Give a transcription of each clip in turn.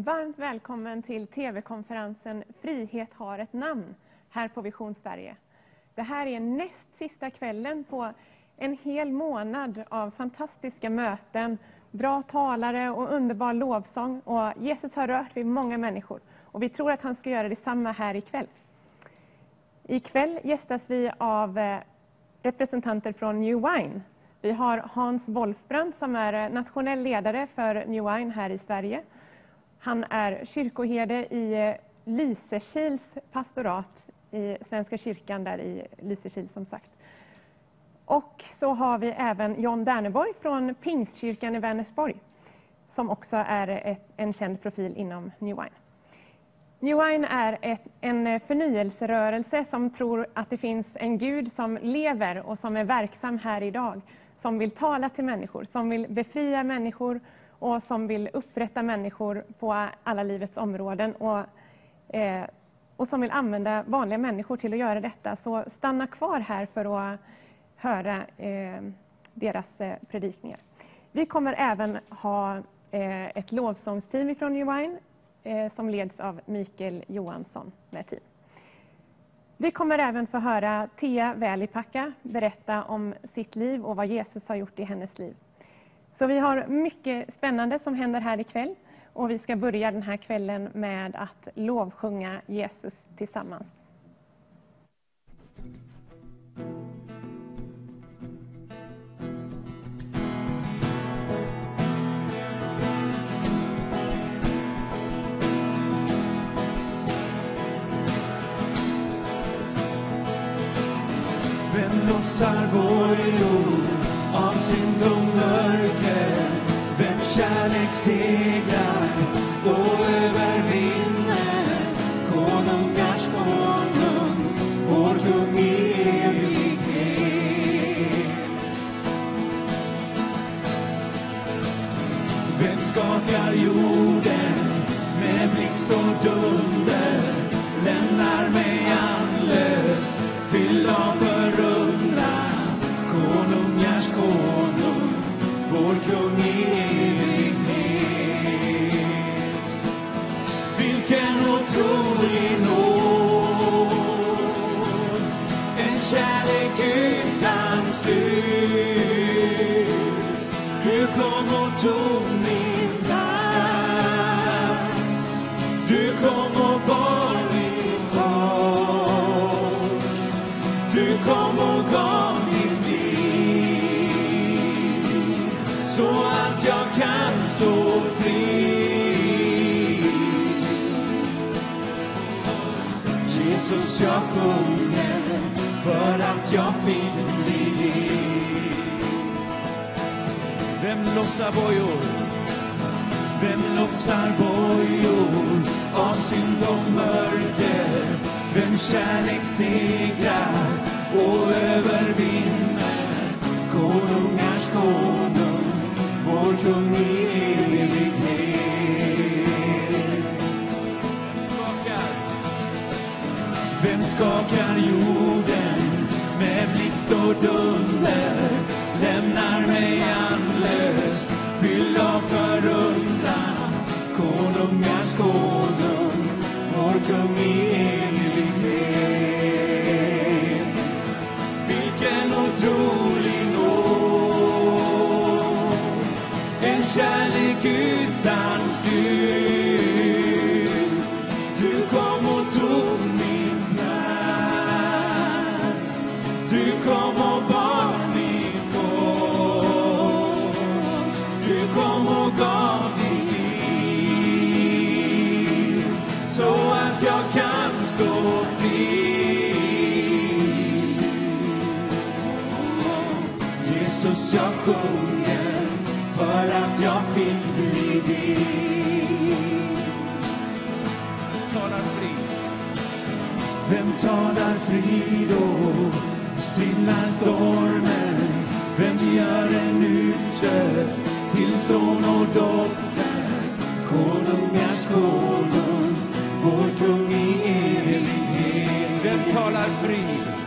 Varmt välkommen till tv-konferensen Frihet har ett namn här på Vision Sverige. Det här är näst sista kvällen på en hel månad av fantastiska möten, bra talare och underbar lovsång. Och Jesus har rört vid många människor och vi tror att han ska göra detsamma här ikväll. Ikväll gästas vi av eh, representanter från New Wine. Vi har Hans Wolfbrand som är eh, nationell ledare för New Wine här i Sverige. Han är kyrkoherde i eh, Lysekils pastorat i Svenska kyrkan där i Lysekil som sagt. Och så har vi även John Derneborg från Pingstkyrkan i Vänersborg som också är ett, en känd profil inom New Wine. New Wine är ett, en förnyelserörelse som tror att det finns en Gud som lever och som är verksam här idag. Som vill tala till människor, som vill befria människor och som vill upprätta människor på alla livets områden. Och, eh, och som vill använda vanliga människor till att göra detta. Så stanna kvar här för att höra eh, deras eh, predikningar. Vi kommer även ha eh, ett lovsångsteam från New Wine eh, som leds av Mikael Johansson med team. Vi kommer även få höra Thea Välipacka berätta om sitt liv och vad Jesus har gjort i hennes liv. Så vi har mycket spännande som händer här ikväll och vi ska börja den här kvällen med att lovsjunga Jesus tillsammans. Vem lossar vår jord? Av synd och mörker? Vem kärlek segrar och övervinner? Konungars konung, vår kung i evighet. Vem skakar jorden med blixt och dunder? Lämnar mig andlös, fylld av förundran konung, vår kung i evighet. Vilken otrolig nåd, en kärlek utan slut. Du kom och tog Jag sjunger för att jag finner dig. Vem lossar bojor? Vem lossar bojor av synd och mörker? Vem kärlek segrar och övervinner? Konungars konung, vår kung i evighet. Skakar jorden med blixt och dunder? Lämnar mig andlös, fylld av förundran. Konungars konung, vår kung i evighet. Jag sjunger för att jag fick bli din. Talar frid. Vem talar frid och stillar stormen? Vem gör en utstöt till son och dotter? Konungars konung, vår kung i evighet. Vem talar frid?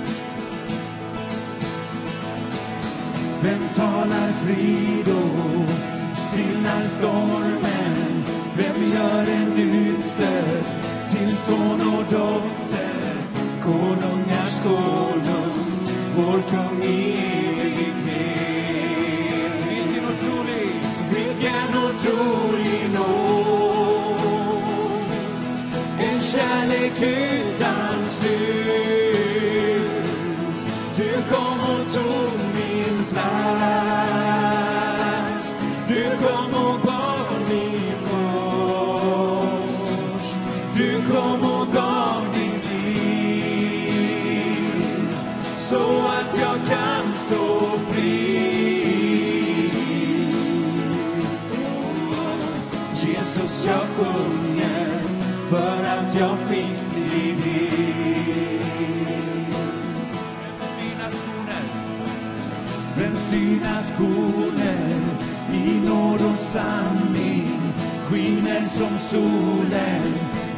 Vem talar frid och stillar stormen? Vem gör en utstöt till son och dotter? Konungars konung, vår kung i kom sanning skiner som solen,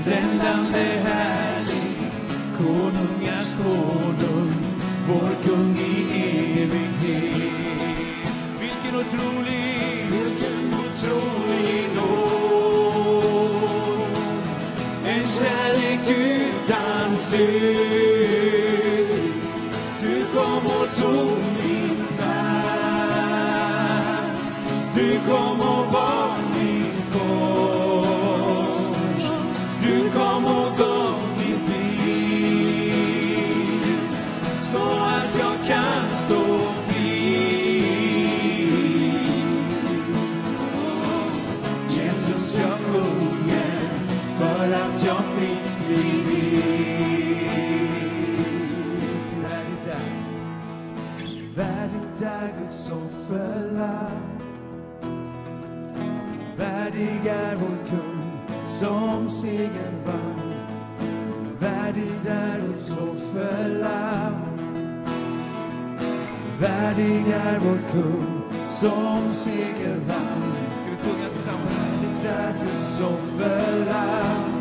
bländande härlig konungars konung, vår kung i evighet. Vilken otrolig, är vår kung som seger vann. Ska vi sjunga tillsammans? Guds offerlamm.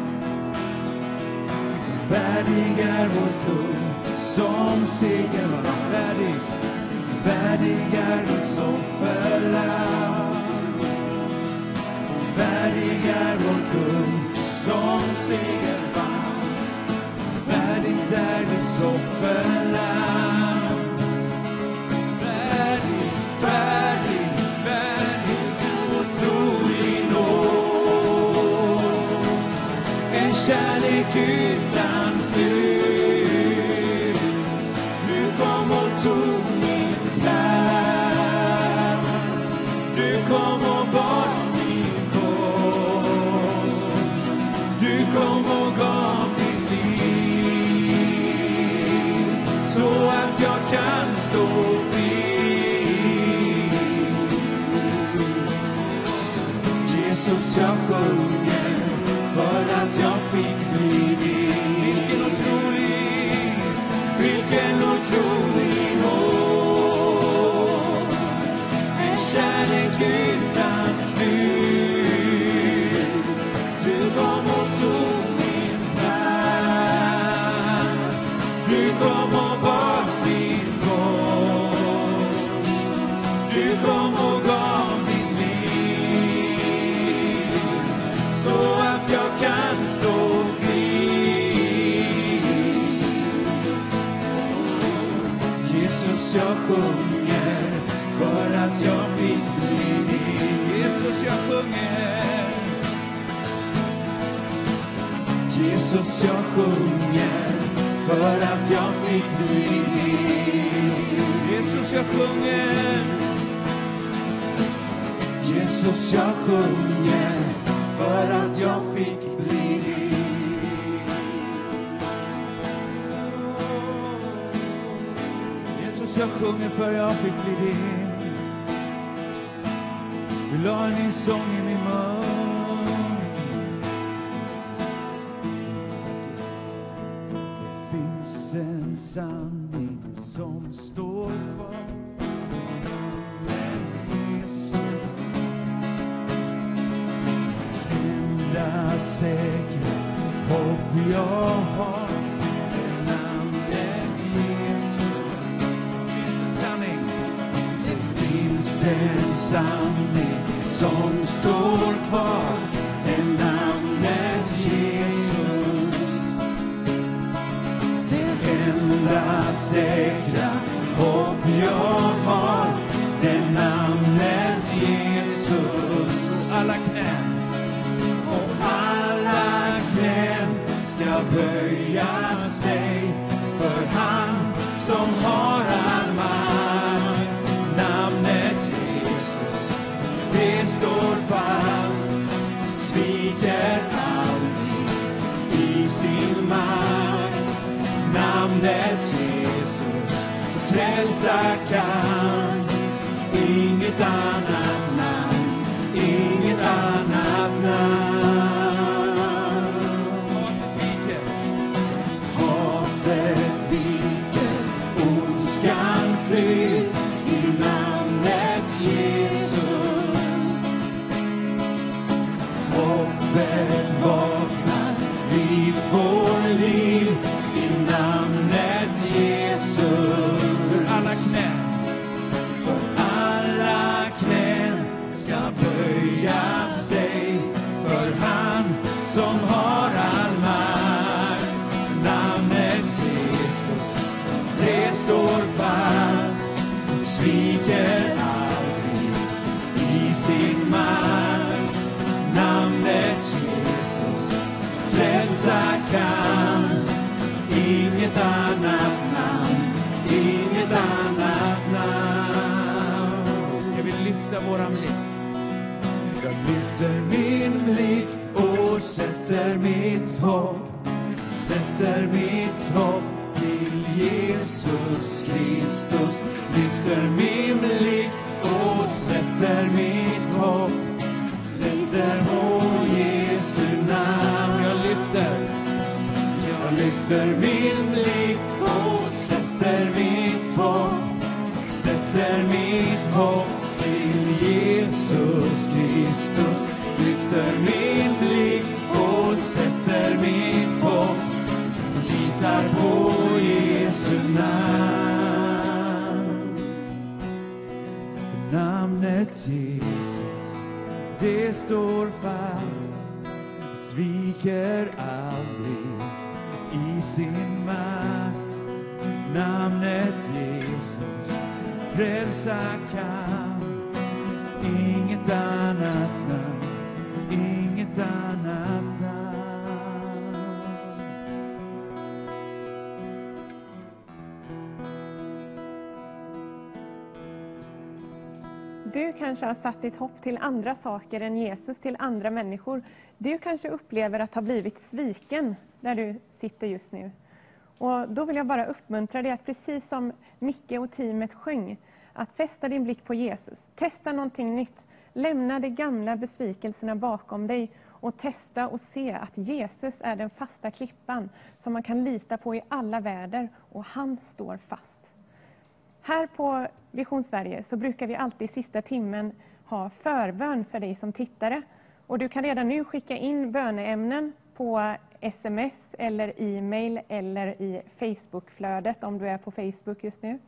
Värdig är vår kung som seger vann. Värdig, värdig är Guds offerlamm. Värdig är vår kung som seger vann. Värdigt är Guds offerlamm. Utan slut. Du kom och tog min plats. Du kom och bar mitt kors. Du kom och gav ditt liv så att jag kan stå fri. Jesus, jag sjunger att sjunger för att jag fick bli din. Jesus, jag sjunger. Jesus, jag sjunger för att jag fick bli din. Jesus, jag sjunger. Jesus, jag sjunger jag sjunger för jag fick bli din. Du la en ny sång i min mun. Det finns en sanning som står kvar. Jesus enda säkra hopp jag har finns sanning som står kvar. Har satt ditt hopp till andra saker än Jesus, till andra människor. Du kanske upplever att ha blivit sviken där du sitter just nu. Och då vill jag bara uppmuntra dig att precis som Micke och teamet sjöng, att fästa din blick på Jesus. Testa någonting nytt. Lämna de gamla besvikelserna bakom dig och testa och se att Jesus är den fasta klippan som man kan lita på i alla väder och han står fast. Här på Vision Sverige så brukar vi alltid i sista timmen ha förbön för dig som tittare. Och du kan redan nu skicka in böneämnen på sms eller e-mail eller i Facebookflödet om du är på Facebook just nu.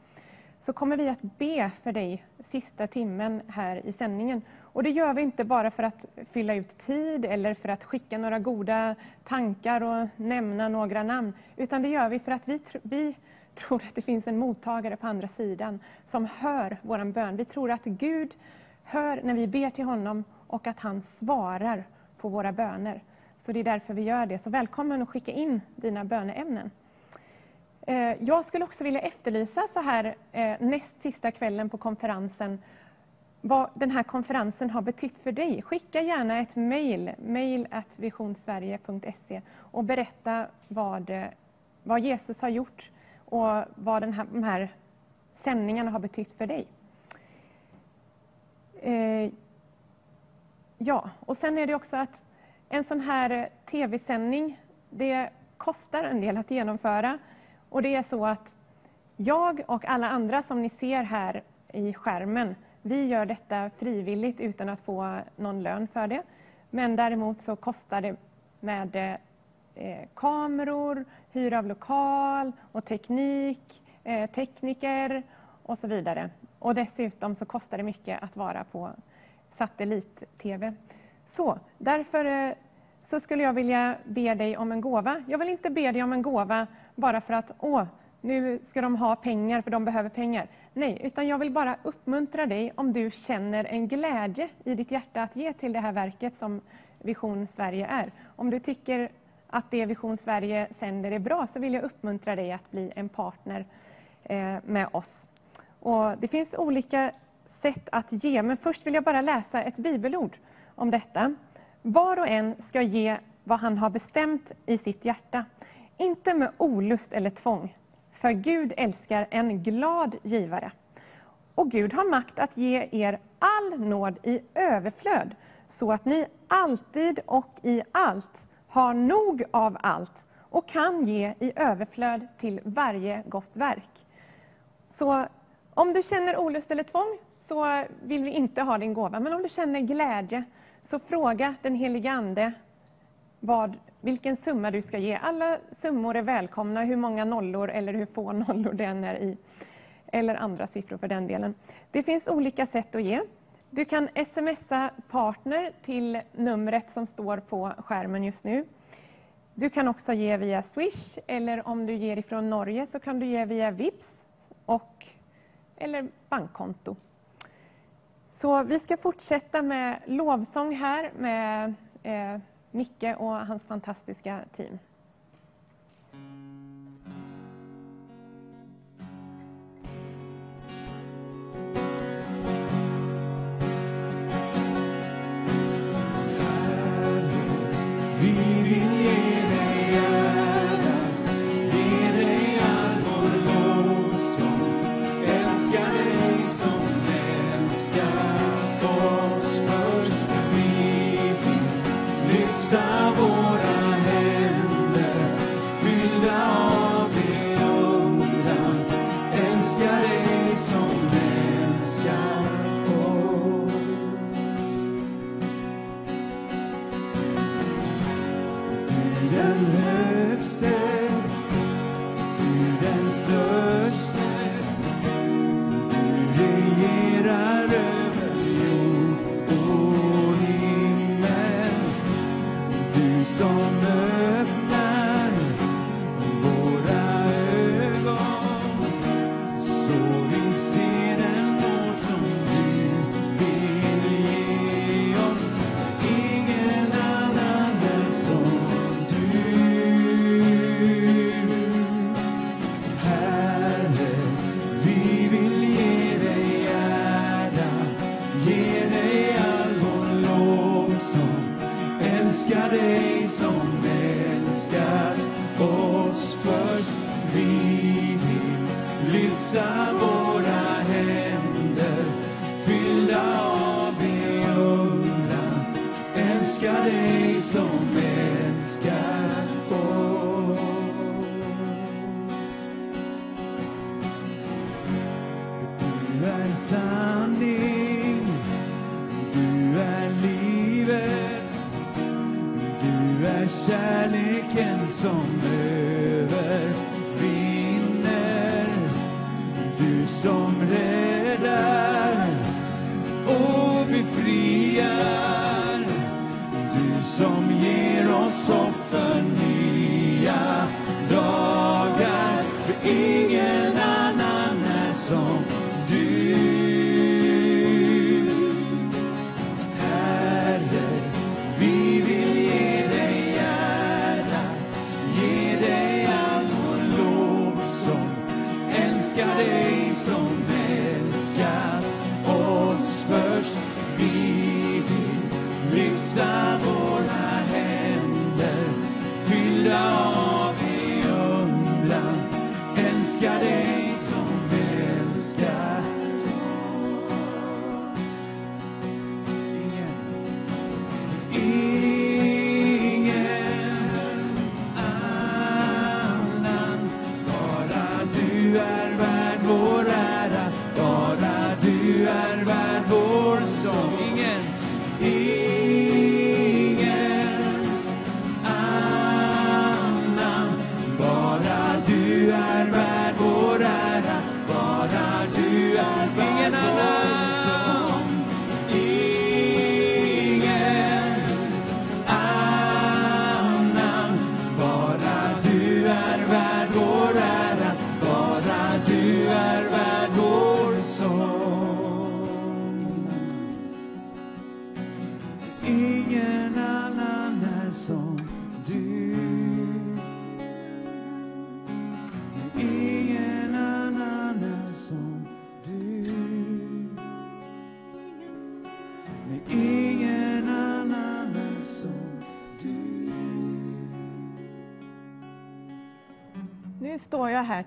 Så kommer vi att be för dig sista timmen här i sändningen. Och det gör vi inte bara för att fylla ut tid eller för att skicka några goda tankar och nämna några namn, utan det gör vi för att vi, tr- vi tror att det finns en mottagare på andra sidan som hör vår bön. Vi tror att Gud hör när vi ber till honom och att han svarar på våra böner. Så det är därför vi gör det. Så välkommen att skicka in dina böneämnen. Eh, jag skulle också vilja efterlysa så här eh, näst sista kvällen på konferensen vad den här konferensen har betytt för dig. Skicka gärna ett mejl, mail visionsverige.se och berätta vad, eh, vad Jesus har gjort och vad den här, de här sändningarna har betytt för dig. Eh, ja, och sen är det också att en sån här tv-sändning, det kostar en del att genomföra. Och det är så att jag och alla andra som ni ser här i skärmen, vi gör detta frivilligt utan att få någon lön för det. Men däremot så kostar det med eh, eh, kameror, hyra av lokal och teknik, eh, tekniker och så vidare. Och dessutom så kostar det mycket att vara på satellit-tv. Så därför eh, så skulle jag vilja be dig om en gåva. Jag vill inte be dig om en gåva bara för att åh, nu ska de ha pengar för de behöver pengar. Nej, utan jag vill bara uppmuntra dig om du känner en glädje i ditt hjärta att ge till det här verket som Vision Sverige är. Om du tycker att det Vision Sverige sänder är bra så vill jag uppmuntra dig att bli en partner eh, med oss. Och det finns olika sätt att ge, men först vill jag bara läsa ett bibelord om detta. Var och en ska ge vad han har bestämt i sitt hjärta, inte med olust eller tvång. För Gud älskar en glad givare. Och Gud har makt att ge er all nåd i överflöd, så att ni alltid och i allt har nog av allt och kan ge i överflöd till varje gott verk. Så om du känner olust eller tvång så vill vi inte ha din gåva, men om du känner glädje så fråga den helige Ande vad, vilken summa du ska ge. Alla summor är välkomna, hur många nollor eller hur få nollor det än är i. Eller andra siffror för den delen. Det finns olika sätt att ge. Du kan smsa partner till numret som står på skärmen just nu. Du kan också ge via Swish eller om du ger ifrån Norge så kan du ge via Vips och, eller bankkonto. Så vi ska fortsätta med lovsång här med eh, Nicke och hans fantastiska team.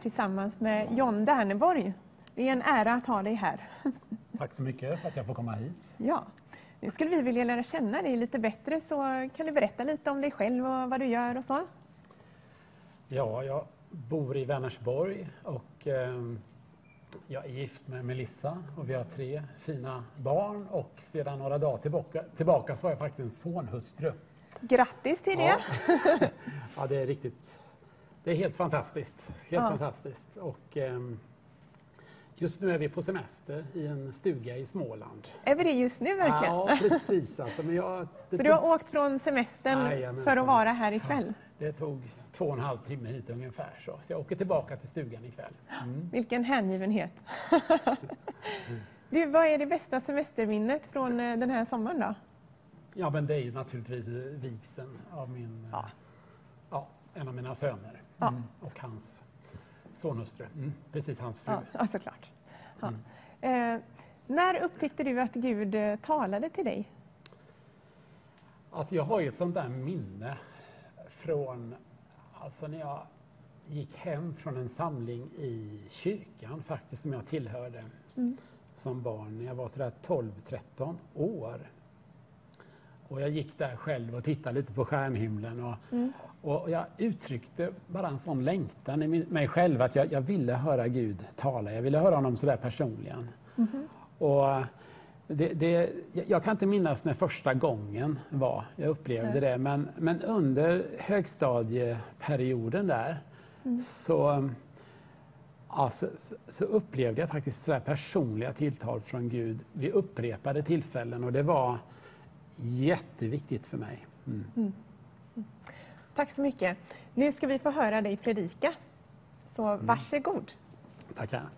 Tillsammans med John Derneborg. Det är en ära att ha dig här. Tack så mycket för att jag får komma hit. Ja, nu skulle vi vilja lära känna dig lite bättre så kan du berätta lite om dig själv och vad du gör och så? Ja, jag bor i Vänersborg och eh, jag är gift med Melissa och vi har tre fina barn och sedan några dagar tillbaka, tillbaka så har jag faktiskt en sonhustru. Grattis till det! Ja. ja, det är riktigt. Det är helt fantastiskt. Helt Ja. fantastiskt. Och, ehm, just nu är vi på semester i en stuga i Småland. Är vi det just nu verkligen? Ja, precis. Alltså, men jag, Så du har åkt från semestern Jajamensan. för att vara här ikväll? det tog två och en halv timme hit ungefär. Så, så jag åker tillbaka till stugan ikväll. Mm. Vilken hängivenhet! du, vad är det bästa semesterminnet från eh, den här sommaren då? Ja, men det är ju naturligtvis eh, vigseln av min, eh, Ja. ja, en av mina söner Ja. mm. och hans sonhustru. Mm. Precis, hans fru. Ja, såklart. Ja. Eh, när upptäckte du att Gud eh, talade till dig? Alltså jag har ett sånt där minne från alltså när jag gick hem från en samling i kyrkan faktiskt som jag tillhörde Mm. som barn när jag var sådär 12-13 år. Och jag gick där själv och tittade lite på stjärnhimlen och, Mm. och jag uttryckte bara en sån längtan i mig själv att jag, jag ville höra Gud tala. Jag ville höra honom sådär personligen. Mhm. Och det, det, jag kan inte minnas när första gången var jag upplevde Nej. det, men, men under högstadieperioden där så, ja, så, så- så upplevde jag faktiskt sådär personliga tilltal från Gud vid upprepade tillfällen och det var jätteviktigt för mig. Mm. Tack så mycket. Nu ska vi få höra dig predika. Så varsågod. Tackar.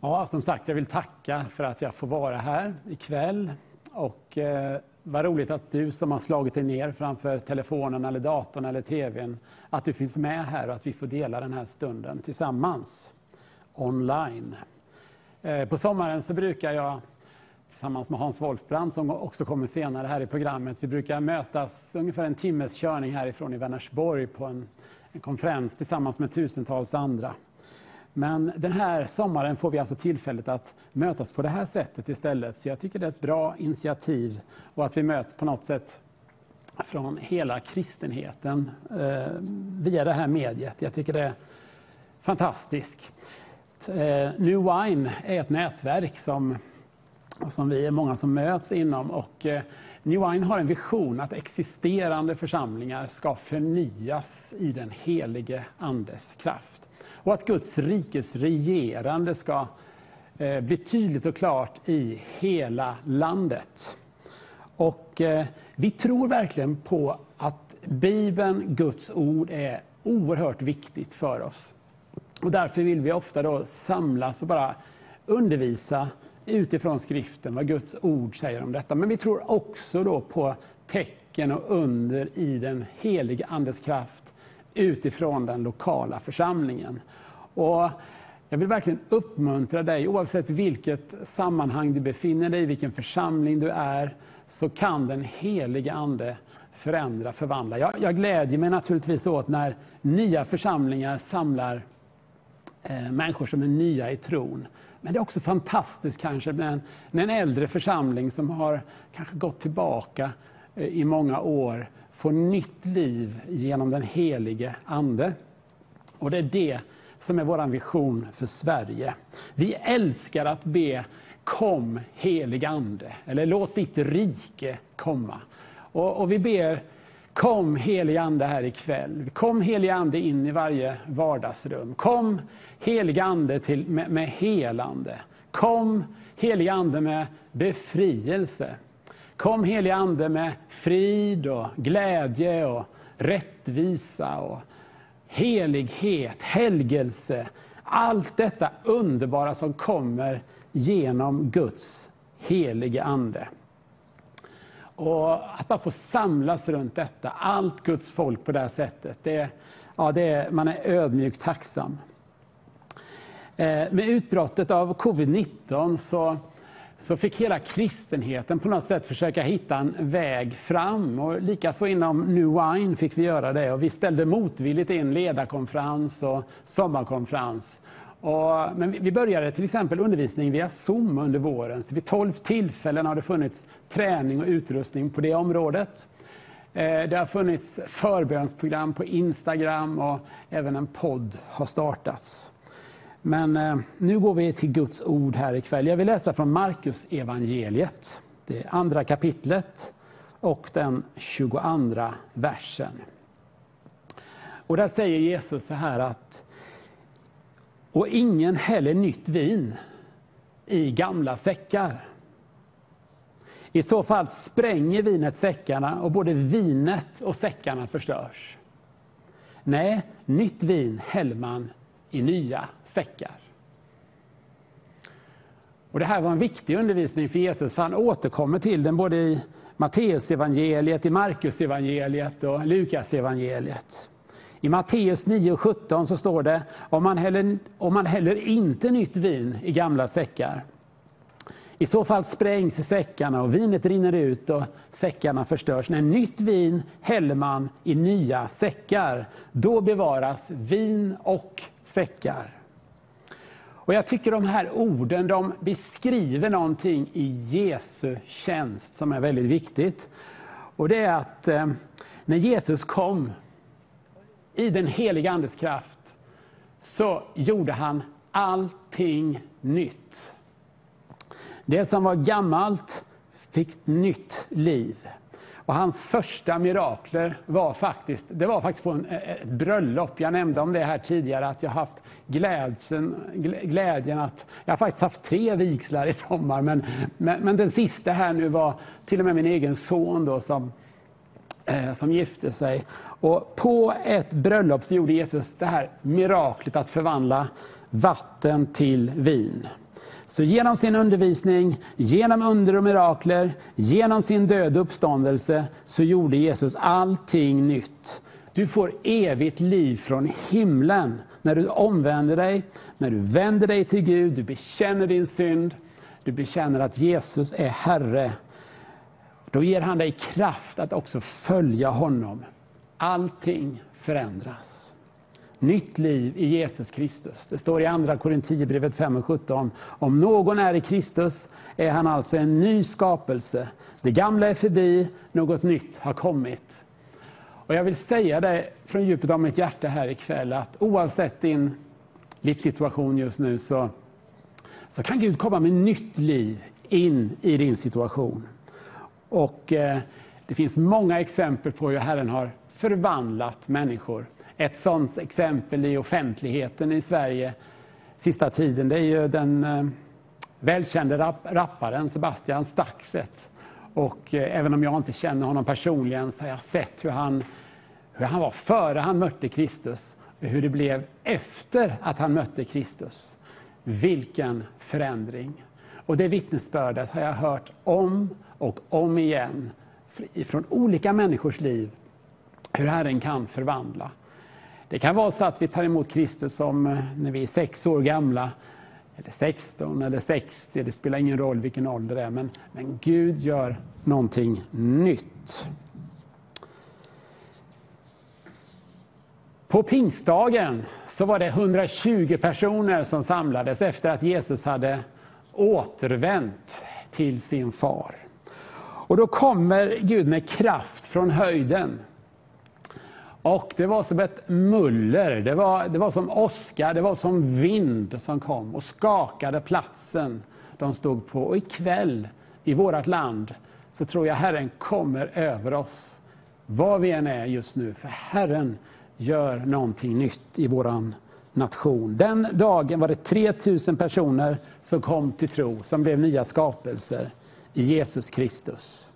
Ja, som sagt, jag vill tacka för att jag får vara här ikväll. Och eh, vad roligt att du som har slagit dig ner framför telefonen, eller datorn eller tvn, att du finns med här och att vi får dela den här stunden tillsammans online. Eh, på sommaren så brukar jag tillsammans med Hans Wolfbrand som också kommer senare här i programmet. Vi brukar mötas ungefär en timmes körning härifrån i Vänersborg på en, en konferens tillsammans med tusentals andra. Men den här sommaren får vi alltså tillfället att mötas på det här sättet istället. Så jag tycker det är ett bra initiativ och att vi möts på något sätt från hela kristenheten eh, via det här mediet. Jag tycker det är fantastiskt. Eh, New Wine är ett nätverk som som vi är många som möts inom. Och eh, New Wine har en vision att existerande församlingar ska förnyas i den helige Andes kraft. Och att Guds rikes regerande ska eh, bli tydligt och klart i hela landet. Och eh, vi tror verkligen på att Bibeln, Guds ord, är oerhört viktigt för oss. Och därför vill vi ofta då samlas och bara undervisa utifrån skriften, vad Guds ord säger om detta. Men vi tror också då på tecken och under i den helige Andes kraft utifrån den lokala församlingen. Och jag vill verkligen uppmuntra dig, oavsett vilket sammanhang du befinner dig i, vilken församling du är, så kan den helige Ande förändra, förvandla. Jag, jag glädjer mig naturligtvis åt när nya församlingar samlar Eh, människor som är nya i tron. Men det är också fantastiskt kanske med en, med en äldre församling som har kanske gått tillbaka eh, i många år, får nytt liv genom den helige Ande. Och det är det som är vår vision för Sverige. Vi älskar att be Kom helig Ande, eller låt ditt rike komma. Och, och vi ber Kom helig Ande här ikväll. Kom helig Ande in i varje vardagsrum. Kom helig Ande till, med, med helande. Kom helig Ande med befrielse. Kom helig Ande med frid och glädje och rättvisa och helighet, helgelse. Allt detta underbara som kommer genom Guds helige Ande. Och att bara få samlas runt detta, allt Guds folk på det här sättet, det, ja, det är, man är ödmjukt tacksam. Eh, med utbrottet av covid-19 så, så fick hela kristenheten på något sätt försöka hitta en väg fram. Och likaså inom New Wine fick vi göra det. Och vi ställde motvilligt in ledarkonferens och sommarkonferens. Och, men vi började till exempel undervisning via Zoom under våren. Så vid tolv tillfällen har det funnits träning och utrustning på det området. Eh, det har funnits förbönsprogram på Instagram och även en podd har startats. Men eh, nu går vi till Guds ord här ikväll. Jag vill läsa från Markus evangeliet, det andra kapitlet och den 22 versen. Och där säger Jesus så här att och ingen häller nytt vin i gamla säckar. I så fall spränger vinet säckarna och både vinet och säckarna förstörs. Nej, nytt vin häller man i nya säckar. Och det här var en viktig undervisning för Jesus, för han återkommer till den både i Matteusevangeliet, i Markusevangeliet och Lukasevangeliet. I Matteus 9.17 så står det, om man, häller, om man häller inte nytt vin i gamla säckar, i så fall sprängs säckarna och vinet rinner ut och säckarna förstörs. När nytt vin häller man i nya säckar. Då bevaras vin och säckar. Och jag tycker de här orden de beskriver någonting i Jesu tjänst som är väldigt viktigt. Och det är att eh, när Jesus kom i den heliga Andes kraft så gjorde han allting nytt. Det som var gammalt fick nytt liv. Och hans första mirakler var faktiskt, det var faktiskt på en, eh, ett bröllop. Jag nämnde om det här tidigare, att jag haft glädjen, glädjen att... Jag har faktiskt haft tre vigslar i sommar, men, men, men, den sista här nu var till och med min egen son då, som, eh, som gifte sig. Och på ett bröllop så gjorde Jesus det här miraklet att förvandla vatten till vin. Så genom sin undervisning, genom under och mirakler, genom sin död och uppståndelse så gjorde Jesus allting nytt. Du får evigt liv från himlen när du omvänder dig, när du vänder dig till Gud, du bekänner din synd, du bekänner att Jesus är Herre. Då ger han dig kraft att också följa honom. Allting förändras nytt liv i Jesus Kristus. Det står i Andra Korinthierbrevet 5 och 17. Om någon är i Kristus är han alltså en ny skapelse. Det gamla är förbi, något nytt har kommit. Och jag vill säga det från djupet av mitt hjärta här ikväll att oavsett din livssituation just nu så, så kan Gud komma med nytt liv in i din situation. Och eh, det finns många exempel på hur Herren har förvandlat människor. Ett sådant exempel i offentligheten i Sverige sista tiden, det är ju den eh, välkände rap rapparen Sebastian Staxet. Och eh, även om jag inte känner honom personligen så har jag sett hur han, hur han var före han mötte Kristus och hur det blev efter att han mötte Kristus. Vilken förändring! Och det vittnesbördet har jag hört om och om igen från olika människors liv, hur Herren kan förvandla. Det kan vara så att vi tar emot Kristus som eh, när vi är sex år gamla, eller 16 eller 60, det spelar ingen roll vilken ålder det är, men, men Gud gör någonting nytt. På pingstdagen så var det 120 personer som samlades efter att Jesus hade återvänt till sin far. Och då kommer Gud med kraft från höjden och det var som ett muller, det var, det var som åska, det var som vind som kom och skakade platsen de stod på. Och ikväll i vårt land så tror jag Herren kommer över oss, var vi än är just nu. För Herren gör någonting nytt i vår nation. Den dagen var det 3000 personer som kom till tro, som blev nya skapelser i Jesus Kristus.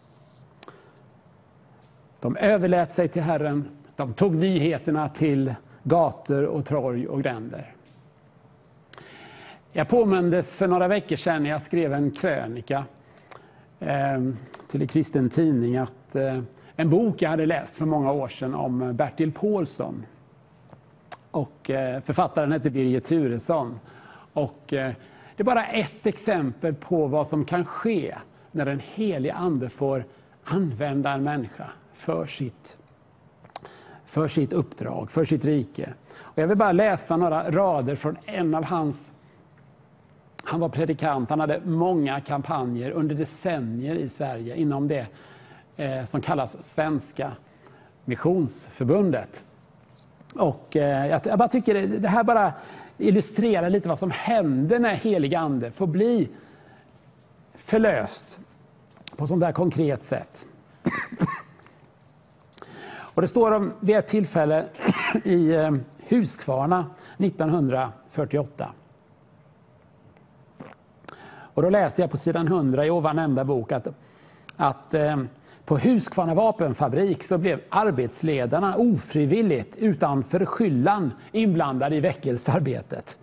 De överlät sig till Herren de tog nyheterna till gator och torg och gränder. Jag påmindes för några veckor sedan när jag skrev en krönika eh, till en kristen tidning att eh, en bok jag hade läst för många år sedan om Bertil Paulsson. Och, eh, författaren hette Birger Turesson. Och, Det är bara ett exempel på vad som kan ske när en helig ande får använda en människa för sitt, för sitt uppdrag, för sitt rike. Och jag vill bara läsa några rader från en av hans han var predikant, han hade många kampanjer under decennier i Sverige inom det eh, som kallas Svenska Missionsförbundet. Och, eh, jag, jag, bara tycker det, det, här bara illustrerar lite vad som händer när helig ande får bli förlöst på sånt där konkret sätt. Och det står om vid ett tillfälle i eh, Huskvarna 1948. Och då läser jag på sidan 100 i ovan nämnda bok att, att eh, på Huskvarna vapenfabrik så blev arbetsledarna ofrivilligt utan förskyllan inblandade i väckelsearbetet.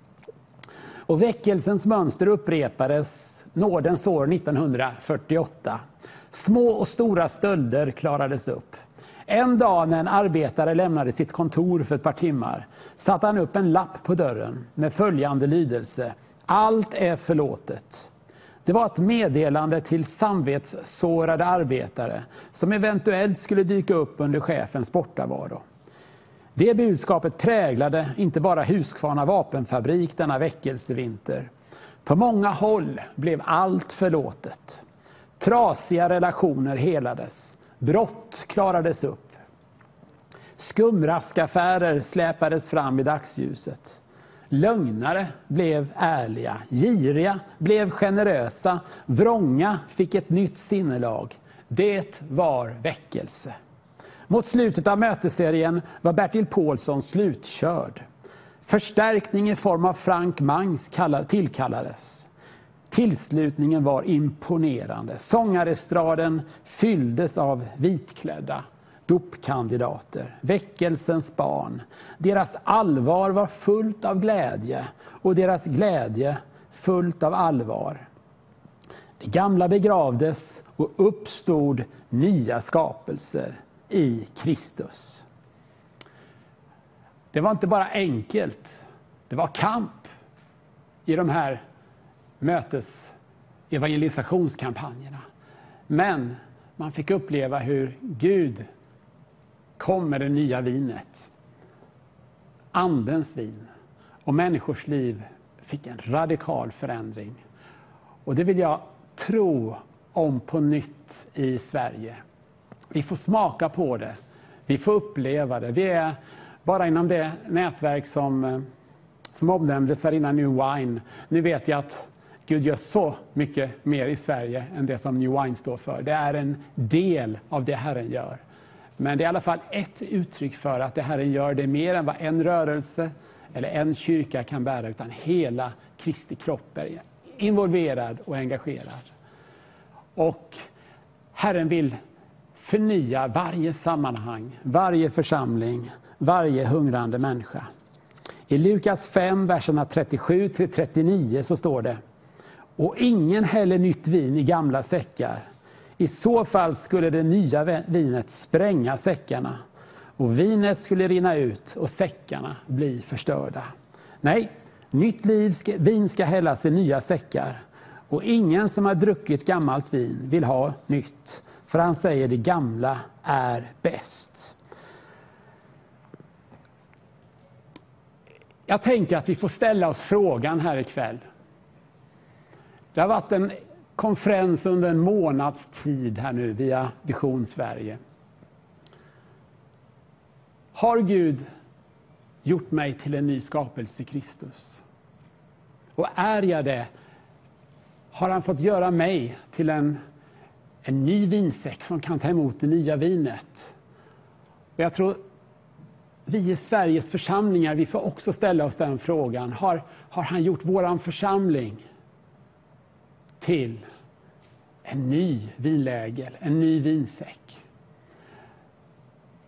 Och väckelsens mönster upprepades nådens år 1948. Små och stora stölder klarades upp. En dag när en arbetare lämnade sitt kontor för ett par timmar satte han upp en lapp på dörren med följande lydelse. Allt är förlåtet. Det var ett meddelande till samvetssårade arbetare som eventuellt skulle dyka upp under chefens bortavaro. Det budskapet präglade inte bara Huskvarna vapenfabrik denna väckelsevinter. På många håll blev allt förlåtet. Trasiga relationer helades. Brott klarades upp. Skumraskaffärer släpades fram i dagsljuset. Lögnare blev ärliga, giriga blev generösa, vrånga fick ett nytt sinnelag. Det var väckelse. Mot slutet av mötesserien var Bertil Paulsson slutkörd. Förstärkning i form av Frank Mangs tillkallades. Tillslutningen var imponerande. Sångarestraden fylldes av vitklädda dopkandidater, väckelsens barn. Deras allvar var fullt av glädje och deras glädje fullt av allvar. Det gamla begravdes och uppstod nya skapelser i Kristus. Det var inte bara enkelt, det var kamp i de här mötes evangelisationskampanjerna. Men man fick uppleva hur Gud kom med det nya vinet. Andens vin. Och människors liv fick en radikal förändring. Och det vill jag tro om på nytt i Sverige. Vi får smaka på det. Vi får uppleva det. Vi är bara inom det nätverk som, eh, som omnämndes här innan New Wine. Nu vet jag att Gud gör så mycket mer i Sverige än det som New Wine står för. Det är en del av det Herren gör. Men det är i alla fall ett uttryck för att det Herren gör det mer än vad en rörelse eller en kyrka kan bära, utan hela Kristi kropp är involverad och engagerad. Och Herren vill förnya varje sammanhang, varje församling, varje hungrande människa. I Lukas 5, verserna 37 39 så står det och ingen häller nytt vin i gamla säckar i så fall skulle det nya vinet spränga säckarna och vinet skulle rinna ut och säckarna bli förstörda. Nej, nytt liv ska, vin ska hällas i nya säckar och ingen som har druckit gammalt vin vill ha nytt, för han säger det gamla är bäst. Jag tänker att vi får ställa oss frågan här ikväll. Det har varit en konferens under en månads tid här nu via Vision Sverige. Har Gud gjort mig till en ny skapelse i Kristus? Och är jag det, har han fått göra mig till en, en ny vinsäck som kan ta emot det nya vinet? Och jag tror vi i Sveriges församlingar, vi får också ställa oss den frågan. Har, har han gjort vår församling till en ny vinlägel, en ny vinsäck.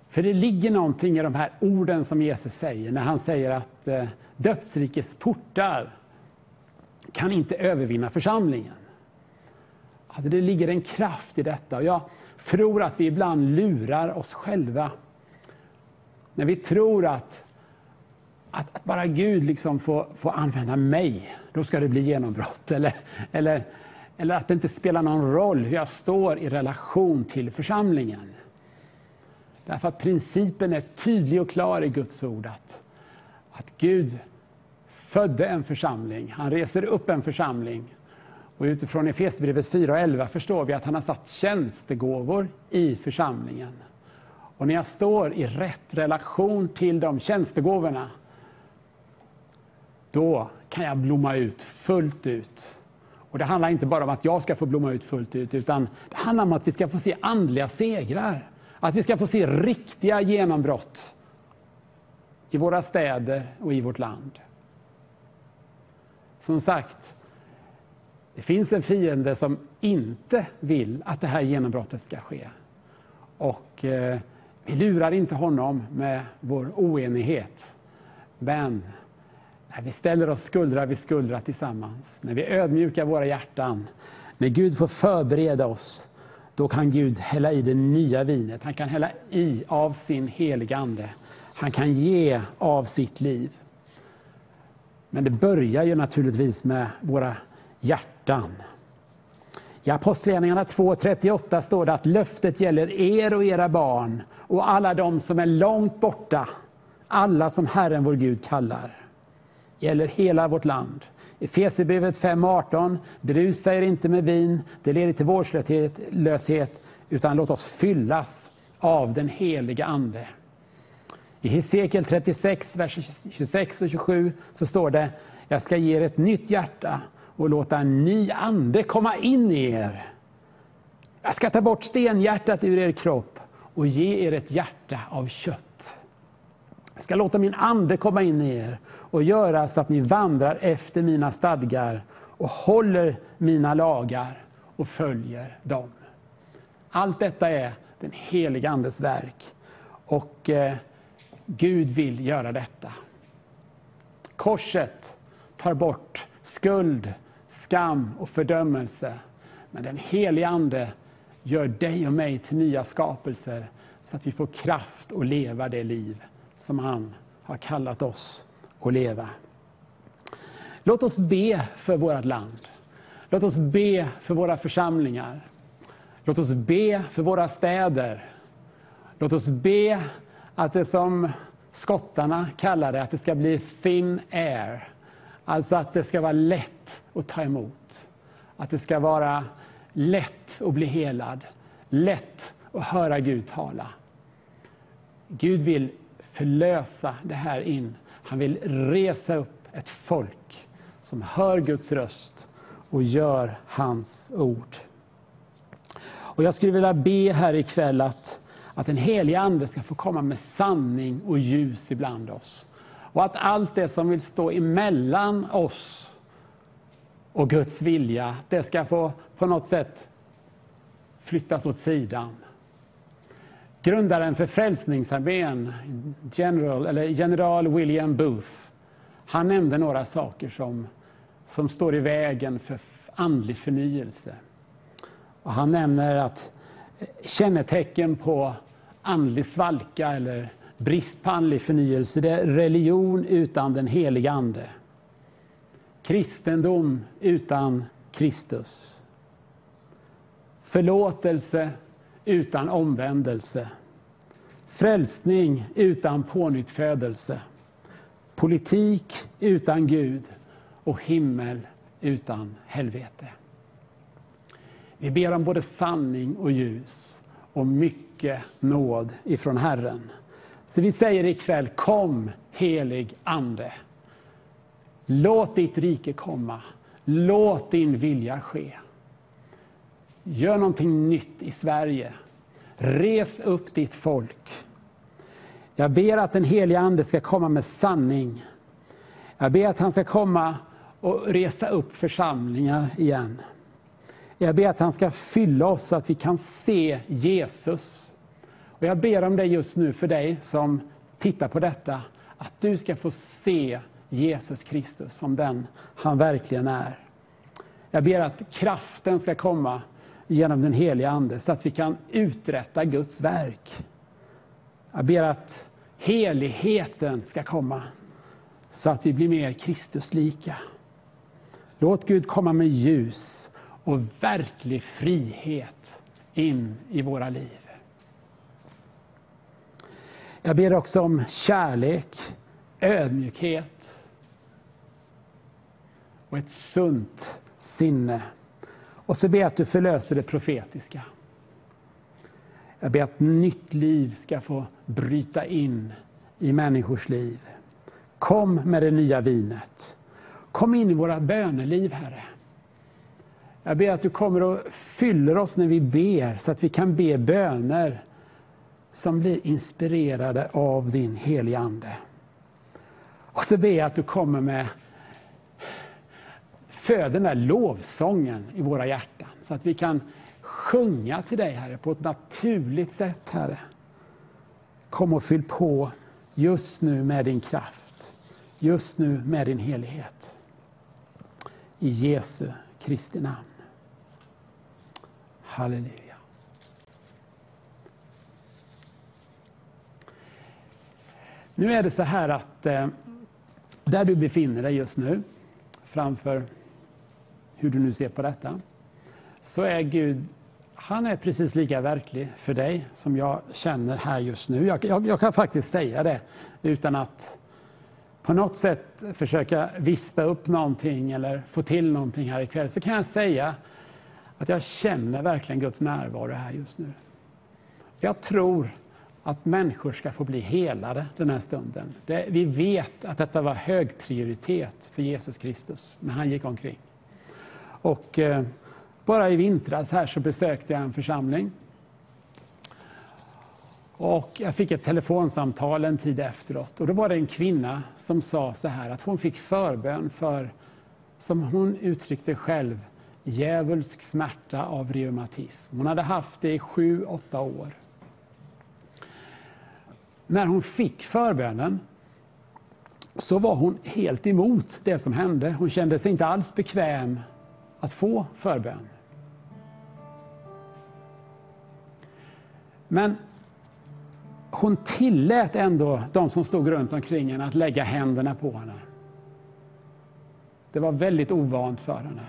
För det ligger någonting i de här orden som Jesus säger när han säger att eh, dödsrikets portar kan inte övervinna församlingen. Alltså det ligger en kraft i detta och jag tror att vi ibland lurar oss själva när vi tror att att, att bara Gud liksom får, får använda mig, då ska det bli genombrott. Eller, eller, eller att det inte spelar någon roll hur jag står i relation till församlingen. Därför att principen är tydlig och klar i Guds ord. Att, att Gud födde en församling, han reser upp en församling. Och utifrån Efesierbrevet 4 och 11 förstår vi att han har satt tjänstegåvor i församlingen. Och när jag står i rätt relation till de tjänstegåvorna, då kan jag blomma ut fullt ut. Och Det handlar inte bara om att jag ska få blomma ut fullt ut, utan det handlar om att vi ska få se andliga segrar. Att vi ska få se riktiga genombrott i våra städer och i vårt land. Som sagt, det finns en fiende som inte vill att det här genombrottet ska ske. Och eh, vi lurar inte honom med vår oenighet. Men när vi ställer oss skuldra vid skuldra tillsammans, när vi ödmjukar våra hjärtan, när Gud får förbereda oss, då kan Gud hälla i det nya vinet. Han kan hälla i av sin heliga Ande. Han kan ge av sitt liv. Men det börjar ju naturligtvis med våra hjärtan. I Apostlagärningarna 2.38 står det att löftet gäller er och era barn och alla de som är långt borta, alla som Herren vår Gud kallar. Gäller hela vårt land. Efesierbrevet 5.18, berusa er inte med vin, det leder till vårdslöshet, utan låt oss fyllas av den heliga Ande. I Hesekiel 36, vers 26 och 27 så står det, jag ska ge er ett nytt hjärta och låta en ny ande komma in i er. Jag ska ta bort stenhjärtat ur er kropp och ge er ett hjärta av kött. Jag ska låta min ande komma in i er och göra så att ni vandrar efter mina stadgar och håller mina lagar och följer dem. Allt detta är den helige Andes verk. Och eh, Gud vill göra detta. Korset tar bort skuld, skam och fördömelse. Men den helige Ande gör dig och mig till nya skapelser så att vi får kraft att leva det liv som han har kallat oss och leva. Låt oss be för vårt land. Låt oss be för våra församlingar. Låt oss be för våra städer. Låt oss be att det som skottarna kallar det, att det ska bli thin air. Alltså att det ska vara lätt att ta emot. Att det ska vara lätt att bli helad. Lätt att höra Gud tala. Gud vill förlösa det här in. Han vill resa upp ett folk som hör Guds röst och gör hans ord. Och Jag skulle vilja be här ikväll att, att den heliga Ande ska få komma med sanning och ljus ibland oss. Och att allt det som vill stå emellan oss och Guds vilja, det ska få på något sätt flyttas åt sidan. Grundaren för Frälsningsarmén, general, eller general William Booth, han nämnde några saker som, som står i vägen för andlig förnyelse. Och han nämner att kännetecken på andlig svalka eller brist på andlig förnyelse, det är religion utan den heliga Ande. Kristendom utan Kristus. Förlåtelse utan omvändelse. Frälsning utan pånyttfödelse. Politik utan Gud och himmel utan helvete. Vi ber om både sanning och ljus och mycket nåd ifrån Herren. Så vi säger ikväll, kom helig Ande. Låt ditt rike komma. Låt din vilja ske. Gör någonting nytt i Sverige. Res upp ditt folk. Jag ber att den heliga Ande ska komma med sanning. Jag ber att han ska komma och resa upp församlingar igen. Jag ber att han ska fylla oss så att vi kan se Jesus. Och jag ber om det just nu för dig som tittar på detta, att du ska få se Jesus Kristus som den han verkligen är. Jag ber att kraften ska komma genom den heliga Ande så att vi kan uträtta Guds verk. Jag ber att heligheten ska komma så att vi blir mer Kristuslika. Låt Gud komma med ljus och verklig frihet in i våra liv. Jag ber också om kärlek, ödmjukhet och ett sunt sinne. Och så ber jag att du förlöser det profetiska. Jag ber att nytt liv ska få bryta in i människors liv. Kom med det nya vinet. Kom in i våra böneliv, Herre. Jag ber att du kommer och fyller oss när vi ber, så att vi kan be böner som blir inspirerade av din heliga Ande. Och så ber jag att du kommer med föd den där lovsången i våra hjärtan, så att vi kan sjunga till dig, Herre, på ett naturligt sätt, Herre. Kom och fyll på just nu med din kraft, just nu med din helighet. I Jesu Kristi namn. Halleluja. Nu är det så här att eh, där du befinner dig just nu, framför hur du nu ser på detta, så är Gud han är precis lika verklig för dig som jag känner här just nu. Jag, jag, jag, kan faktiskt säga det utan att på något sätt försöka vispa upp någonting eller få till någonting här ikväll. Så kan jag säga att jag känner verkligen Guds närvaro här just nu. Jag tror att människor ska få bli helade den här stunden. Det, vi vet att detta var hög prioritet för Jesus Kristus när han gick omkring. Och eh, bara i vintras här så besökte jag en församling. Och jag fick ett telefonsamtal en tid efteråt. Och då var det en kvinna som sa så här att hon fick förbön för, som hon uttryckte själv, djävulsk smärta av reumatism. Hon hade haft det i sju, åtta år. När hon fick förbönen så var hon helt emot det som hände. Hon kände sig inte alls bekväm att få förbön. Men hon tillät ändå de som stod runt omkring henne att lägga händerna på henne. Det var väldigt ovant för henne.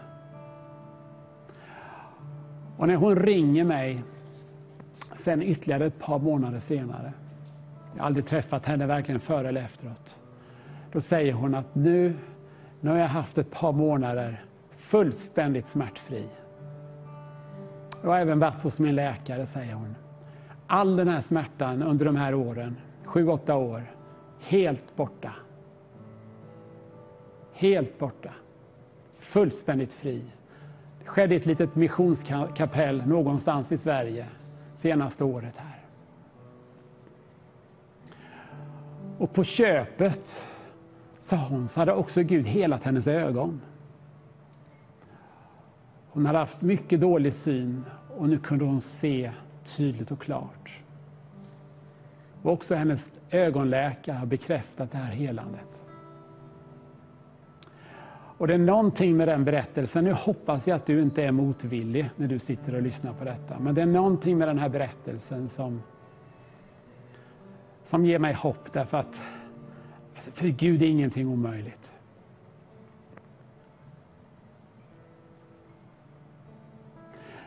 Och när hon ringer mig sen ytterligare ett par månader senare, jag har aldrig träffat henne varken före eller efteråt, då säger hon att nu, nu har jag haft ett par månader fullständigt smärtfri. Jag har även varit hos min läkare, säger hon all den här smärtan under de här åren, sju, åtta år, helt borta. Helt borta. Fullständigt fri. Det skedde i ett litet missionskapell någonstans i Sverige senaste året här. Och på köpet, sa hon, så hade också Gud helat hennes ögon. Hon hade haft mycket dålig syn och nu kunde hon se tydligt och klart. Och också hennes ögonläkare har bekräftat det här helandet. Och det är någonting med den berättelsen, nu hoppas jag att du inte är motvillig när du sitter och lyssnar på detta, men det är någonting med den här berättelsen som, som ger mig hopp därför att alltså för Gud är ingenting omöjligt.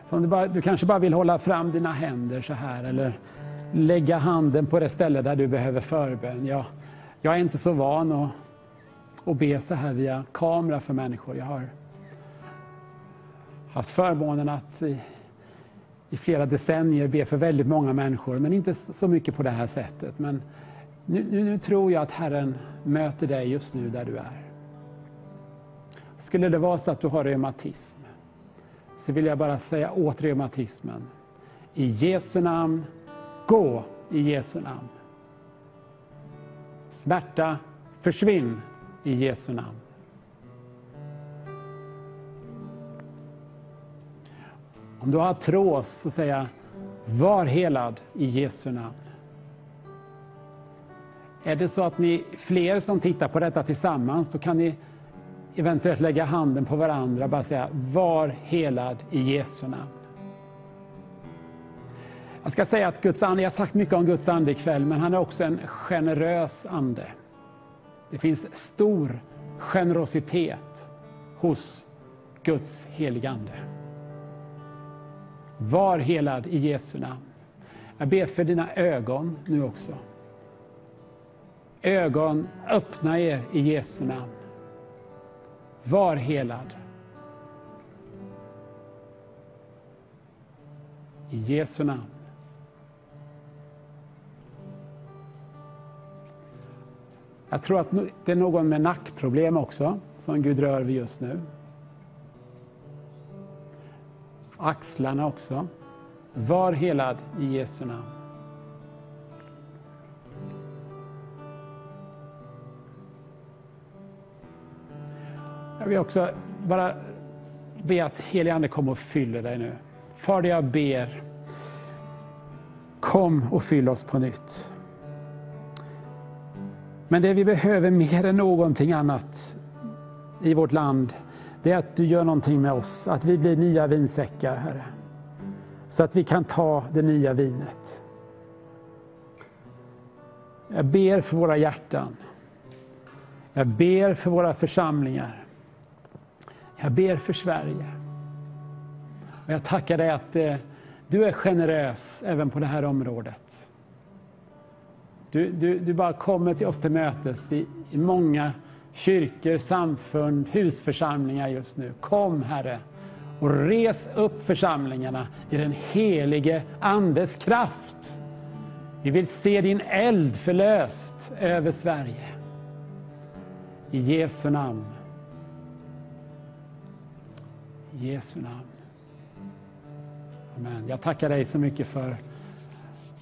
Så du, bara, du kanske bara vill hålla fram dina händer så här eller lägga handen på det ställe där du behöver förbön. Jag, jag är inte så van att, att be så här via kamera för människor. Jag har haft förmånen att i, i flera decennier be för väldigt många människor, men inte så mycket på det här sättet. Men nu, nu, nu tror jag att Herren möter dig just nu där du är. Skulle det vara så att du har reumatism, så vill jag bara säga åt reumatismen, i Jesu namn, gå i Jesu namn. Smärta, försvinn i Jesu namn. Om du har artros, så säga var helad i Jesu namn. Är det så att ni fler som tittar på detta tillsammans, då kan ni eventuellt lägga handen på varandra och bara säga var helad i Jesu namn. Jag ska säga att Guds ande, jag har sagt mycket om Guds ande ikväll, men han är också en generös ande. Det finns stor generositet hos Guds heligande. Var helad i Jesu namn. Jag ber för dina ögon nu också. Ögon, öppna er i Jesu namn. Var helad. I Jesu namn. Jag tror att det är någon med nackproblem också som Gud rör vid just nu. Axlarna också. Var helad i Jesu namn. Jag vill också bara be att helige Ande kommer och fyller dig nu. Fader, jag ber, kom och fyll oss på nytt. Men det vi behöver mer än någonting annat i vårt land, det är att du gör någonting med oss, att vi blir nya vinsäckar, Herre. Så att vi kan ta det nya vinet. Jag ber för våra hjärtan. Jag ber för våra församlingar. Jag ber för Sverige. Och jag tackar dig att eh, du är generös även på det här området. Du, du, du bara kommer till oss till mötes i, i många kyrkor, samfund, husförsamlingar just nu. Kom Herre och res upp församlingarna i den helige Andes kraft. Vi vill se din eld förlöst över Sverige. I Jesu namn. Jesu namn. Amen. Jag tackar dig så mycket för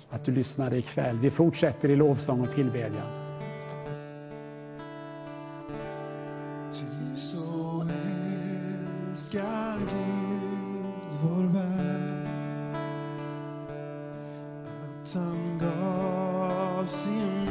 att du lyssnade ikväll. Vi fortsätter i lovsång och tillbedjan. Ty så älskar Gud vår värld att han gav sin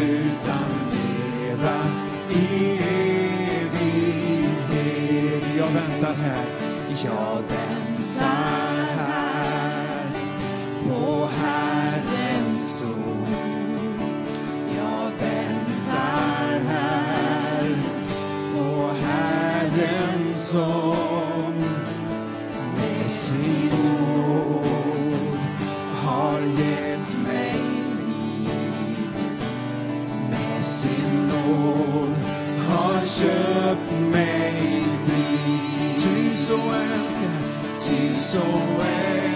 utan leva i evighet. Jag väntar här, jag väntar ty så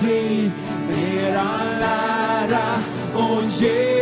fri. Mer all ära och ge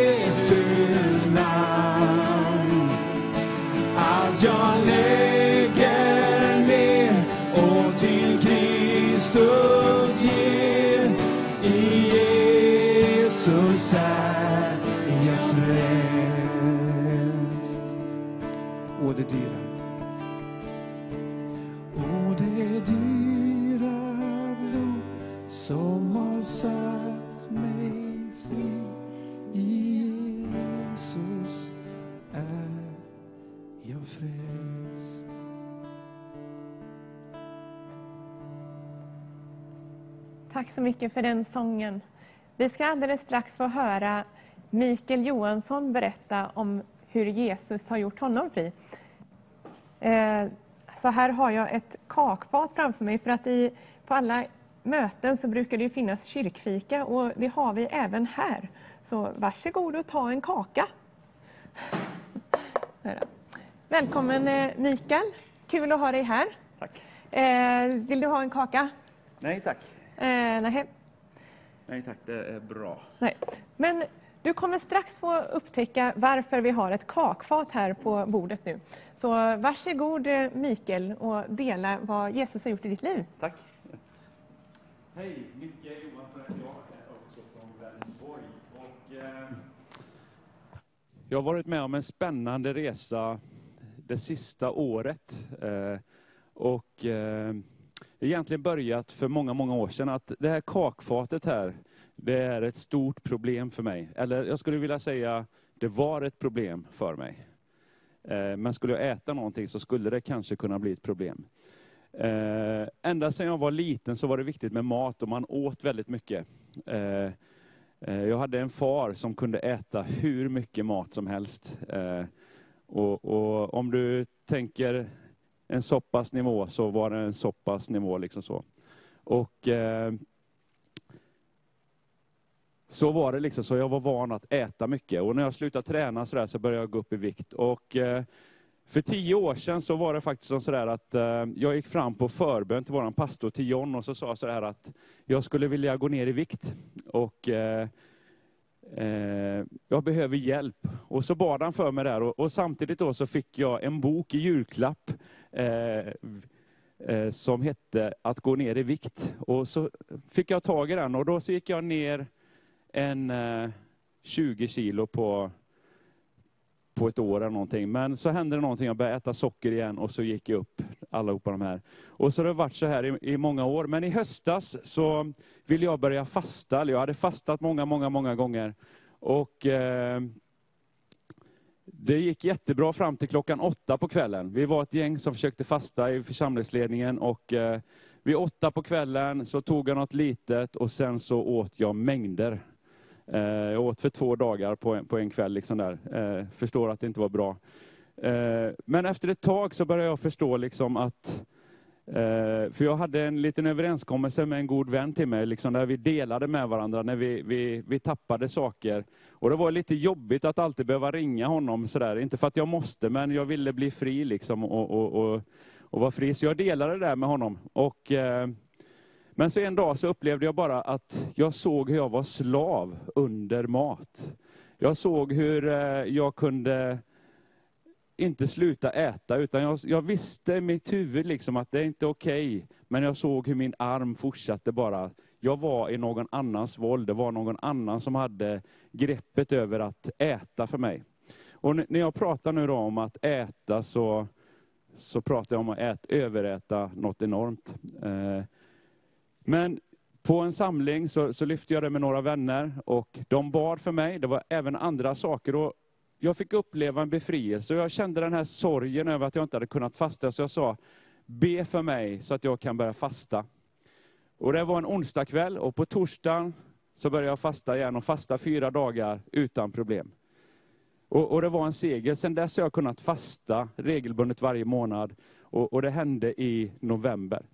mycket för den sången. Vi ska alldeles strax få höra Mikael Johansson berätta om hur Jesus har gjort honom fri. Eh, Så här har jag ett kakfat framför mig för att i, på alla möten så brukar det finnas kyrkfika och det har vi även här. Så varsågod och ta en kaka. Välkommen eh, Mikael, kul att ha dig här. Tack. Eh, Vill du ha en kaka? Nej tack. Eh, nej. Nej tack, det är bra. Nej. Men du kommer strax få upptäcka varför vi har ett kakfat här på bordet nu. Så varsågod eh, Mikael och dela vad Jesus har gjort i ditt liv. Tack. Hej, Micke Johansson heter jag, är också från Vänersborg. Och, eh, Jag har varit med om en spännande resa det sista året. Eh, och eh, egentligen börjat för många, många år sedan att det här kakfatet här, det är ett stort problem för mig. Eller jag skulle vilja säga, det var ett problem för mig. Eh, men skulle jag äta någonting så skulle det kanske kunna bli ett problem. Eh, ända sedan jag var liten så var det viktigt med mat och man åt väldigt mycket. Eh, jag hade en far som kunde äta hur mycket mat som helst. Och, och om du tänker en soppas nivå så var det en soppas nivå. Liksom så. Och eh, så var det liksom, så jag var van att äta mycket. Och när jag slutade träna så, där, så började jag gå upp i vikt. Och eh, för tio år sedan så var det faktiskt så där att eh, jag gick fram på förbön till vår pastor, till John, och så sa så där att jag skulle vilja gå ner i vikt. Och eh, eh, jag behöver hjälp. Och så bad han för mig där och, och samtidigt då så fick jag en bok i julklapp eh, eh, som hette Att gå ner i vikt. Och så fick jag tag i den och då så gick jag ner en eh, 20 kilo på, på ett år eller någonting. Men så hände det någonting, jag började äta socker igen och så gick jag upp allihopa de här. Och så har det varit så här i, i många år. Men i höstas så ville jag börja fasta. Jag hade fastat många, många, många gånger. Och eh, det gick jättebra fram till klockan åtta på kvällen. Vi var ett gäng som försökte fasta i församlingsledningen och eh, vid åtta på kvällen så tog jag något litet och sen så åt jag mängder. Eh, jag åt för två dagar på en, på en kväll. Liksom där. Eh, förstår att det inte var bra. Eh, men efter ett tag så började jag förstå liksom att Eh, för jag hade en liten överenskommelse med en god vän till mig, liksom, där vi delade med varandra när vi, vi, vi tappade saker. Och det var lite jobbigt att alltid behöva ringa honom, sådär. inte för att jag måste, men jag ville bli fri liksom, och, och, och, och vara fri. Så jag delade det där med honom. Och, eh, men så en dag så upplevde jag bara att jag såg hur jag var slav under mat. Jag såg hur eh, jag kunde inte sluta äta, utan jag, jag visste i mitt huvud liksom att det är inte okej. Okay, men jag såg hur min arm fortsatte bara. Jag var i någon annans våld, det var någon annan som hade greppet över att äta för mig. Och när jag pratar nu då om att äta så, så pratar jag om att ät, överäta något enormt. Eh, men på en samling så, så lyfte jag det med några vänner och de bad för mig. Det var även andra saker. Och jag fick uppleva en befrielse och jag kände den här sorgen över att jag inte hade kunnat fasta. Så jag sa, be för mig så att jag kan börja fasta. Och det var en onsdagkväll och på torsdagen så började jag fasta igen och fasta fyra dagar utan problem. Och, och det var en seger. Sen dess har jag kunnat fasta regelbundet varje månad och, och det hände i november.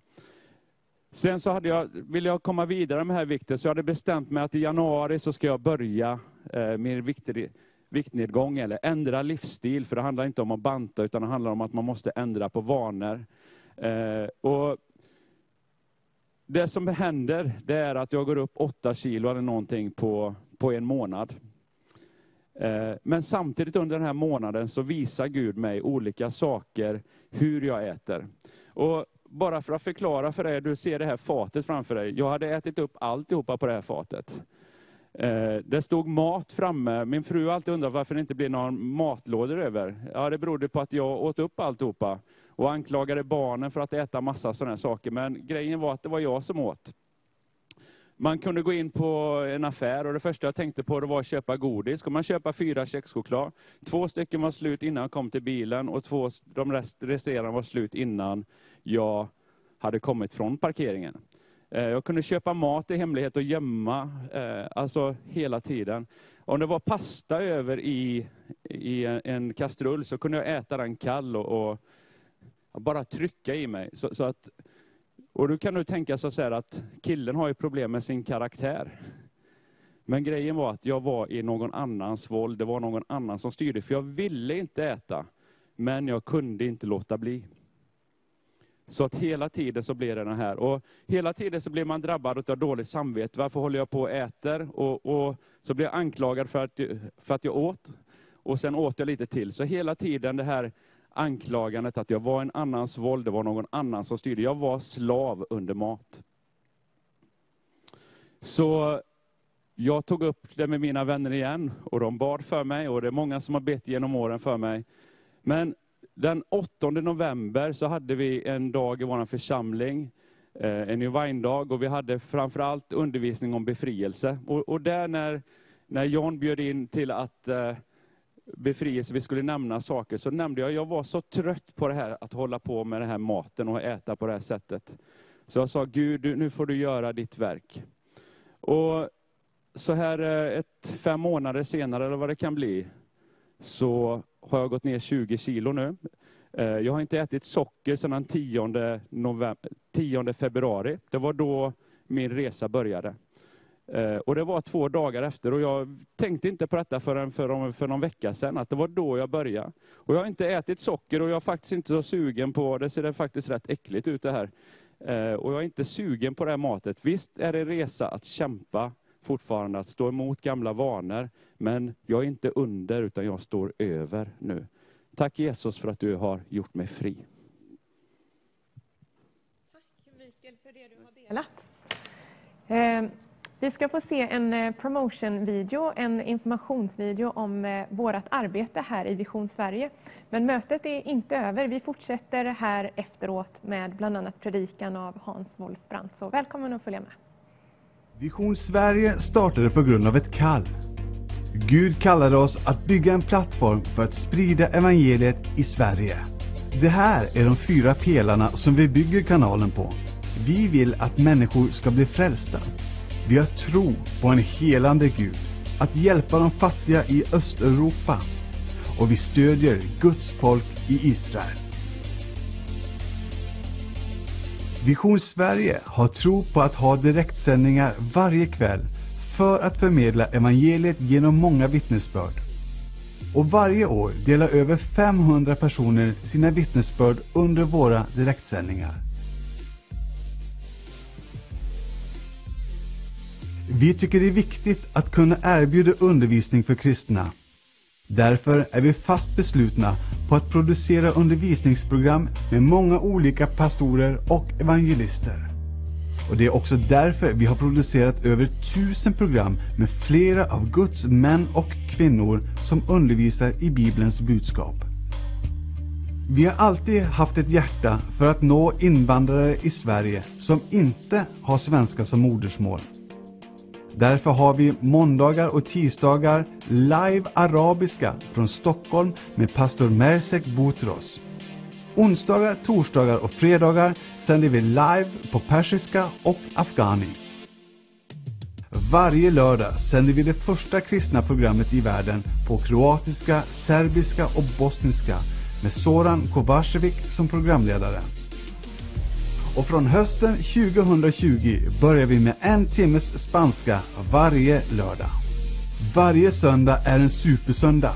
Sen så hade jag, ville jag komma vidare med här vikten, så jag hade bestämt mig att i januari så ska jag börja eh, min vikter, viktnedgång eller ändra livsstil. För det handlar inte om att banta, utan det handlar om att man måste ändra på vanor. Eh, och det som händer, det är att jag går upp åtta kilo eller någonting på, på en månad. Eh, men samtidigt under den här månaden så visar Gud mig olika saker, hur jag äter. Och bara för att förklara för dig, du ser det här fatet framför dig. Jag hade ätit upp alltihopa på det här fatet. Eh, det stod mat framme. Min fru har alltid undrat varför det inte blir några matlådor över. Ja, det berodde på att jag åt upp alltihopa och anklagade barnen för att äta massa sådana saker. Men grejen var att det var jag som åt. Man kunde gå in på en affär och det första jag tänkte på det var att köpa godis. Ska man köpa fyra kexchoklad? Två stycken var slut innan jag kom till bilen och två, de rest, resterande var slut innan jag hade kommit från parkeringen. Eh, jag kunde köpa mat i hemlighet och gömma, eh, alltså hela tiden. Om det var pasta över i, i en kastrull så kunde jag äta den kall och, och bara trycka i mig. Så, så att och då kan du tänka så här att killen har ju problem med sin karaktär. Men grejen var att jag var i någon annans våld, det var någon annan som styrde. För jag ville inte äta, men jag kunde inte låta bli. Så att hela tiden så blir det den här. Och hela tiden så blir man drabbad av dåligt samvete. Varför håller jag på och äter? Och, och så blir jag anklagad för att, för att jag åt. Och sen åt jag lite till. Så hela tiden det här anklagandet att jag var en annans våld, det var någon annan som styrde. Jag var slav under mat. Så jag tog upp det med mina vänner igen och de bad för mig och det är många som har bett genom åren för mig. Men den 8 november så hade vi en dag i vår församling, eh, en Divine-dag, och vi hade framförallt undervisning om befrielse. Och, och där när, när John bjöd in till att eh, befrielse, vi skulle nämna saker, så nämnde jag, jag var så trött på det här att hålla på med den här maten och äta på det här sättet. Så jag sa, Gud, nu får du göra ditt verk. Och så här eh, ett, fem månader senare, eller vad det kan bli, så har jag gått ner 20 kilo nu. Eh, jag har inte ätit socker sedan den 10, november, 10 februari. Det var då min resa började. Eh, och det var två dagar efter och jag tänkte inte på detta förrän för, för någon vecka sedan, att det var då jag började. Och jag har inte ätit socker och jag är faktiskt inte så sugen på, det ser faktiskt rätt äckligt ut det här. Eh, och jag är inte sugen på det här matet. Visst är det en resa att kämpa fortfarande, att stå emot gamla vanor. Men jag är inte under, utan jag står över nu. Tack Jesus för att du har gjort mig fri. Tack Mikael för det du har delat. Eh, vi ska få se en eh, promotion-video, en informationsvideo om eh, vårt arbete här i Vision Sverige. Men mötet är inte över. Vi fortsätter här efteråt med bland annat predikan av Hans Wolf Brandt. Så välkommen att följa med. Vision Sverige startade på grund av ett kall. Gud kallade oss att bygga en plattform för att sprida evangeliet i Sverige. Det här är de fyra pelarna som vi bygger kanalen på. Vi vill att människor ska bli frälsta vi har tro på en helande Gud, att hjälpa de fattiga i Östeuropa och vi stödjer Guds folk i Israel. Vision Sverige har tro på att ha direktsändningar varje kväll för att förmedla evangeliet genom många vittnesbörd. Och varje år delar över 500 personer sina vittnesbörd under våra direktsändningar. Vi tycker det är viktigt att kunna erbjuda undervisning för kristna. Därför är vi fast beslutna på att producera undervisningsprogram med många olika pastorer och evangelister. Och Det är också därför vi har producerat över tusen program med flera av Guds män och kvinnor som undervisar i Bibelns budskap. Vi har alltid haft ett hjärta för att nå invandrare i Sverige som inte har svenska som modersmål. Därför har vi måndagar och tisdagar live arabiska från Stockholm med pastor Mersek Boutros. Onsdagar, torsdagar och fredagar sänder vi live på persiska och afghani. Varje lördag sänder vi det första kristna programmet i världen på kroatiska, serbiska och bosniska med Soran Kovacevic som programledare. Och från hösten 2020 börjar vi med en timmes spanska varje lördag. Varje söndag är en supersöndag.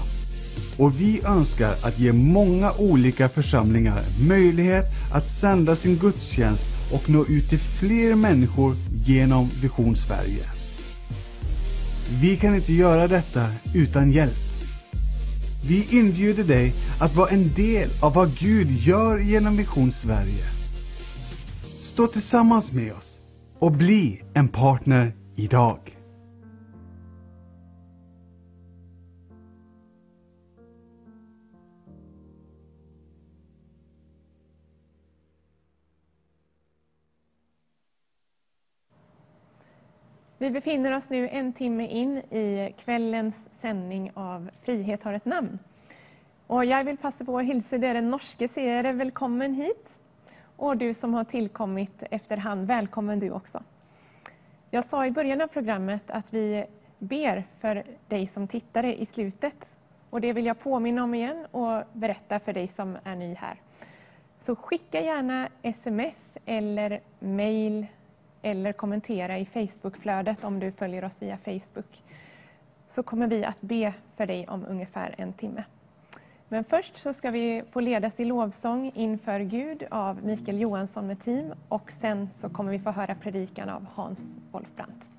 Och vi önskar att ge många olika församlingar möjlighet att sända sin gudstjänst och nå ut till fler människor genom Vision Sverige. Vi kan inte göra detta utan hjälp. Vi inbjuder dig att vara en del av vad Gud gör genom Vision Sverige. Stå tillsammans med oss och bli en partner idag. Vi befinner oss nu en timme in i kvällens sändning av Frihet har ett namn. Och jag vill passa på att hälsa er norske seere välkommen hit. Och du som har tillkommit efterhand, välkommen du också. Jag sa i början av programmet att vi ber för dig som tittare i slutet. Och det vill jag påminna om igen och berätta för dig som är ny här. Så skicka gärna sms eller mail eller kommentera i Facebookflödet om du följer oss via Facebook. Så kommer vi att be för dig om ungefär en timme. Men först så ska vi få ledas i lovsång inför Gud av Mikael Johansson med team och sen så kommer vi få höra predikan av Hans Wolfbrandt.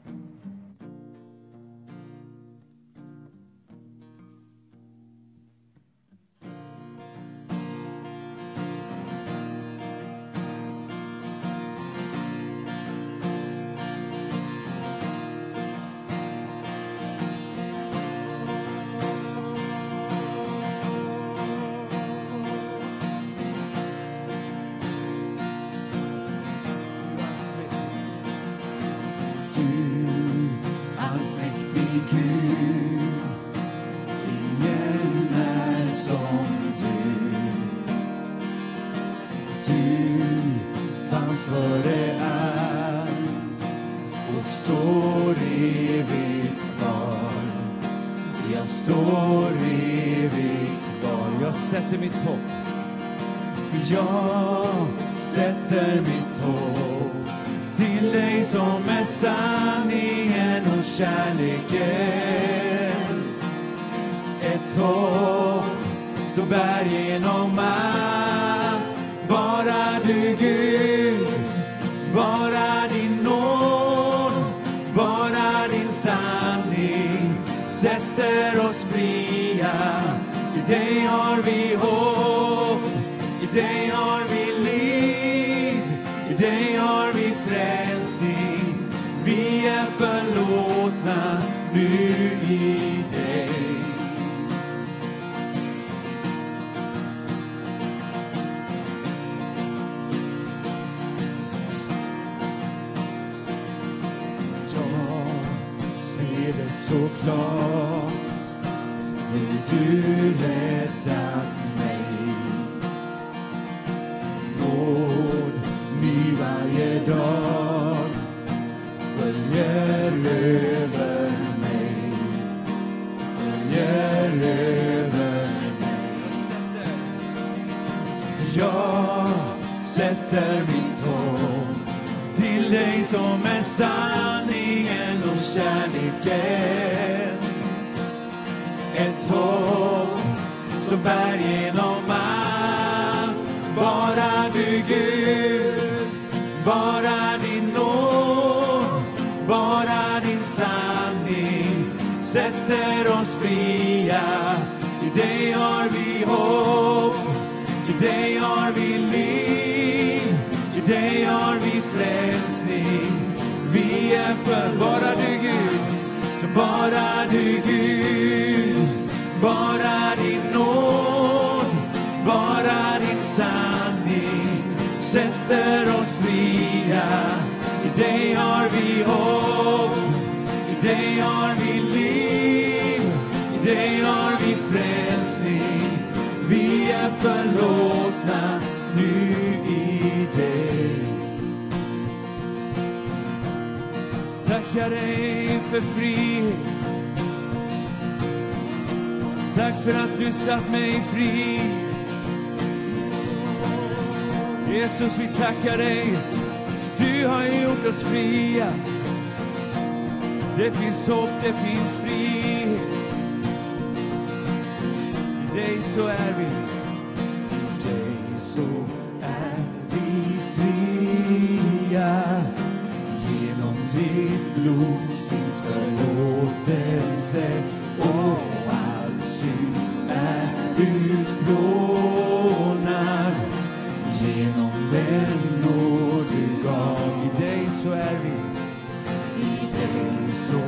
I dig så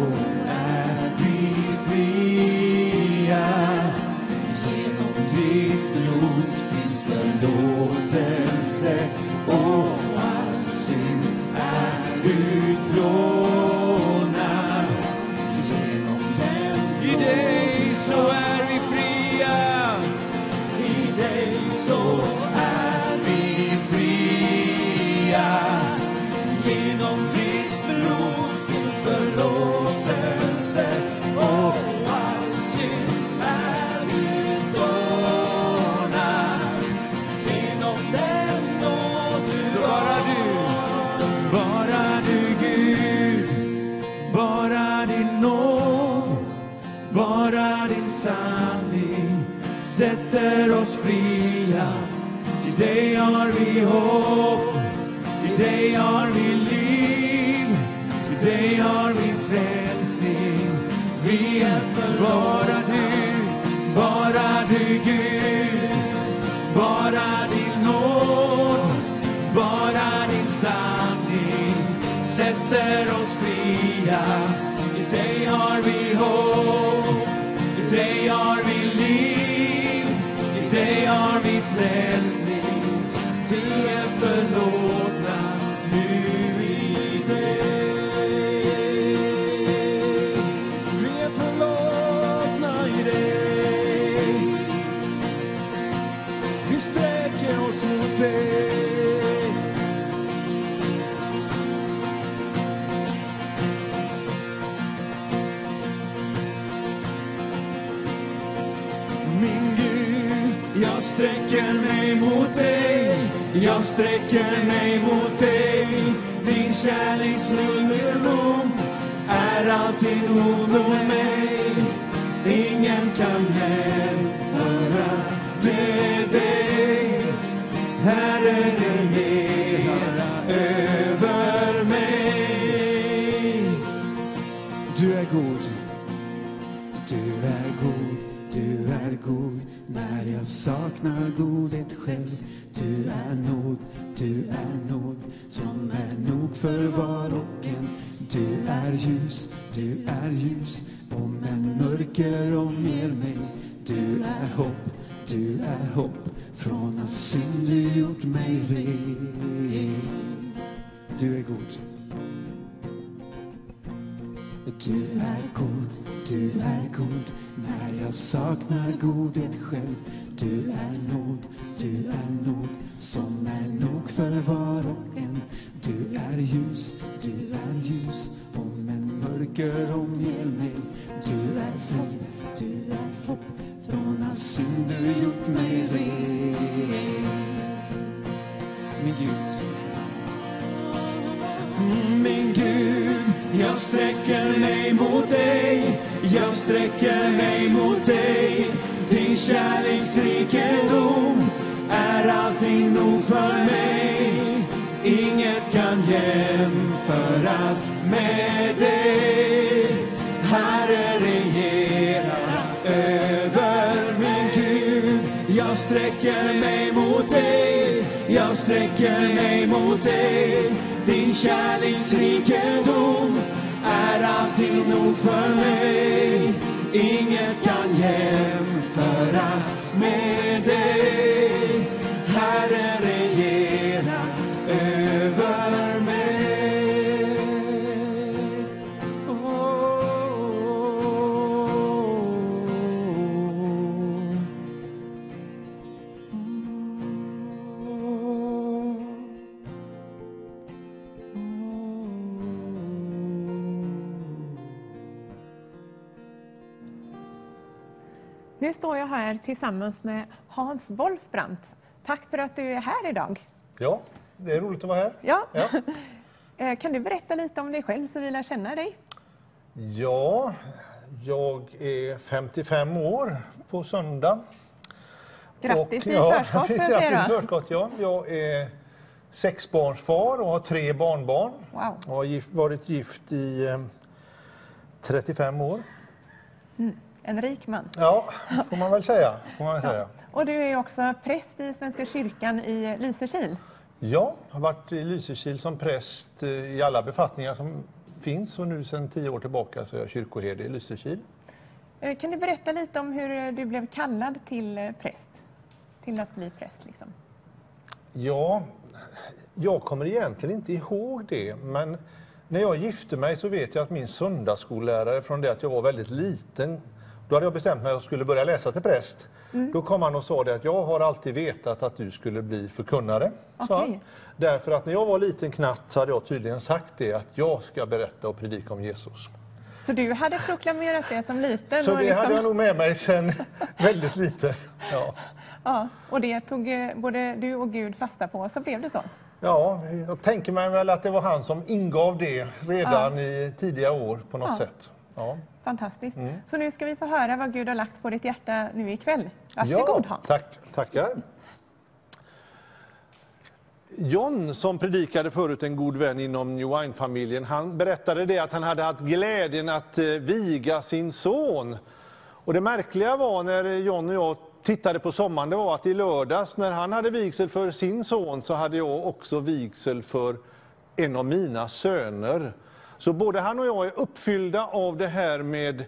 är tillsammans med Hans Wolfbrandt. Tack för att du är här idag. Ja, det är roligt att vara här. Ja. Ja. Eh, Kan du berätta lite om dig själv så vi lär känna dig? Ja, jag är 55 år på söndag. Grattis Och- i ja, förskott grattis ja. Jag är sexbarnsfar och har tre barnbarn. Wow. Jag har gift, varit gift i eh, 35 år. En rik man. Ja, får man väl säga. Får man väl säga. Och du är också präst i Svenska kyrkan i Lysekil. Ja, har varit i Lysekil som präst eh, i alla befattningar som finns och nu sedan tio år tillbaka så är jag kyrkoherde i Lysekil. Eh, Kan du berätta lite om hur eh, du blev kallad till präst? Till att bli präst liksom. Ja, jag kommer egentligen inte ihåg det, men när jag gifte mig så vet jag att min söndagsskollärare från det att jag var väldigt liten, då hade jag bestämt mig att jag skulle börja läsa till präst. Då kom han och sa det att jag har alltid vetat att du skulle bli förkunnare. Okej. Därför att när jag var liten knatt så hade jag tydligen sagt det att jag ska berätta och predika om Jesus. Så du hade proklamerat det som liten? Så det liksom- hade jag nog med mig sedan väldigt lite. Ja. Ja, och det tog eh, både du och Gud fasta på, så blev det så. Ja, jag tänker mig väl att det var han som ingav det redan i tidiga år på något Ja. sätt. Ja, Fantastiskt. Mm. Så nu ska vi få höra vad Gud har lagt på ditt hjärta nu ikväll. Varsågod ja Hans. tack, tackar. John som predikade förut, en god vän inom New Wine-familjen, han berättade det att han hade haft glädjen att eh, viga sin son. Och det märkliga var när John och jag tittade på sommaren, det var att i lördags när han hade vigsel för sin son så hade jag också vigsel för en av mina söner. Så både han och jag är uppfyllda av det här med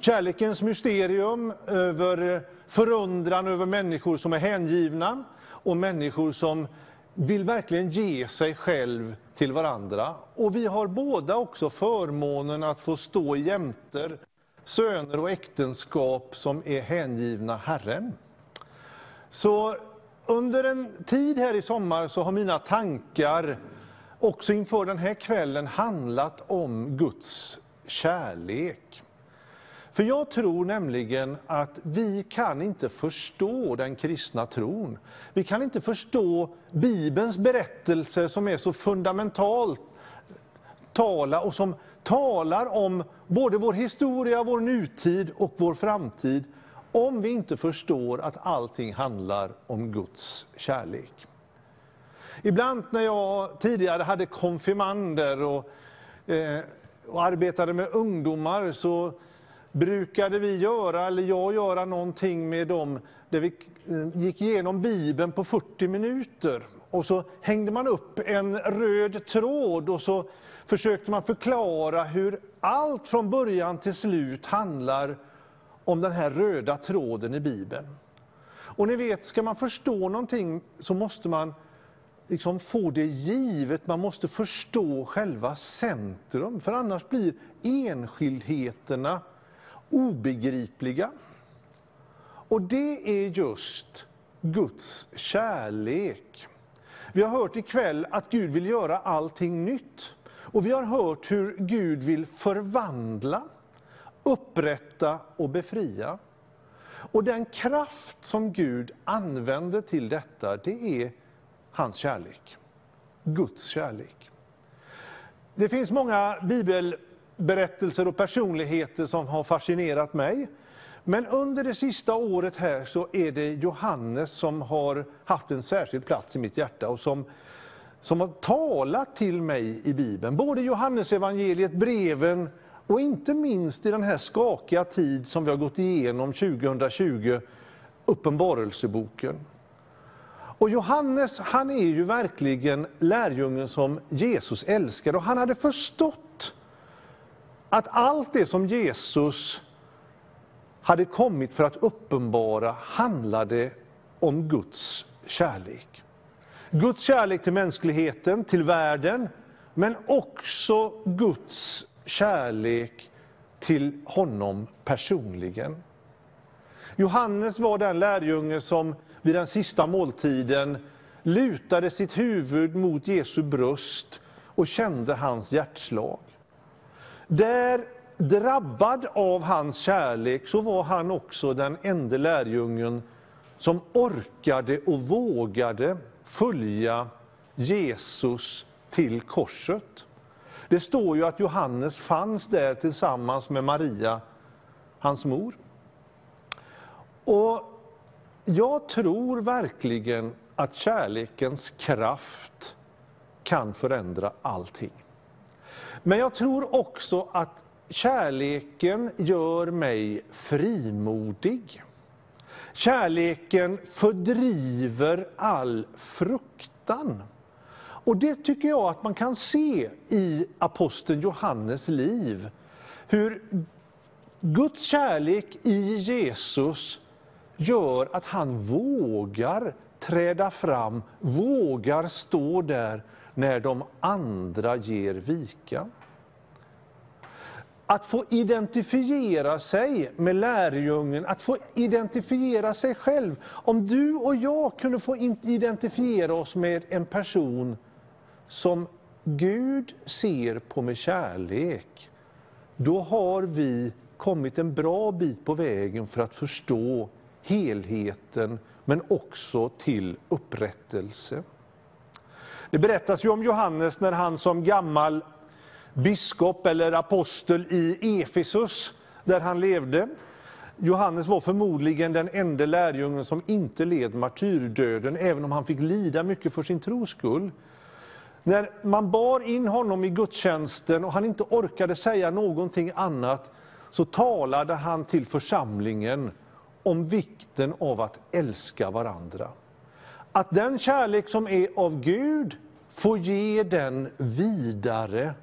kärlekens mysterium, över förundran över människor som är hängivna och människor som vill verkligen ge sig själv till varandra. Och vi har båda också förmånen att få stå jämter söner och äktenskap som är hängivna Herren. Så under en tid här i sommar så har mina tankar också inför den här kvällen handlat om Guds kärlek. För jag tror nämligen att vi kan inte förstå den kristna tron. Vi kan inte förstå Bibelns berättelser som är så fundamentalt tala och som talar om både vår historia, vår nutid och vår framtid om vi inte förstår att allting handlar om Guds kärlek. Ibland när jag tidigare hade konfirmander och, eh, och arbetade med ungdomar så brukade vi göra, eller jag göra någonting med dem där vi eh, gick igenom Bibeln på 40 minuter. Och så hängde man upp en röd tråd och så försökte man förklara hur allt från början till slut handlar om den här röda tråden i Bibeln. Och ni vet, ska man förstå någonting så måste man liksom få det givet, man måste förstå själva centrum, för annars blir enskildheterna obegripliga. Och det är just Guds kärlek. Vi har hört ikväll att Gud vill göra allting nytt. Och vi har hört hur Gud vill förvandla, upprätta och befria. Och den kraft som Gud använder till detta, det är hans kärlek. Guds kärlek. Det finns många bibelberättelser och personligheter som har fascinerat mig. Men under det sista året här så är det Johannes som har haft en särskild plats i mitt hjärta och som, som har talat till mig i Bibeln. Både Johannes evangeliet, breven och inte minst i den här skakiga tid som vi har gått igenom 2020, Uppenbarelseboken. Och Johannes, han är ju verkligen lärjungen som Jesus älskade. och han hade förstått att allt det som Jesus hade kommit för att uppenbara handlade om Guds kärlek. Guds kärlek till mänskligheten, till världen, men också Guds kärlek till honom personligen. Johannes var den lärjunge som vid den sista måltiden lutade sitt huvud mot Jesu bröst och kände hans hjärtslag. Där, drabbad av hans kärlek, så var han också den enda lärjungen som orkade och vågade följa Jesus till korset. Det står ju att Johannes fanns där tillsammans med Maria, hans mor. Och jag tror verkligen att kärlekens kraft kan förändra allting. Men jag tror också att kärleken gör mig frimodig. Kärleken fördriver all fruktan. Och det tycker jag att man kan se i aposteln Johannes liv. Hur Guds kärlek i Jesus gör att han vågar träda fram, vågar stå där när de andra ger vika. Att få identifiera sig med lärjungen, att få identifiera sig själv. Om du och jag kunde få identifiera oss med en person som Gud ser på med kärlek, då har vi kommit en bra bit på vägen för att förstå helheten, men också till upprättelse. Det berättas ju om Johannes när han som gammal biskop eller apostel i Efesus, där han levde. Johannes var förmodligen den enda lärjungen som inte led martyrdöden, även om han fick lida mycket för sin tros skull. När man bar in honom i gudstjänsten och han inte orkade säga någonting annat, så talade han till församlingen om vikten av att älska varandra. Att den kärlek som är av Gud får ge den vidare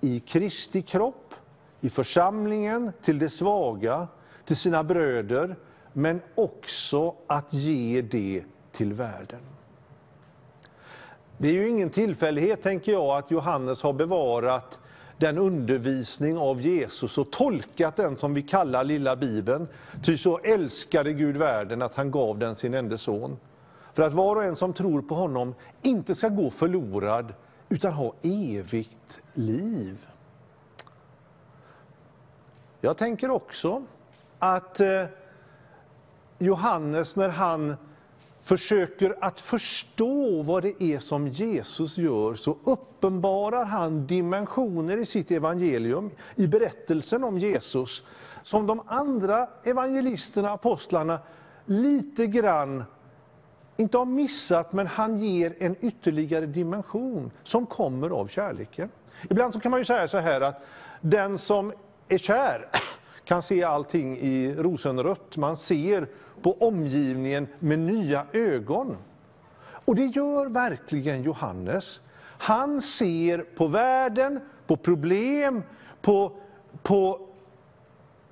i Kristi kropp, i församlingen, till de svaga, till sina bröder, men också att ge det till världen. Det är ju ingen tillfällighet, tänker jag, att Johannes har bevarat den undervisning av Jesus och tolkat den som vi kallar lilla Bibeln. Ty så älskade Gud världen att han gav den sin enda son. För att var och en som tror på honom inte ska gå förlorad utan ha evigt liv. Jag tänker också att eh, Johannes när han försöker att förstå vad det är som Jesus gör så uppenbarar han dimensioner i sitt evangelium, i berättelsen om Jesus, som de andra evangelisterna, apostlarna, lite grann inte har missat, men han ger en ytterligare dimension som kommer av kärleken. Ibland så kan man ju säga så här att den som är kär kan se allting i rosenrött. Man ser på omgivningen med nya ögon. Och det gör verkligen Johannes. Han ser på världen, på problem, på, på,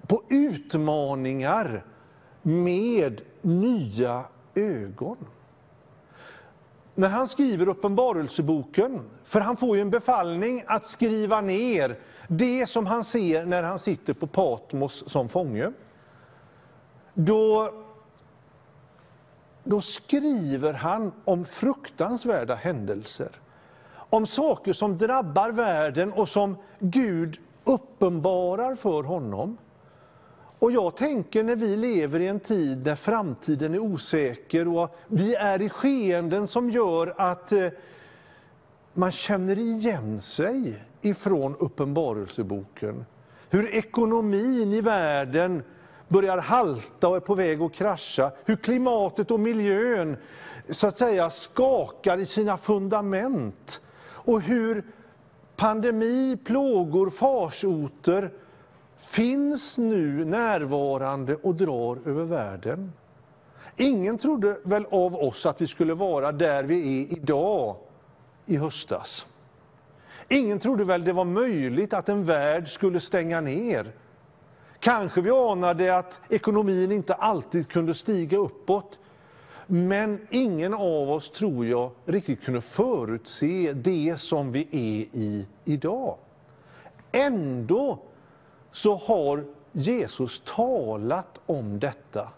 på utmaningar med nya ögon. När han skriver Uppenbarelseboken, för han får ju en befallning att skriva ner det som han ser när han sitter på Patmos som fånge. Då då skriver han om fruktansvärda händelser. Om saker som drabbar världen och som Gud uppenbarar för honom. Och jag tänker när vi lever i en tid där framtiden är osäker och vi är i skeenden som gör att eh, man känner igen sig ifrån Uppenbarelseboken. Hur ekonomin i världen börjar halta och är på väg att krascha. Hur klimatet och miljön så att säga skakar i sina fundament. Och hur pandemi, plågor, farsoter finns nu närvarande och drar över världen. Ingen trodde väl av oss att vi skulle vara där vi är idag i höstas. Ingen trodde väl det var möjligt att en värld skulle stänga ner Kanske vi anade att ekonomin inte alltid kunde stiga uppåt. Men ingen av oss, tror jag, riktigt kunde förutse det som vi är i idag. Ändå så har Jesus talat om detta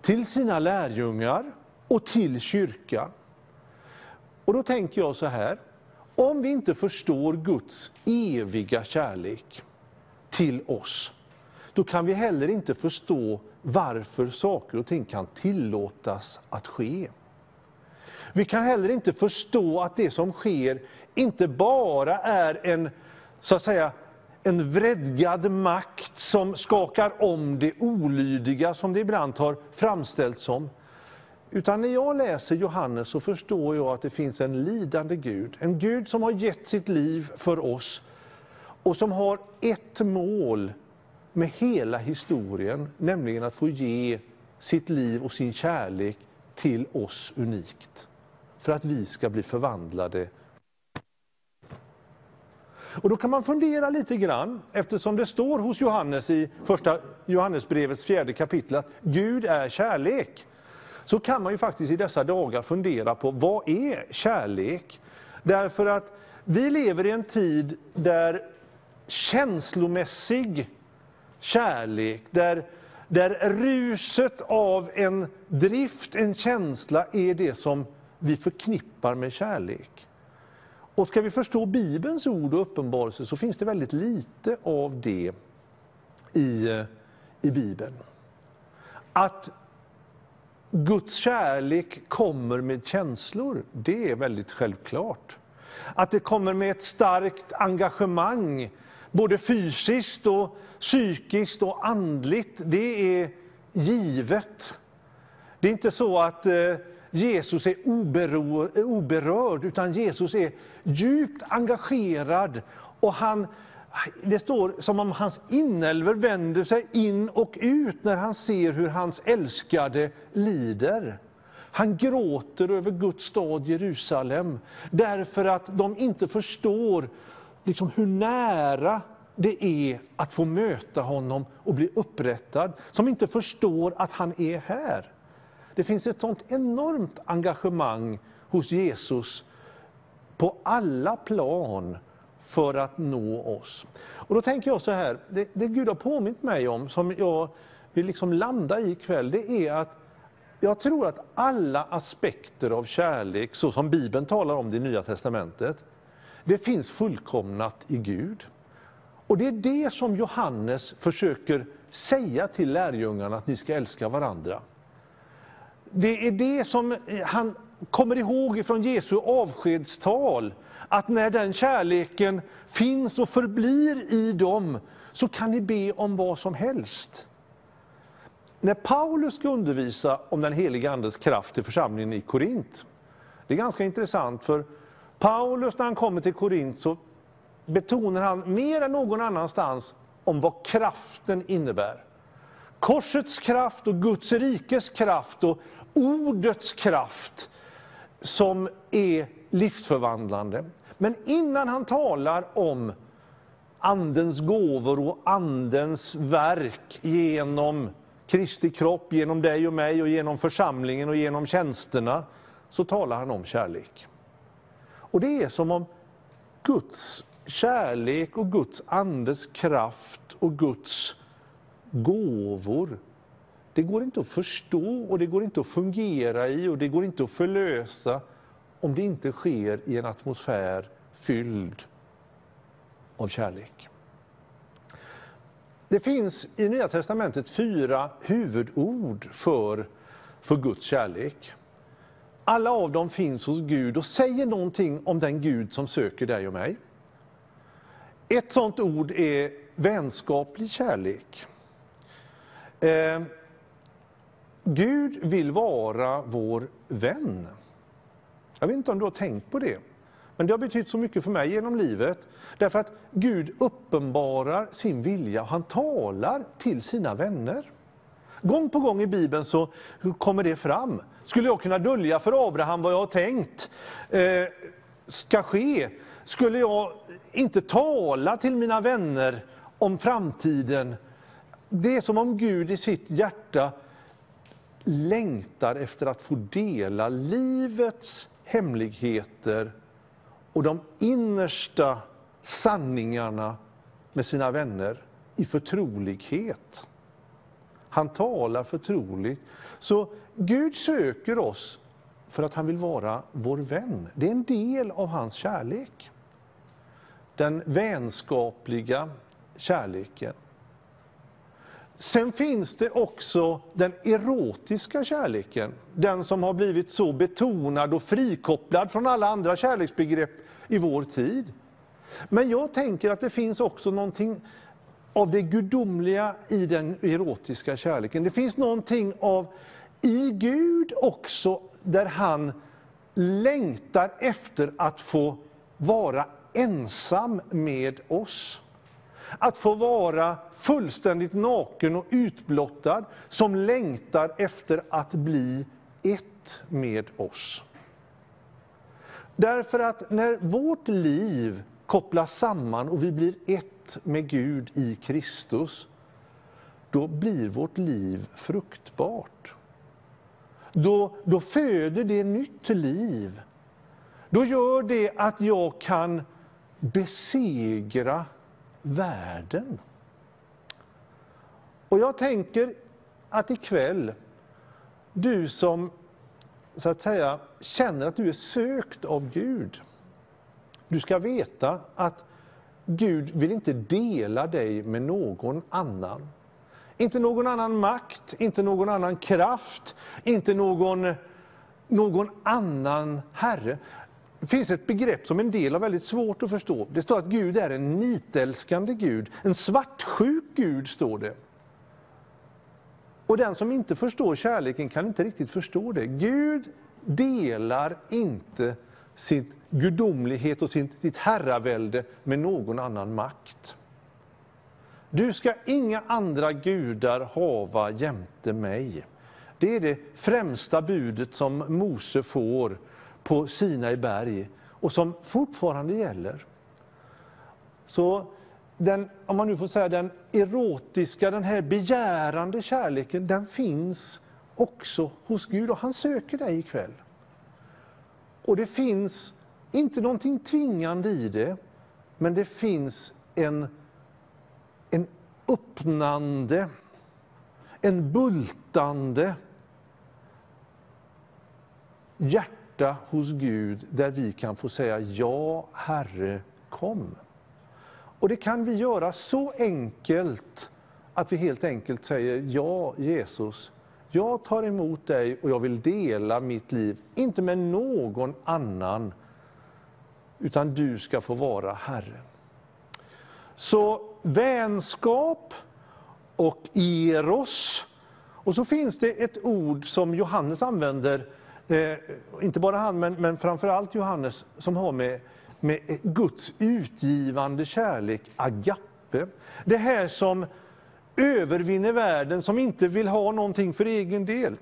till sina lärjungar och till kyrkan. Och då tänker jag så här, om vi inte förstår Guds eviga kärlek till oss, då kan vi heller inte förstå varför saker och ting kan tillåtas att ske. Vi kan heller inte förstå att det som sker inte bara är en, så att säga, en vredgad makt som skakar om det olydiga som det ibland har framställts som. Utan när jag läser Johannes så förstår jag att det finns en lidande Gud. En Gud som har gett sitt liv för oss och som har ett mål med hela historien, nämligen att få ge sitt liv och sin kärlek till oss unikt. För att vi ska bli förvandlade. Och då kan man fundera lite grann, eftersom det står hos Johannes i första Johannesbrevets fjärde kapitel att Gud är kärlek. Så kan man ju faktiskt i dessa dagar fundera på vad är kärlek? Därför att vi lever i en tid där känslomässig kärlek, där, där ruset av en drift, en känsla, är det som vi förknippar med kärlek. Och ska vi förstå Bibelns ord och uppenbarelse så finns det väldigt lite av det i, i Bibeln. Att Guds kärlek kommer med känslor, det är väldigt självklart. Att det kommer med ett starkt engagemang, både fysiskt och psykiskt och andligt, det är givet. Det är inte så att eh, Jesus är oberörd, utan Jesus är djupt engagerad och han, det står som om hans inälvor vänder sig in och ut när han ser hur hans älskade lider. Han gråter över Guds stad Jerusalem därför att de inte förstår liksom hur nära det är att få möta honom och bli upprättad. Som inte förstår att han är här. Det finns ett sånt enormt engagemang hos Jesus på alla plan för att nå oss. Och då tänker jag så här, det, det Gud har påmint mig om, som jag vill liksom landa i ikväll, det är att jag tror att alla aspekter av kärlek, så som Bibeln talar om det i Nya Testamentet, det finns fullkomnat i Gud. Och det är det som Johannes försöker säga till lärjungarna, att ni ska älska varandra. Det är det som han kommer ihåg från Jesu avskedstal, att när den kärleken finns och förblir i dem, så kan ni be om vad som helst. När Paulus ska undervisa om den heliga Andes kraft i församlingen i Korint, det är ganska intressant, för Paulus när han kommer till Korint så betonar han mer än någon annanstans om vad kraften innebär. Korsets kraft och Guds rikes kraft och ordets kraft som är livsförvandlande. Men innan han talar om Andens gåvor och Andens verk genom Kristi kropp, genom dig och mig och genom församlingen och genom tjänsterna, så talar han om kärlek. Och det är som om Guds kärlek och Guds andes kraft och Guds gåvor, det går inte att förstå och det går inte att fungera i och det går inte att förlösa om det inte sker i en atmosfär fylld av kärlek. Det finns i Nya Testamentet fyra huvudord för, för Guds kärlek. Alla av dem finns hos Gud och säger någonting om den Gud som söker dig och mig. Ett sådant ord är vänskaplig kärlek. Eh, Gud vill vara vår vän. Jag vet inte om du har tänkt på det, men det har betytt så mycket för mig genom livet. Därför att Gud uppenbarar sin vilja, han talar till sina vänner. Gång på gång i Bibeln så kommer det fram. Skulle jag kunna dölja för Abraham vad jag har tänkt eh, ska ske? Skulle jag inte tala till mina vänner om framtiden? Det är som om Gud i sitt hjärta längtar efter att få dela livets hemligheter och de innersta sanningarna med sina vänner i förtrolighet. Han talar förtroligt. Så Gud söker oss för att han vill vara vår vän. Det är en del av hans kärlek. Den vänskapliga kärleken. Sen finns det också den erotiska kärleken, den som har blivit så betonad och frikopplad från alla andra kärleksbegrepp i vår tid. Men jag tänker att det finns också någonting av det gudomliga i den erotiska kärleken. Det finns någonting av i Gud också, där han längtar efter att få vara ensam med oss. Att få vara fullständigt naken och utblottad, som längtar efter att bli ett med oss. Därför att när vårt liv kopplas samman och vi blir ett med Gud i Kristus, då blir vårt liv fruktbart. Då, då föder det nytt liv. Då gör det att jag kan besegra världen. Och jag tänker att ikväll, du som så att säga känner att du är sökt av Gud, du ska veta att Gud vill inte dela dig med någon annan. Inte någon annan makt, inte någon annan kraft, inte någon, någon annan herre. Det finns ett begrepp som en del har väldigt svårt att förstå. Det står att Gud är en nitälskande Gud, en svartsjuk Gud, står det. Och den som inte förstår kärleken kan inte riktigt förstå det. Gud delar inte sin gudomlighet och sin, sitt herravälde med någon annan makt. Du ska inga andra gudar hava jämte mig. Det är det främsta budet som Mose får på Sinai berg och som fortfarande gäller. Så den, om man nu får säga den erotiska, den här begärande kärleken, den finns också hos Gud och han söker dig ikväll. Och det finns inte någonting tvingande i det, men det finns en, en öppnande, en bultande hjärta hos Gud där vi kan få säga ja, Herre, kom. Och det kan vi göra så enkelt att vi helt enkelt säger ja, Jesus, jag tar emot dig och jag vill dela mitt liv, inte med någon annan, utan du ska få vara Herre. Så vänskap och eros, och så finns det ett ord som Johannes använder, eh, inte bara han, men, men framförallt Johannes, som har med, med Guds utgivande kärlek, agape. Det här som övervinner världen, som inte vill ha någonting för egen del.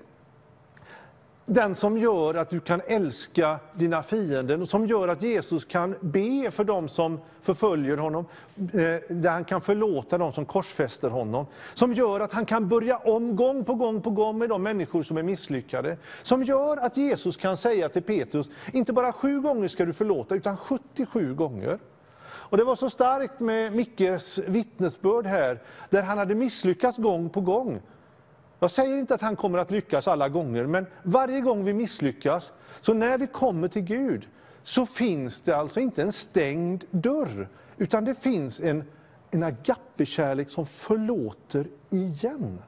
Den som gör att du kan älska dina fiender och som gör att Jesus kan be för dem som förföljer honom, eh, där han kan förlåta dem som korsfäster honom. Som gör att han kan börja om gång på gång på gång med de människor som är misslyckade. Som gör att Jesus kan säga till Petrus, inte bara sju gånger ska du förlåta, utan 77 gånger. Och det var så starkt med Mickes vittnesbörd här, där han hade misslyckats gång på gång. Jag säger inte att han kommer att lyckas alla gånger, men varje gång vi misslyckas, så när vi kommer till Gud, så finns det alltså inte en stängd dörr, utan det finns en, en agape-kärlek som förlåter igen.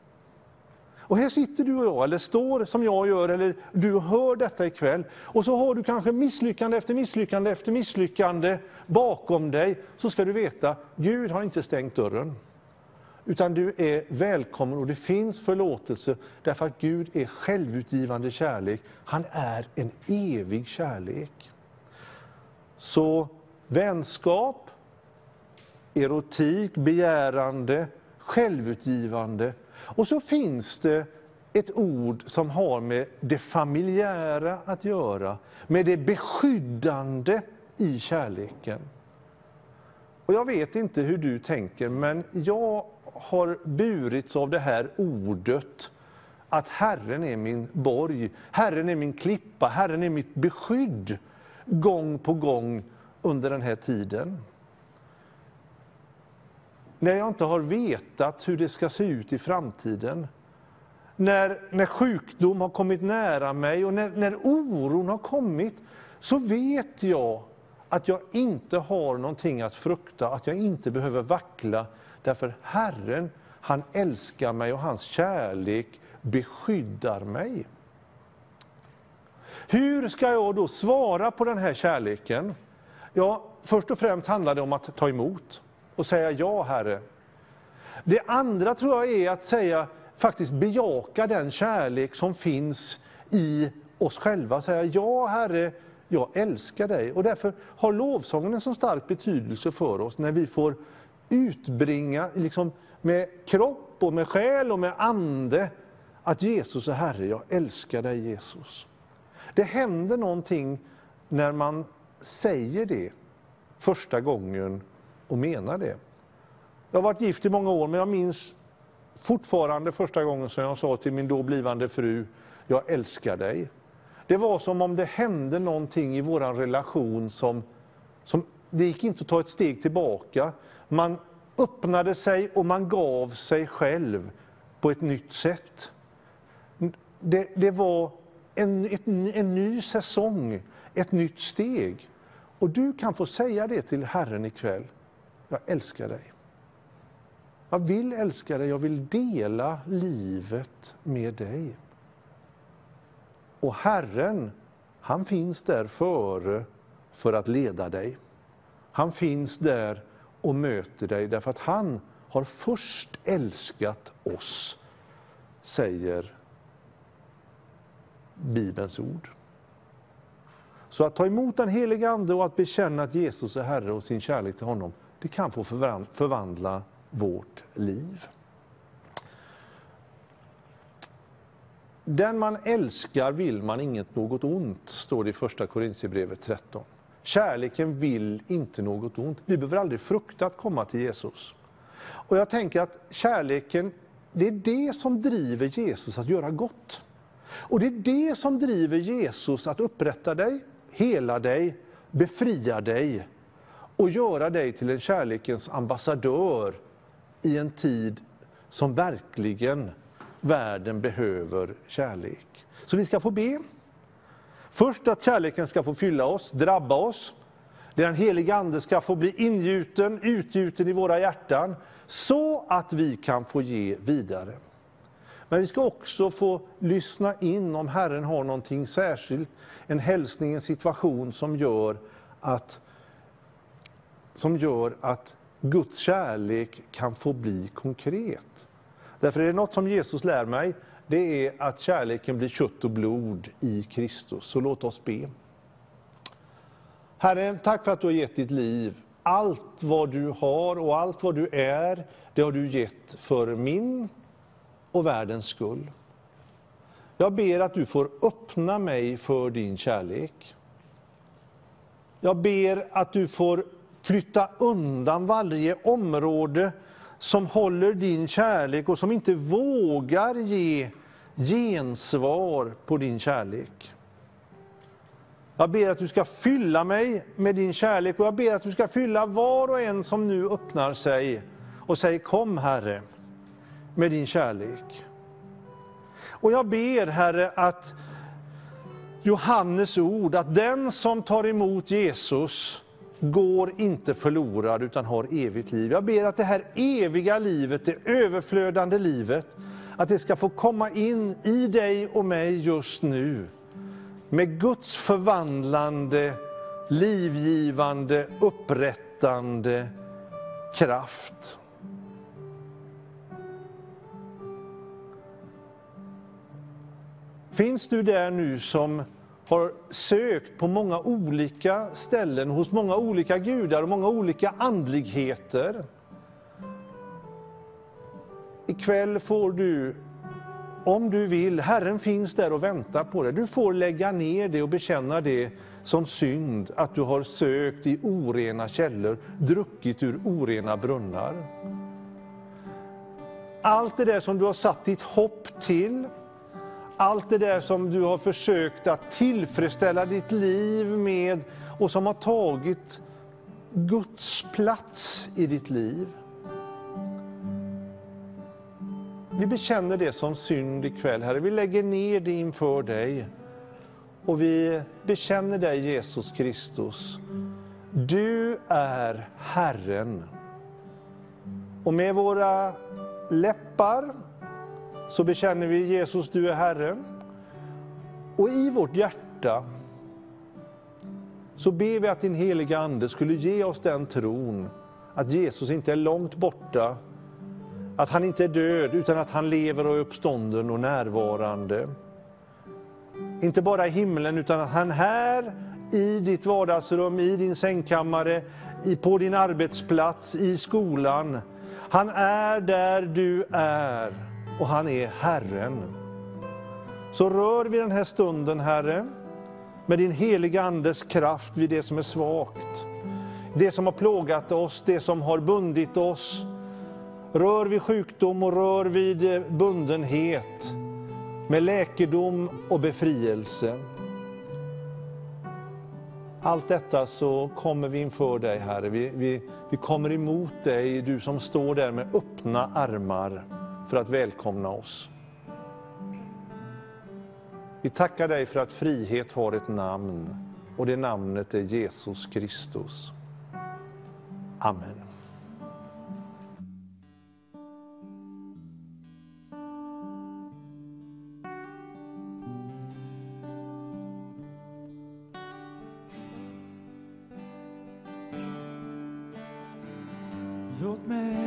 Och här sitter du och jag, eller står som jag gör, eller du hör detta ikväll. Och så har du kanske misslyckande efter misslyckande efter misslyckande bakom dig. Så ska du veta, Gud har inte stängt dörren. Utan du är välkommen och det finns förlåtelse därför att Gud är självutgivande kärlek. Han är en evig kärlek. Så vänskap, erotik, begärande, självutgivande och så finns det ett ord som har med det familjära att göra, med det beskyddande i kärleken. Och jag vet inte hur du tänker, men jag har burits av det här ordet att Herren är min borg, Herren är min klippa, Herren är mitt beskydd gång på gång under den här tiden när jag inte har vetat hur det ska se ut i framtiden. När, när sjukdom har kommit nära mig och när, när oron har kommit, så vet jag att jag inte har någonting att frukta, att jag inte behöver vackla. Därför Herren, Han älskar mig och hans kärlek beskyddar mig. Hur ska jag då svara på den här kärleken? Ja, först och främst handlar det om att ta emot och säga ja, Herre. Det andra tror jag är att säga, faktiskt bejaka den kärlek som finns i oss själva. Säga ja, Herre, jag älskar dig. Och därför har lovsången en så stark betydelse för oss när vi får utbringa liksom, med kropp och med själ och med ande att Jesus är Herre, jag älskar dig Jesus. Det händer någonting när man säger det första gången och menar det. Jag har varit gift i många år, men jag minns fortfarande första gången som jag sa till min då blivande fru, jag älskar dig. Det var som om det hände någonting i vår relation som, som det gick inte att ta ett steg tillbaka. Man öppnade sig och man gav sig själv på ett nytt sätt. Det, det var en, ett, en ny säsong, ett nytt steg. Och du kan få säga det till Herren ikväll. Jag älskar dig. Jag vill älska dig, jag vill dela livet med dig. Och Herren, han finns där före för att leda dig. Han finns där och möter dig därför att han har först älskat oss, säger Bibelns ord. Så att ta emot den helige Ande och att bekänna att Jesus är Herre och sin kärlek till honom, det kan få förvandla vårt liv. Den man älskar vill man inget något ont, står det i första Korintierbrevet 13. Kärleken vill inte något ont. Vi behöver aldrig frukta att komma till Jesus. Och jag tänker att kärleken, det är det som driver Jesus att göra gott. Och det är det som driver Jesus att upprätta dig, hela dig, befria dig och göra dig till en kärlekens ambassadör i en tid som verkligen världen behöver kärlek. Så vi ska få be. Först att kärleken ska få fylla oss, drabba oss. Den heliga Ande ska få bli ingjuten, utgjuten i våra hjärtan, så att vi kan få ge vidare. Men vi ska också få lyssna in om Herren har någonting särskilt, en hälsning, en situation som gör att, som gör att Guds kärlek kan få bli konkret. Därför är det något som Jesus lär mig, det är att kärleken blir kött och blod i Kristus. Så låt oss be. Herre, tack för att du har gett ditt liv. Allt vad du har och allt vad du är, det har du gett för min och världens skull. Jag ber att du får öppna mig för din kärlek. Jag ber att du får flytta undan varje område som håller din kärlek och som inte vågar ge gensvar på din kärlek. Jag ber att du ska fylla mig med din kärlek och jag ber att du ska fylla var och en som nu öppnar sig och säger kom Herre med din kärlek. Och jag ber Herre att Johannes ord, att den som tar emot Jesus går inte förlorad utan har evigt liv. Jag ber att det här eviga livet, det överflödande livet, att det ska få komma in i dig och mig just nu. Med Guds förvandlande, livgivande, upprättande kraft. Finns du där nu som har sökt på många olika ställen, hos många olika gudar och många olika andligheter. Ikväll får du, om du vill, Herren finns där och väntar på dig. Du får lägga ner det och bekänna det som synd, att du har sökt i orena källor, druckit ur orena brunnar. Allt det där som du har satt ditt hopp till, allt det där som du har försökt att tillfredsställa ditt liv med och som har tagit Guds plats i ditt liv. Vi bekänner det som synd ikväll, Herre. Vi lägger ner det inför dig. Och vi bekänner dig, Jesus Kristus. Du är Herren. Och med våra läppar så bekänner vi Jesus, du är Herre. Och i vårt hjärta så ber vi att din heliga Ande skulle ge oss den tron att Jesus inte är långt borta, att han inte är död utan att han lever och är uppstånden och närvarande. Inte bara i himlen utan att han här i ditt vardagsrum, i din sängkammare, på din arbetsplats, i skolan. Han är där du är och han är Herren. Så rör vid den här stunden, Herre, med din heliga Andes kraft vid det som är svagt. Det som har plågat oss, det som har bundit oss. Rör vid sjukdom och rör vid eh, bundenhet med läkedom och befrielse. Allt detta så kommer vi inför dig, Herre. Vi, vi, vi kommer emot dig, du som står där med öppna armar för att välkomna oss. Vi tackar dig för att frihet har ett namn och det namnet är Jesus Kristus. Amen. Låt mig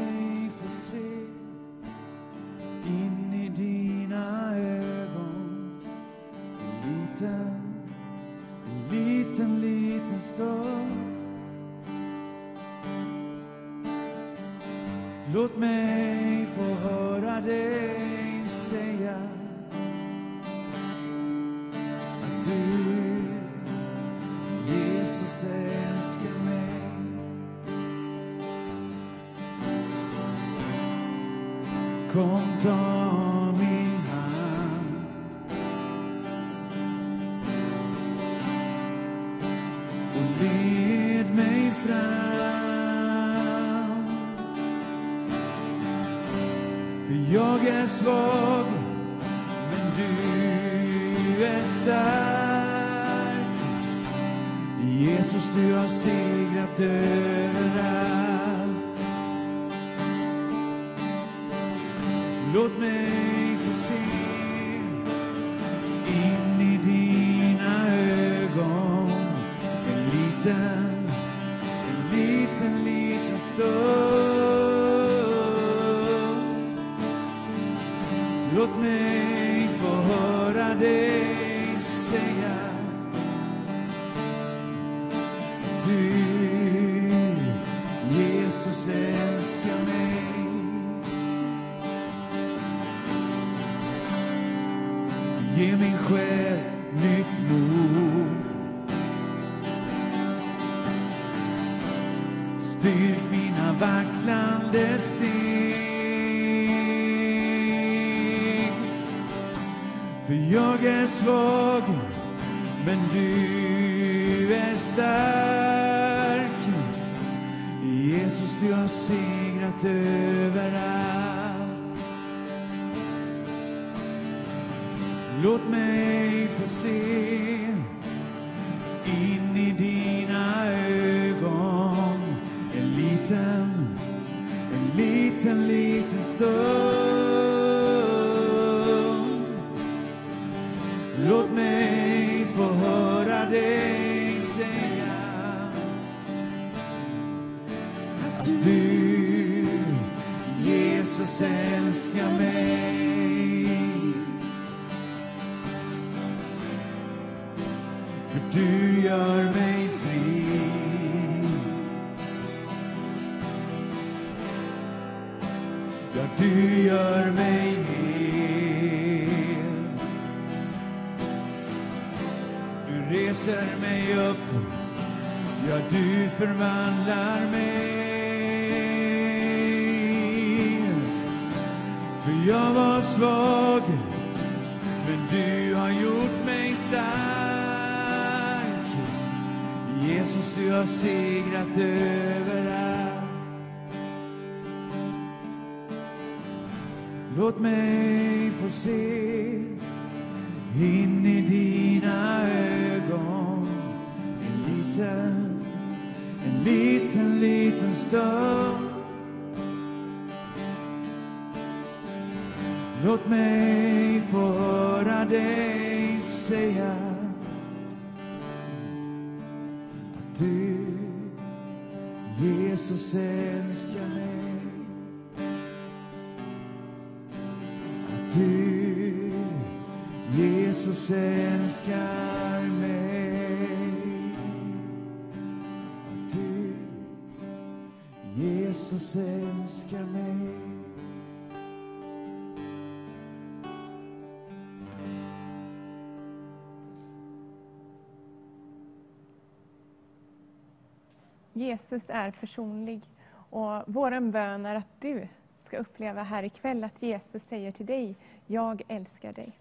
Jesus är personlig och vår bön är att du ska uppleva här ikväll att Jesus säger till dig, jag älskar dig.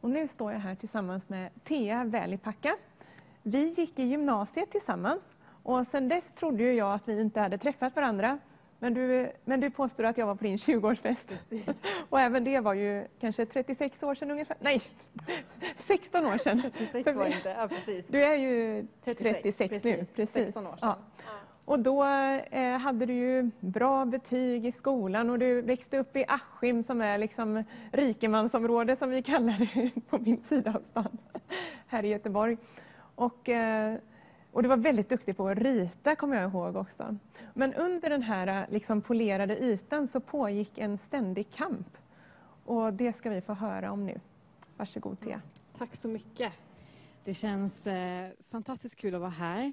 Och nu står jag här tillsammans med Thea Välipacka. Vi gick i gymnasiet tillsammans och sedan dess trodde ju jag att vi inte hade träffat varandra. Men du, men du påstår att jag var på din 20-årsfest. Och även det var ju kanske 36 år sedan ungefär. Nej, 16 år sedan. 36 var inte, ja precis. Du är ju 36, nu. precis. Precis. 16 år sedan. Ja. Och då eh, hade du ju bra betyg i skolan och du växte upp i Askim som är liksom rikemansområde som vi kallar det på min sida av stan här i Göteborg. Och, eh, och du var väldigt duktig på att rita kommer jag ihåg också. Men under den här eh, liksom polerade ytan så pågick en ständig kamp. Och det ska vi få höra om nu. Varsågod Thea. Tack så mycket. Det känns eh, fantastiskt kul att vara här.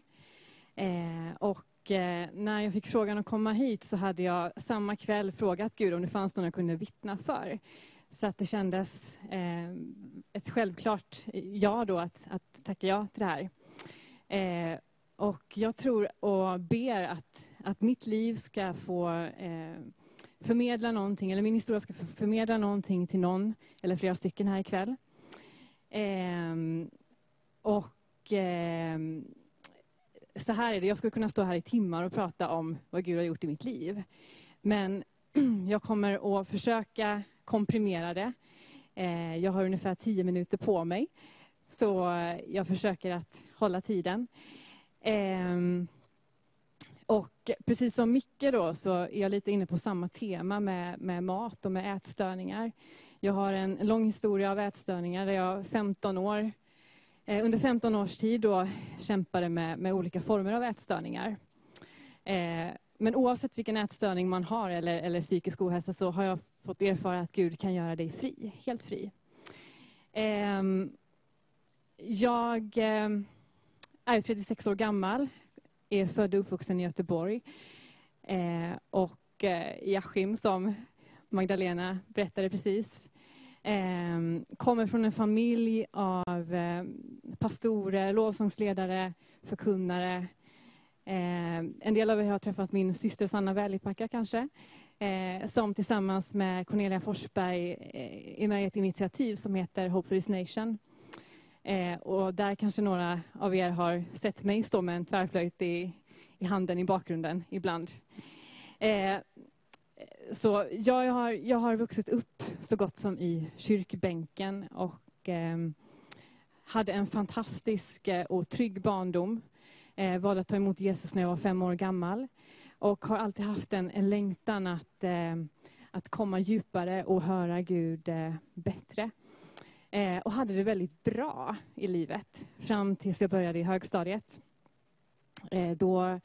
Eh, och eh, när jag fick frågan att komma hit så hade jag samma kväll frågat Gud om det fanns någon jag kunde vittna för. Så att det kändes eh, ett självklart ja då att, att tacka ja till det här. Eh, och jag tror och ber att, att mitt liv ska få eh, förmedla någonting, eller min historia ska få förmedla någonting till någon, eller flera stycken här ikväll. Eh, och eh, så här är det, jag skulle kunna stå här i timmar och prata om vad Gud har gjort i mitt liv. Men jag kommer att försöka komprimera det. Eh, jag har ungefär tio minuter på mig. Så jag försöker att hålla tiden. Ehm, och precis som Micke då så är jag lite inne på samma tema med, med mat och med ätstörningar. Jag har en lång historia av ätstörningar där jag 15 år, Eh, under 15 års tid då kämpade med, med olika former av ätstörningar. Eh, men oavsett vilken ätstörning man har eller, eller psykisk ohälsa så har jag fått erfara att Gud kan göra dig fri, helt fri. Ehm, jag eh, är 36 år gammal, är född och uppvuxen i Göteborg och i Askim som Magdalena berättade precis. Eh, kommer från en familj av eh, pastorer, lovsångsledare, förkunnare. Eh, en del av er har träffat min syster Sanna Välipacka kanske, eh, som tillsammans med Cornelia Forsberg eh, är med i ett initiativ som heter Hope for this nation. Eh, och där kanske några av er har sett mig stå med en tvärflöjt i, i handen i bakgrunden ibland. Eh, så jag har, jag har vuxit upp så gott som i kyrkbänken och eh, hade en fantastisk eh, och trygg barndom. Eh, valde att ta emot Jesus när jag var fem år gammal och har alltid haft en, en längtan att, eh, att komma djupare och höra Gud eh, bättre. Eh, och hade det väldigt bra i livet fram tills jag började i högstadiet. Eh, då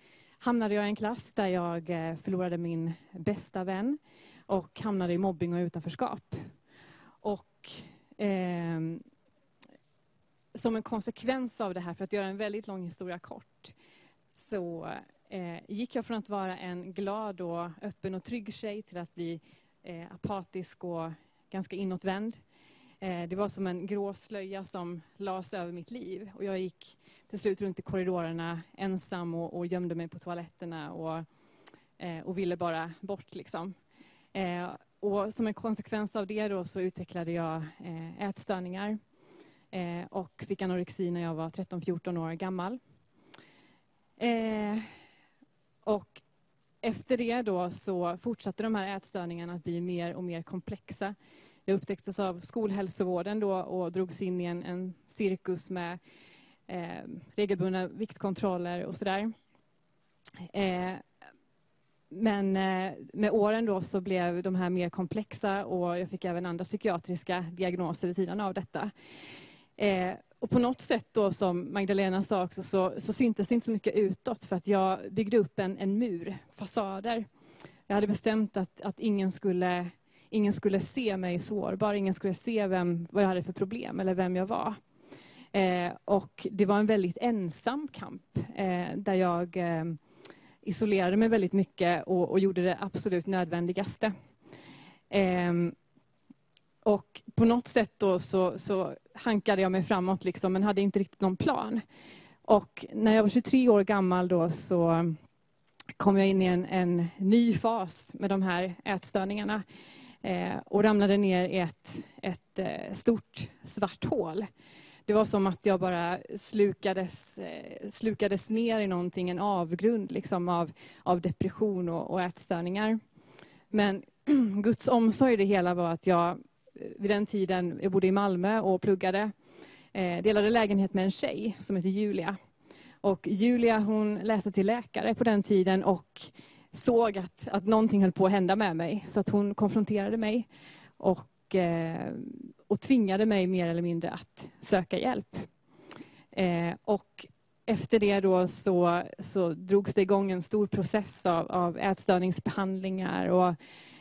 hamnade jag i en klass där jag eh, förlorade min bästa vän och hamnade i mobbing och utanförskap. Och eh, som en konsekvens av det här, för att göra en väldigt lång historia kort, så eh, gick jag från att vara en glad och öppen och trygg tjej till att bli eh, apatisk och ganska inåtvänd. Eh, det var som en grå slöja som lades över mitt liv. Och jag gick till slut runt i korridorerna ensam och, och gömde mig på toaletterna och, eh, och ville bara bort. Liksom. Eh, och som en konsekvens av det då så utvecklade jag ätstörningar och fick anorexi när jag var 13-14 år gammal. Och efter det då så fortsatte de här ätstörningarna att bli mer och mer komplexa. Jag upptäcktes av skolhälsovården då och drogs in i en, en cirkus med eh, regelbundna viktkontroller och sådär. Eh, men eh, med åren då så blev de här mer komplexa och jag fick även andra psykiatriska diagnoser vid sidan av detta. Eh, och på något sätt då, som Magdalena sa också, så, så syntes det inte så mycket utåt för att jag byggde upp en, en mur, fasader. Jag hade bestämt att, att ingen, skulle, ingen skulle se mig sårbar, ingen skulle se vem, vad jag hade för problem eller vem jag var. Eh, och det var en väldigt ensam kamp eh, där jag eh, isolerade mig väldigt mycket och, och gjorde det absolut nödvändigaste. Eh, och på något sätt då så, så hankade jag mig framåt liksom, men hade inte riktigt någon plan. Och när jag var 23 år gammal då så kom jag in i en, en ny fas med de här ätstörningarna Eh, och ramlade ner i ett, ett eh, stort svart hål. Det var som att jag bara slukades, eh, slukades ner i någonting, en avgrund liksom av, av depression och, och ätstörningar. Men Guds omsorg i det hela var att jag eh, vid den tiden, jag bodde i Malmö och pluggade, eh, delade lägenhet med en tjej som heter Julia. Och Julia hon läste till läkare på den tiden och såg att, att någonting höll på att hända med mig. Så att hon konfronterade mig och, eh, och tvingade mig mer eller mindre att söka hjälp. Eh, och efter det då så, så drogs det igång en stor process av, av ätstörningsbehandlingar och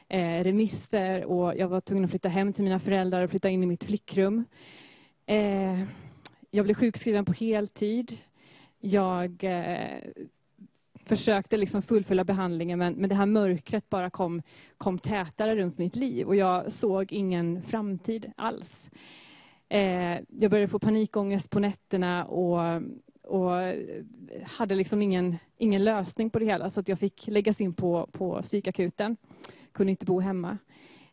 eh, remisser och jag var tvungen att flytta hem till mina föräldrar och flytta in i mitt flickrum. Eh, jag blev sjukskriven på heltid. Jag eh, försökte liksom fullfölja behandlingen men, men det här mörkret bara kom, kom tätare runt mitt liv och jag såg ingen framtid alls. Eh, jag började få panikångest på nätterna och, och hade liksom ingen, ingen lösning på det hela så att jag fick läggas in på, på psykakuten. Kunde inte bo hemma.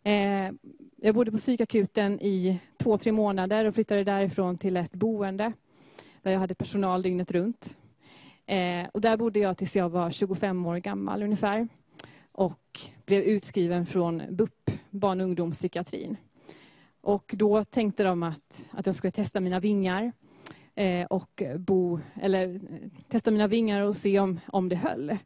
Eh, jag bodde på psykakuten i två, tre månader och flyttade därifrån till ett boende där jag hade personal dygnet runt. Eh, och där bodde jag tills jag var 25 år gammal ungefär och blev utskriven från BUP, barn och ungdomspsykiatrin. Och då tänkte de att, att jag skulle testa mina vingar eh, och bo, eller testa mina vingar och se om, om det höll.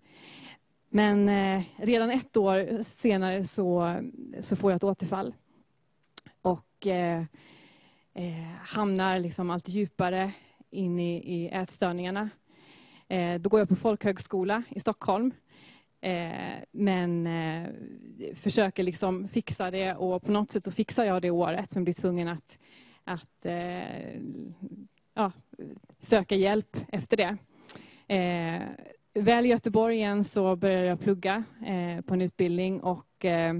Men eh, redan ett år senare så, så får jag ett återfall. Och eh, eh, hamnar liksom allt djupare in i, i ätstörningarna. Eh, då går jag på folkhögskola i Stockholm. Eh, men eh, försöker liksom fixa det och på något sätt så fixar jag det året men blir tvungen att, att eh, ja, söka hjälp efter det. Eh, väl i Göteborg igen så börjar jag plugga eh, på en utbildning och eh,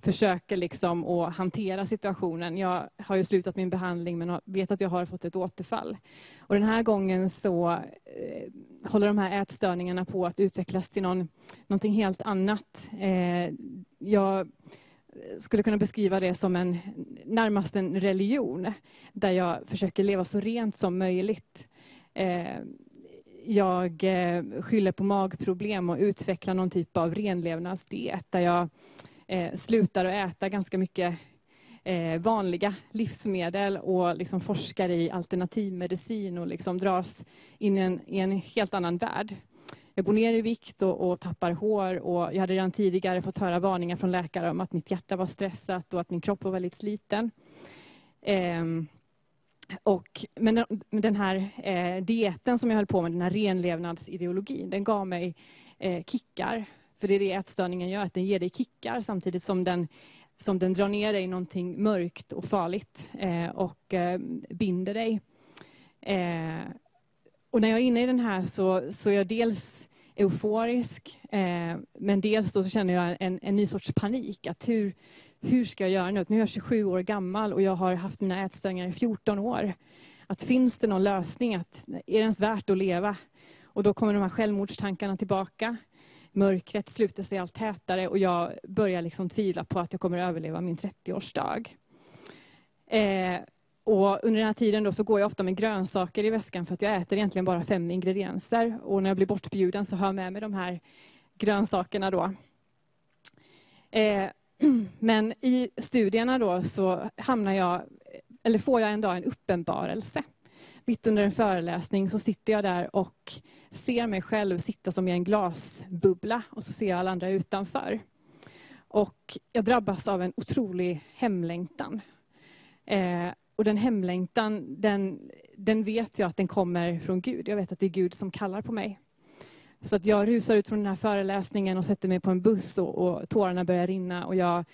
försöker liksom att hantera situationen. Jag har ju slutat min behandling men vet att jag har fått ett återfall. Och den här gången så eh, håller de här ätstörningarna på att utvecklas till någon, någonting helt annat. Eh, jag skulle kunna beskriva det som en närmast en religion där jag försöker leva så rent som möjligt. Eh, jag eh, skyller på magproblem och utvecklar någon typ av renlevnadsdiet där jag eh, slutar att äta ganska mycket eh, vanliga livsmedel och liksom forskar i alternativmedicin och liksom dras in i en, i en helt annan värld. Jag går ner i vikt och, och, tappar hår och jag hade redan tidigare fått höra varningar från läkare om att mitt hjärta var stressat och att min kropp var väldigt sliten. Eh, och, men den här eh, dieten som jag höll på med, den här renlevnadsideologin, den gav mig eh, kickar för det är det ätstörningen gör, att den ger dig kickar samtidigt som den, som den drar ner dig i någonting mörkt och farligt eh, och eh, binder dig. Eh, och när jag är inne i den här så, så är jag dels euforisk, eh, men dels då så känner jag en, en ny sorts panik. Att hur, hur ska jag göra nu? Nu är jag 27 år gammal och jag har haft mina ätstörningar i 14 år. Att finns det någon lösning? Att, är det ens värt att leva? Och då kommer de här självmordstankarna tillbaka mörkret sluter sig allt tätare och jag börjar liksom tvivla på att jag kommer att överleva min 30-årsdag. Eh, och under den här tiden då så går jag ofta med grönsaker i väskan för att jag äter egentligen bara fem ingredienser. Och när jag blir bortbjuden så har jag med mig de här grönsakerna då. Eh, men i studierna då så hamnar jag, eller får jag en dag en uppenbarelse mitt under en föreläsning så sitter jag där och ser mig själv sitta som i en glasbubbla och så ser jag alla andra utanför. Och jag drabbas av en otrolig hemlängtan. Eh, och den hemlängtan, den, den vet jag att den kommer från Gud. Jag vet att det är Gud som kallar på mig. Så att jag rusar ut från den här föreläsningen och sätter mig på en buss och, och tårarna börjar rinna och jag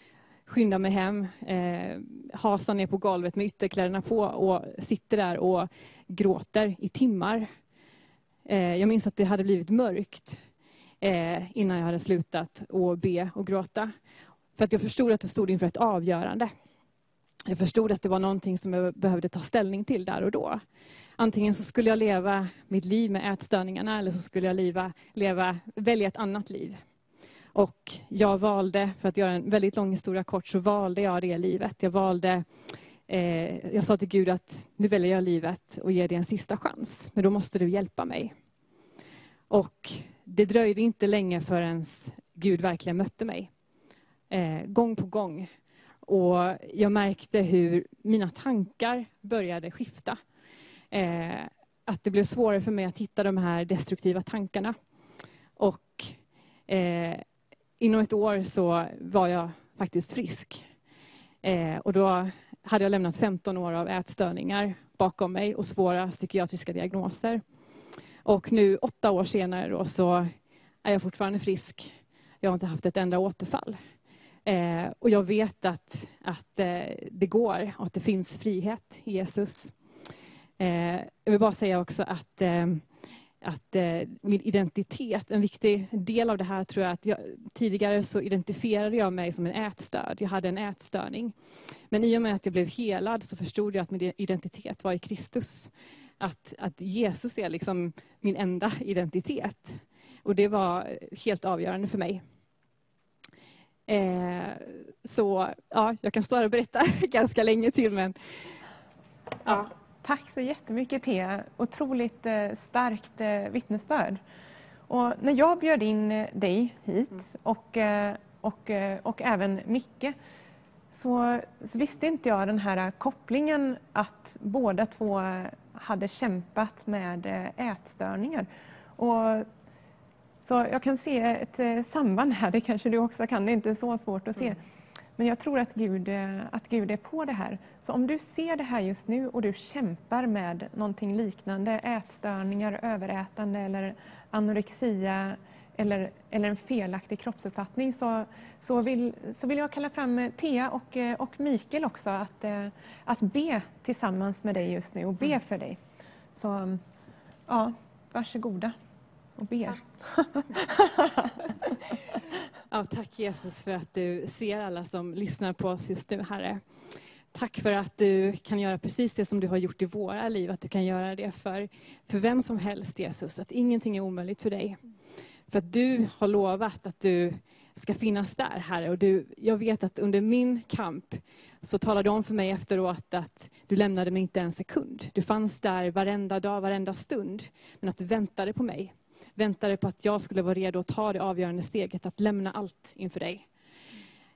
skyndar mig hem, eh, hasar ner på golvet med ytterkläderna på och sitter där och gråter i timmar. Eh, jag minns att det hade blivit mörkt eh, innan jag hade slutat att be och gråta. För att jag förstod att jag stod inför ett avgörande. Jag förstod att det var någonting som jag behövde ta ställning till där och då. Antingen så skulle jag leva mitt liv med ätstörningarna eller så skulle jag leva, leva, välja ett annat liv. Och jag valde, för att göra en väldigt lång historia kort, så valde jag det livet. Jag valde, eh, jag sa till Gud att nu väljer jag livet och ger dig en sista chans. Men då måste du hjälpa mig. Och det dröjde inte länge förrän Gud verkligen mötte mig. Eh, gång på gång. Och jag märkte hur mina tankar började skifta. Eh, att det blev svårare för mig att hitta de här destruktiva tankarna. Och eh, inom ett år så var jag faktiskt frisk. Eh, och då hade jag lämnat 15 år av ätstörningar bakom mig och svåra psykiatriska diagnoser. Och nu åtta år senare då, så är jag fortfarande frisk. Jag har inte haft ett enda återfall. Eh, och jag vet att, att eh, det går och att det finns frihet i Jesus. Eh, jag vill bara säga också att eh, att eh, min identitet, en viktig del av det här tror jag att jag, tidigare så identifierade jag mig som en ätstörd. Jag hade en ätstörning. Men i och med att jag blev helad så förstod jag att min identitet var i Kristus. Att, att Jesus är liksom min enda identitet. Och det var helt avgörande för mig. Eh, så ja, jag kan stå här och berätta ganska länge till men ja. Tack så jättemycket Thea. Otroligt eh, starkt eh, vittnesbörd. Och när jag bjöd in eh, dig hit mm. och, och, och även Micke så, så, visste inte jag den här kopplingen att båda två hade kämpat med ätstörningar. Och, så jag kan se ett samband här, det kanske du också kan, det är inte så svårt att se. Mm. Men jag tror att Gud, eh, att Gud är på det här. Så om du ser det här just nu och du kämpar med någonting liknande, ätstörningar, överätande eller anorexia eller, eller en felaktig kroppsuppfattning så, så, vill, så vill jag kalla fram Thea och, eh, och Mikael också att, eh, att be tillsammans med dig just nu och be mm. för dig. Så ja, varsågoda och be. Ja, tack Jesus för att du ser alla som lyssnar på oss just nu, Herre. Tack för att du kan göra precis det som du har gjort i våra liv, att du kan göra det för, för vem som helst, Jesus. Att ingenting är omöjligt för dig. För att du har lovat att du ska finnas där, Herre. Och du, jag vet att under min kamp så talade du om för mig efteråt att du lämnade mig inte en sekund. Du fanns där varenda dag, varenda stund. Men att du väntade på mig väntade på att jag skulle vara redo att ta det avgörande steget, att lämna allt inför dig.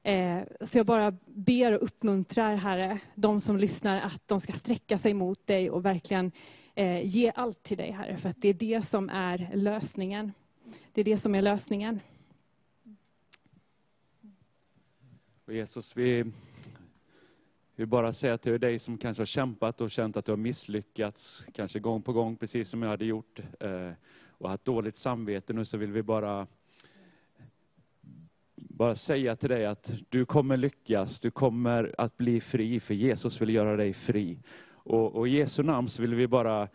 Eh, så jag bara ber och uppmuntrar, Herre, de som lyssnar, att de ska sträcka sig mot dig och verkligen eh, ge allt till dig, Herre. För att det är det som är lösningen. Det är det som är lösningen. Och Jesus, vi vill bara säga till dig som kanske har kämpat och känt att du har misslyckats, kanske gång på gång, precis som jag hade gjort. Eh, och haft dåligt samvete nu så vill vi bara bara säga till dig att du kommer lyckas, du kommer att bli fri, för Jesus vill göra dig fri. Och, och i Jesu namn så vill vi bara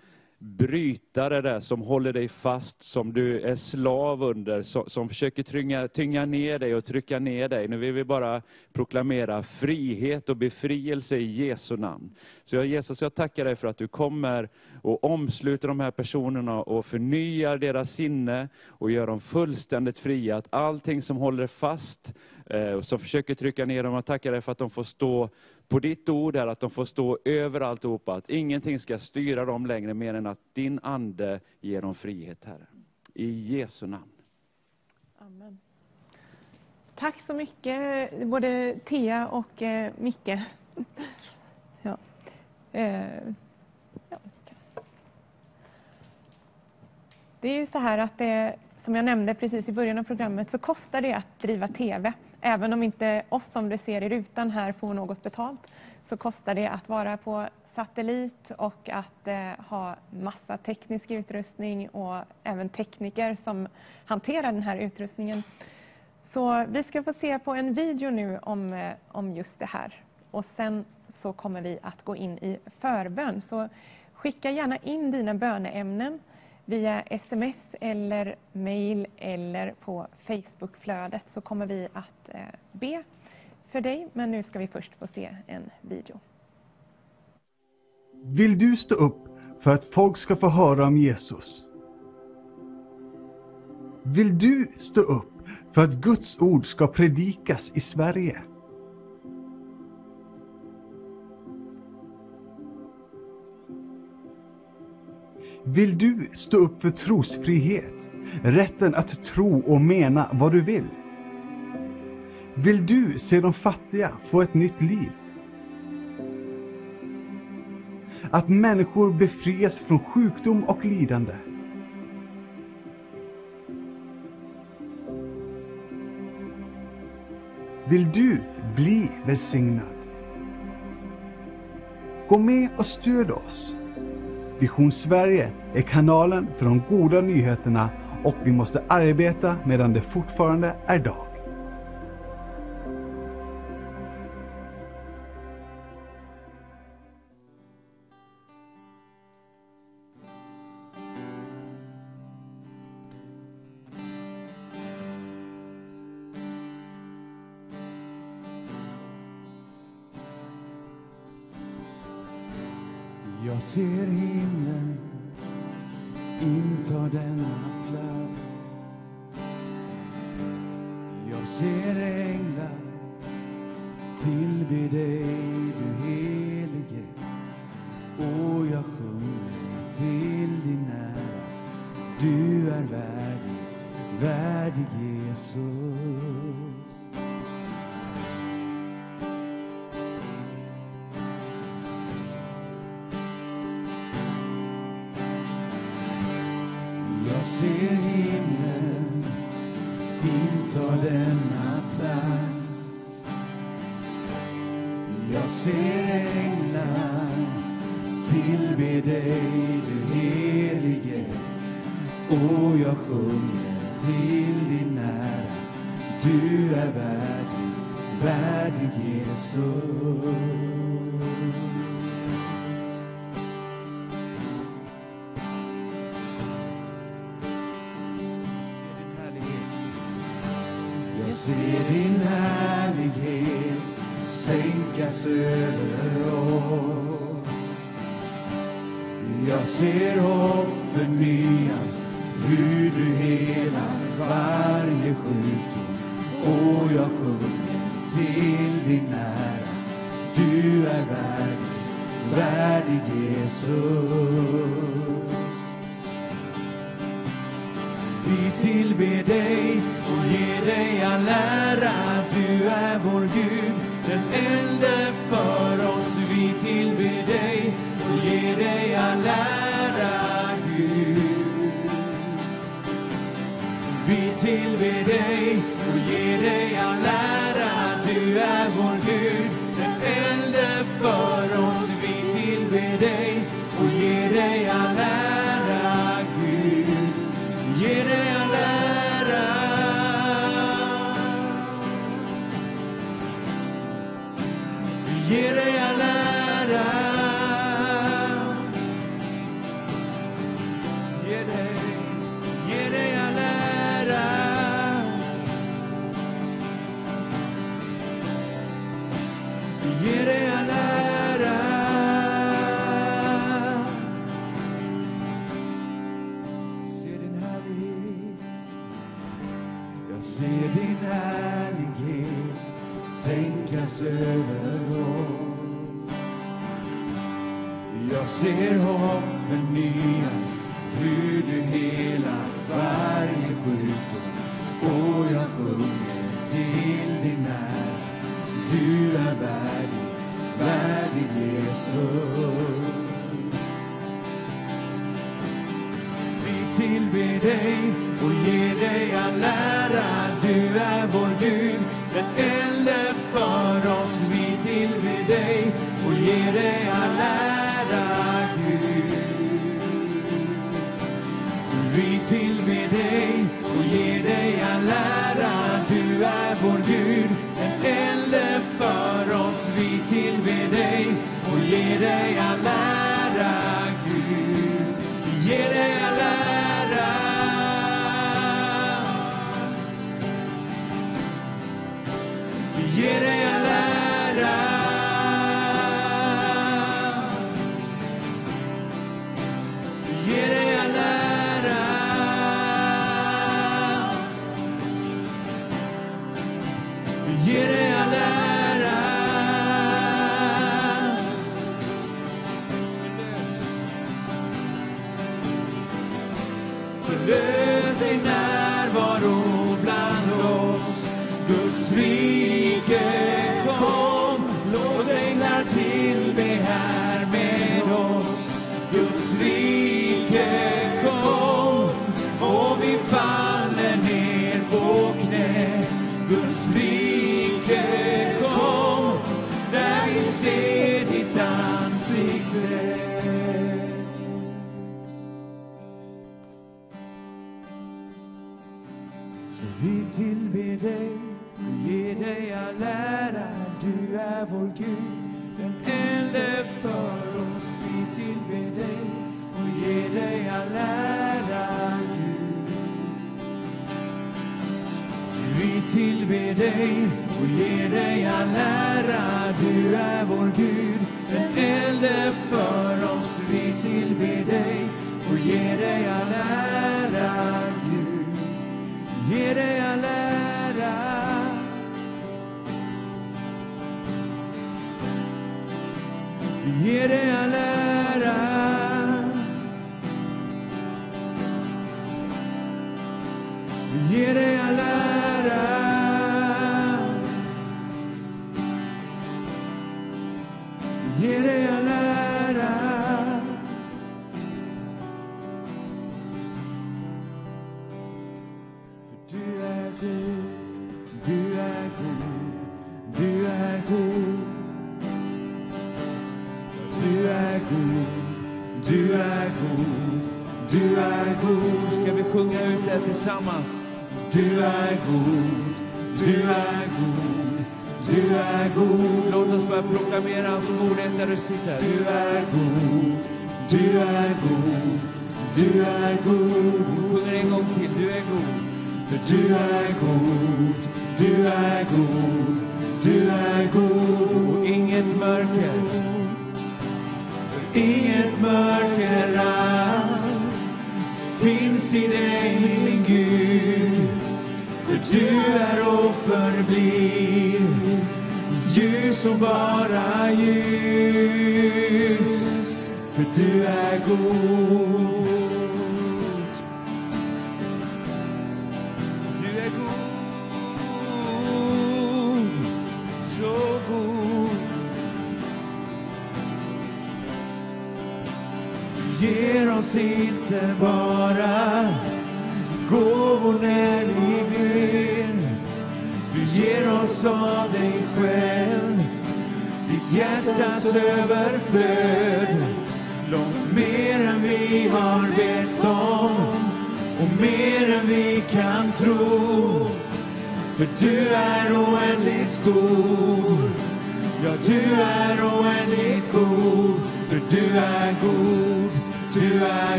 bryta det där som håller dig fast, som du är slav under, som, som försöker tynga, tynga ner dig och trycka ner dig. Nu vill vi bara proklamera frihet och befrielse i Jesu namn. Så jag, Jesus, jag tackar dig för att du kommer och omsluter de här personerna och förnyar deras sinne och gör dem fullständigt fria. Att allting som håller fast, eh, som försöker trycka ner dem, jag tackar dig för att de får stå på ditt ord, är att de får stå över alltihopa. Att ingenting ska styra dem längre mer än att din ande ger dem frihet, Herre. I Jesu namn. Amen. Tack så mycket, både Thea och eh, Micke. Ja. Eh, ja. Det är ju så här att det, som jag nämnde precis i början av programmet, så kostar det att driva TV. Även om inte oss som du ser i rutan här får något betalt, så kostar det att vara på satellit och att eh, ha massa teknisk utrustning och även tekniker som hanterar den här utrustningen. Så vi ska få se på en video nu om, eh, om just det här. Och sen så kommer vi att gå in i förbön. Så skicka gärna in dina böneämnen via sms eller mail eller på Facebookflödet så kommer vi att eh, be för dig. Men nu ska vi först få se en video. Vill du stå upp för att folk ska få höra om Jesus? Vill du stå upp för att Guds ord ska predikas i Sverige? Vill du stå upp för trosfrihet? Rätten att tro och mena vad du vill? Vill du se de fattiga få ett nytt liv? Att människor befrias från sjukdom och lidande? Vill du bli välsignad? Gå med och stöd oss. Vision Sverige är kanalen för de goda nyheterna och vi måste arbeta medan det fortfarande är dag.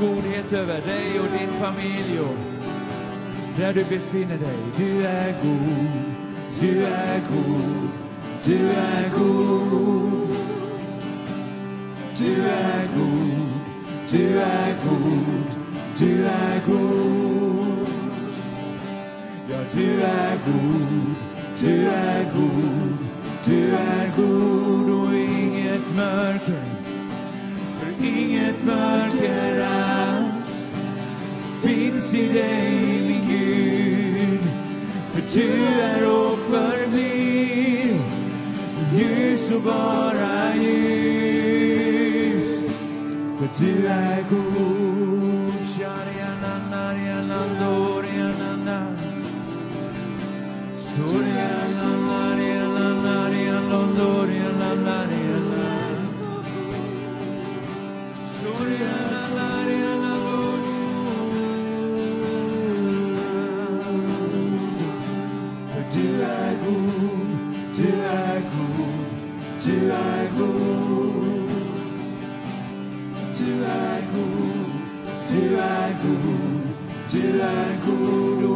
Godhet över dig och din familj och där du befinner dig. Du är god, du är god, du är god. Du är god, du är god, du är god. Ja, du är god, du är god, du är god. För du är god, du är god, du är god. God, du är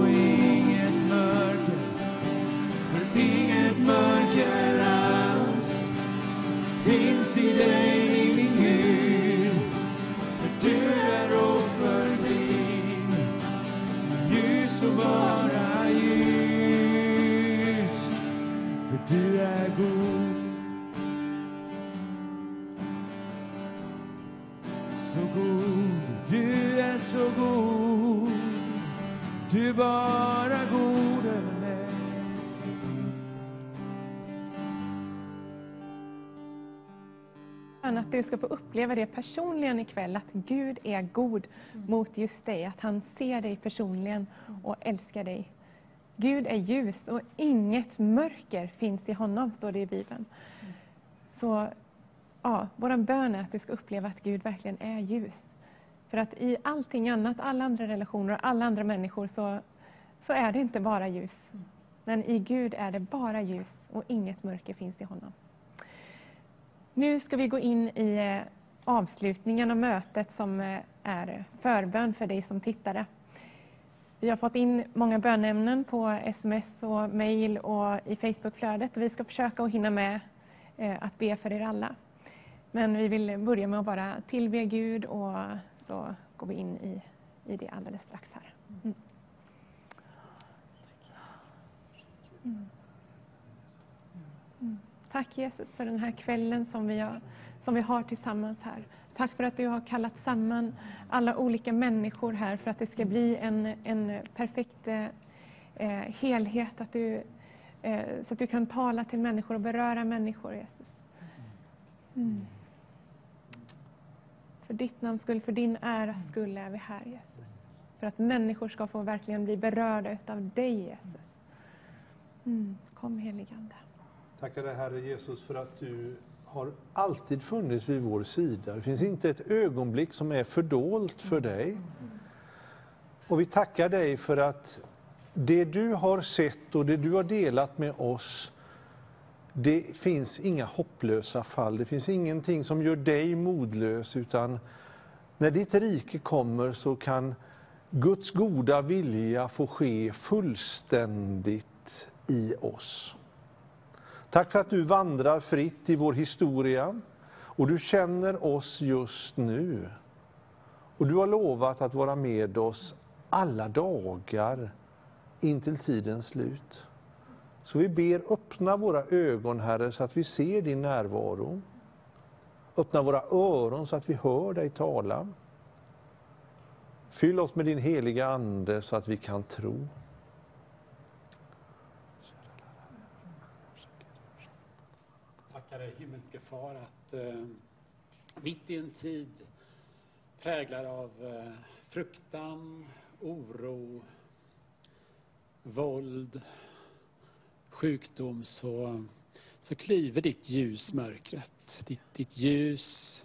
ska få uppleva det personligen ikväll, att Gud är god mot just dig, att han ser dig personligen och älskar dig. Gud är ljus och inget mörker finns i honom, står det i Bibeln. Så ja, vår bön är att du ska uppleva att Gud verkligen är ljus. För att i allting annat, alla andra relationer och alla andra människor så, så är det inte bara ljus. Men i Gud är det bara ljus och inget mörker finns i honom. Nu ska vi gå in i eh, avslutningen av mötet som eh, är förbön för dig som tittare. Vi har fått in många bönämnen på sms och mejl och i Facebookflödet. Vi ska försöka att hinna med eh, att be för er alla. Men vi vill börja med att bara tillbe Gud och så går vi in i, i det alldeles strax här. Mm. Tack Jesus för den här kvällen som vi, har, som vi har tillsammans här. Tack för att du har kallat samman alla olika människor här för att det ska bli en, en perfekt eh, eh, helhet. Att du, eh, så att du kan tala till människor och beröra människor, Jesus. Mm. För ditt namns skull, för din äras skull är vi här, Jesus. För att människor ska få verkligen bli berörda av dig, Jesus. Mm. Kom heligande. Tackar dig Herre Jesus för att du har alltid funnits vid vår sida. Det finns inte ett ögonblick som är fördolt för dig. Och vi tackar dig för att det du har sett och det du har delat med oss, det finns inga hopplösa fall. Det finns ingenting som gör dig modlös, utan när ditt rike kommer så kan Guds goda vilja få ske fullständigt i oss. Tack för att du vandrar fritt i vår historia och du känner oss just nu. Och du har lovat att vara med oss alla dagar intill tidens slut. Så vi ber öppna våra ögon Herre så att vi ser din närvaro. Öppna våra öron så att vi hör dig tala. Fyll oss med din heliga Ande så att vi kan tro. Herre dig himmelske far att eh, mitt i en tid präglad av eh, fruktan, oro, våld, sjukdom så, så klyver ditt ljus mörkret. Ditt, ditt ljus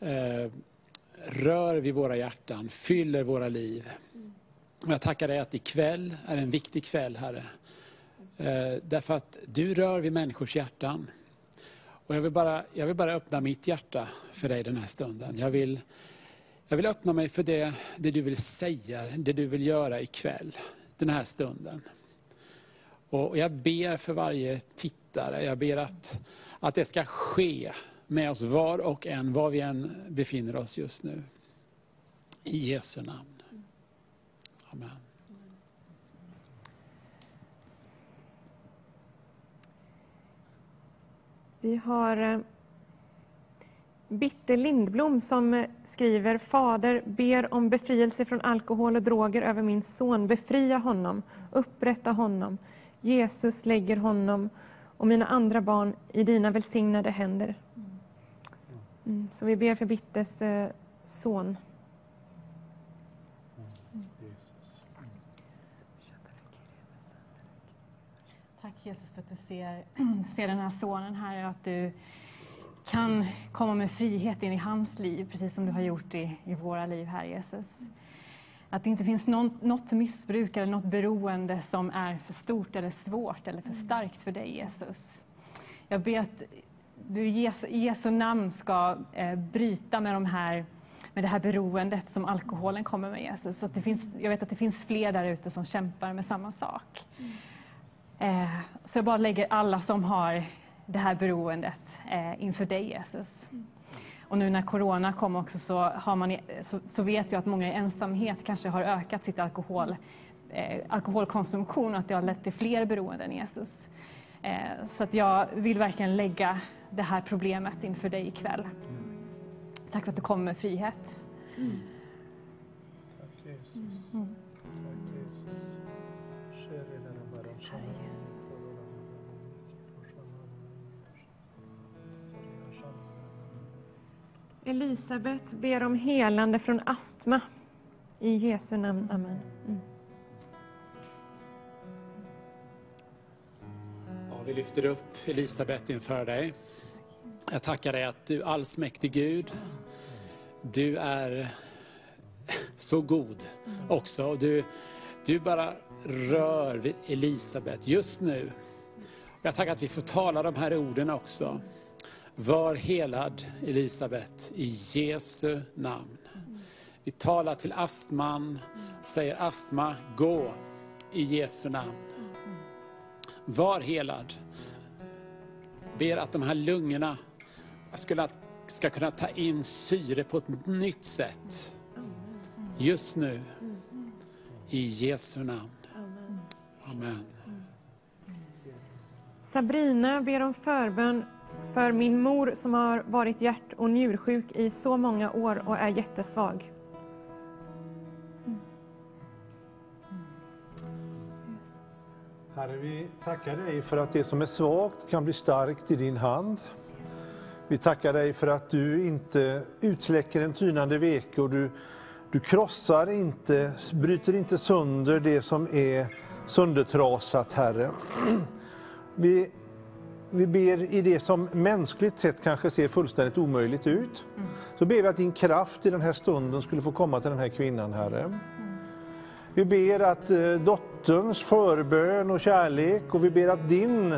eh, rör vid våra hjärtan, fyller våra liv. Och jag tackar dig att ikväll är en viktig kväll, Herre. Eh, därför att du rör vid människors hjärtan. Och jag, vill bara, jag vill bara öppna mitt hjärta för dig den här stunden. Jag vill, jag vill öppna mig för det, det du vill säga, det du vill göra ikväll, den här stunden. Och jag ber för varje tittare, jag ber att, att det ska ske med oss var och en, var vi än befinner oss just nu. I Jesu namn. Amen. Vi har eh, Bitte Lindblom som eh, skriver Fader ber om befrielse från alkohol och droger över min son. Befria honom, upprätta honom. Jesus lägger honom och mina andra barn i dina välsignade händer. Mm, så vi ber för Bittes eh, son. Tack Jesus för att du ser, ser den här sonen här och att du kan komma med frihet in i hans liv, precis som du har gjort i, i våra liv här Jesus. Att det inte finns någon, något missbruk eller något beroende som är för stort eller svårt eller för starkt för dig Jesus. Jag ber att du i Jesu, i Jesu namn ska eh, bryta med, de här, med det här beroendet som alkoholen kommer med Jesus. Så att det finns, jag vet att det finns fler där ute som kämpar med samma sak. Mm. Eh, så jag bara lägger alla som har det här beroendet eh, inför dig Jesus. Och nu när corona kom också så, har man, så, så vet jag att många i ensamhet kanske har ökat sitt alkohol, eh, alkoholkonsumtion och att det har lett till fler beroenden Jesus. Eh, så att jag vill verkligen lägga det här problemet inför dig ikväll. Tack för att du kommer med frihet. Mm. Elisabet ber om helande från astma. I Jesu namn. Amen. Mm. Ja, vi lyfter upp Elisabet inför dig. Jag tackar dig att du allsmäktig Gud, du är så god också. Du, du bara rör vid Elisabet just nu. Jag tackar att vi får tala de här orden också. Var helad Elisabet i Jesu namn. Vi talar till astman, säger astma, gå i Jesu namn. Var helad. Ber att de här lungorna ska, ska kunna ta in syre på ett nytt sätt. Just nu. I Jesu namn. Amen. Sabrina ber om förbön för min mor som har varit hjärt och njursjuk i så många år och är jättesvag. Herre, vi tackar dig för att det som är svagt kan bli starkt i din hand. Vi tackar dig för att du inte utsläcker en tynande veke och du, du krossar inte, bryter inte sönder det som är söndertrasat, Herre. Vi, vi ber i det som mänskligt sett kanske ser fullständigt omöjligt ut. Så ber vi att din kraft i den här stunden skulle få komma till den här kvinnan, Herre. Vi ber att eh, dotterns förbön och kärlek och vi ber att din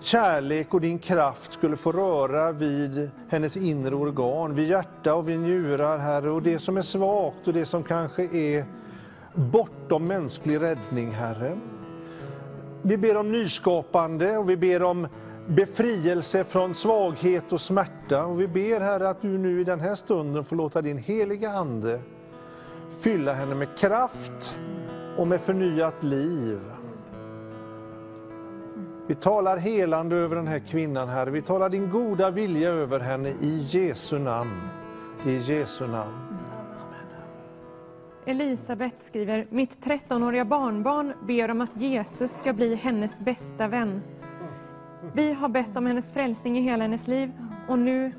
kärlek och din kraft skulle få röra vid hennes inre organ, vid hjärta och vid njurar, Herre. Och det som är svagt och det som kanske är bortom mänsklig räddning, Herre. Vi ber om nyskapande och vi ber om befrielse från svaghet och smärta. Och vi ber, Herre, att du nu i den här stunden får låta din heliga Ande fylla henne med kraft och med förnyat liv. Vi talar helande över den här kvinnan, Herre. Vi talar din goda vilja över henne i Jesu namn. I Jesu namn. Elisabet skriver, mitt 13-åriga barnbarn ber om att Jesus ska bli hennes bästa vän. Vi har bett om hennes frälsning i hela hennes liv och nu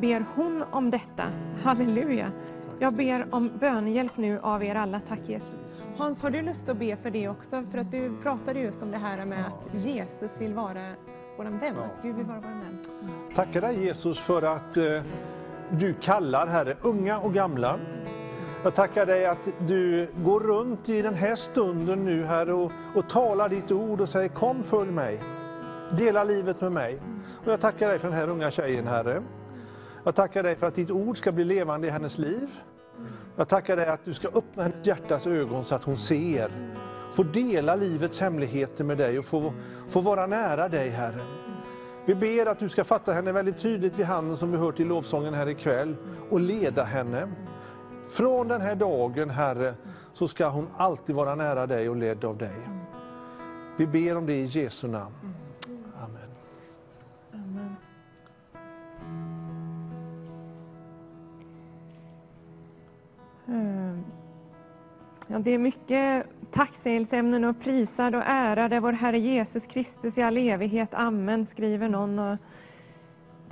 ber hon om detta. Halleluja! Jag ber om bönehjälp nu av er alla. Tack Jesus. Hans, har du lust att be för det också? För att du pratade just om det här med att Jesus vill vara vår vän, att Gud vill vara vår vän. Tackar dig Jesus för att eh, du kallar, Herre, unga och gamla. Jag tackar dig att du går runt i den här stunden nu, Herre, och, och talar ditt ord och säger kom följ mig. Dela livet med mig. Och jag tackar dig för den här unga tjejen, Herre. Jag tackar dig för att ditt ord ska bli levande i hennes liv. Jag tackar dig att du ska öppna hennes hjärtas ögon så att hon ser. få dela livets hemligheter med dig och få, få vara nära dig Herre. Vi ber att du ska fatta henne väldigt tydligt vid handen som vi hört i lovsången här ikväll och leda henne. Från den här dagen Herre så ska hon alltid vara nära dig och ledd av dig. Vi ber om det i Jesu namn. Amen. Amen. Mm. Ja, det är mycket tacksägelseämnen och prisad och ärade vår Herre Jesus Kristus i all evighet. Amen, skriver någon. Och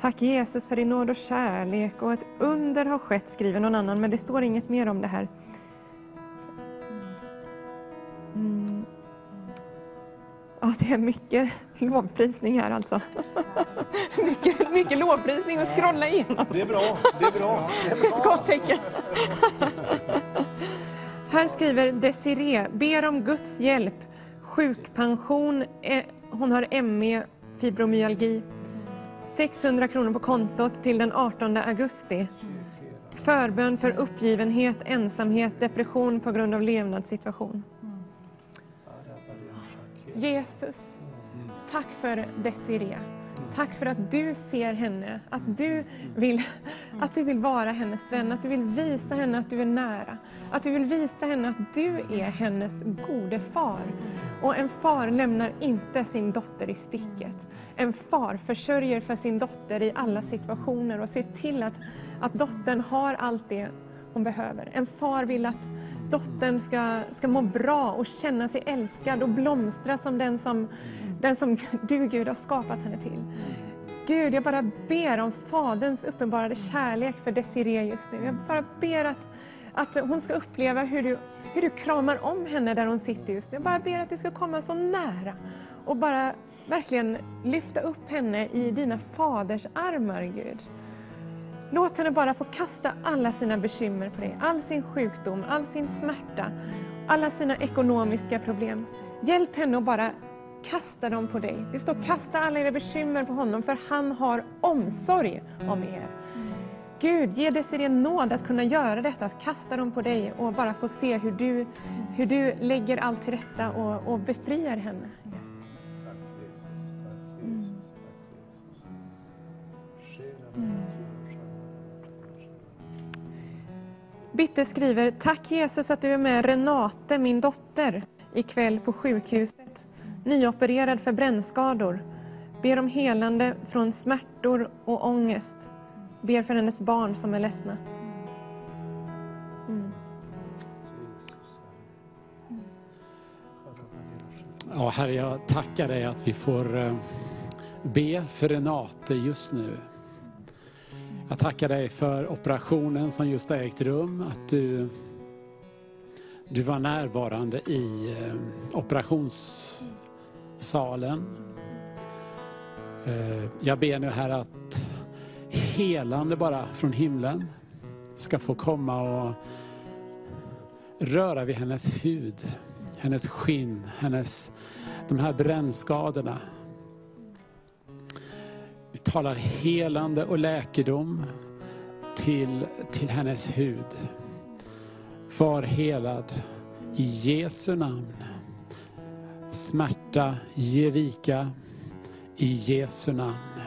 Tack Jesus för din nåd och kärlek och ett under har skett, skriver någon annan, men det står inget mer om det här. Mm. Ja, det är mycket lovprisning här alltså. mycket, mycket lovprisning att scrolla igenom. Det är bra, det är bra. Det är bra. Ett gott tecken. Här skriver Desiree, ber om Guds hjälp. Sjukpension, eh, hon har ME, fibromyalgi. 600 kronor på kontot till den 18 augusti. Förbön för uppgivenhet, ensamhet, depression på grund av levnadssituation. Jesus, tack för Desiree. Tack för att du ser henne, att du, vill, att du vill vara hennes vän, att du vill visa henne att du är nära. Att du vill visa henne att du är hennes gode far. Och en far lämnar inte sin dotter i sticket. En far försörjer för sin dotter i alla situationer och ser till att, att dottern har allt det hon behöver. En far vill att dottern ska, ska må bra och känna sig älskad och blomstra som den som, den som du Gud har skapat henne till. Gud, jag bara ber om Faderns uppenbarade kärlek för Desiree just nu. Jag bara ber att, att hon ska uppleva hur du, hur du kramar om henne där hon sitter just nu. Jag bara ber att du ska komma så nära och bara verkligen lyfta upp henne i dina faders armar, Gud. Låt henne bara få kasta alla sina bekymmer på dig, all sin sjukdom, all sin smärta, alla sina ekonomiska problem. Hjälp henne att bara kasta dem på dig. Det står kasta alla era bekymmer på honom, för han har omsorg om er. Gud, ge Desirée nåd att kunna göra detta, att kasta dem på dig och bara få se hur du, hur du lägger allt till rätta och, och befriar henne. Bitte skriver, tack Jesus att du är med Renate, min dotter, ikväll på sjukhuset. Nyopererad för brännskador. Ber om helande från smärtor och ångest. Ber för hennes barn som är ledsna. Mm. Ja, Herre, jag tackar dig att vi får eh, be för Renate just nu. Jag tackar dig för operationen som just har ägt rum, att du, du var närvarande i eh, operationssalen. Eh, jag ber nu här att helande bara från himlen ska få komma och röra vid hennes hud, hennes skinn, hennes, de här brännskadorna. Vi talar helande och läkedom till, till hennes hud. Var helad i Jesu namn. Smärta, ge vika i Jesu namn.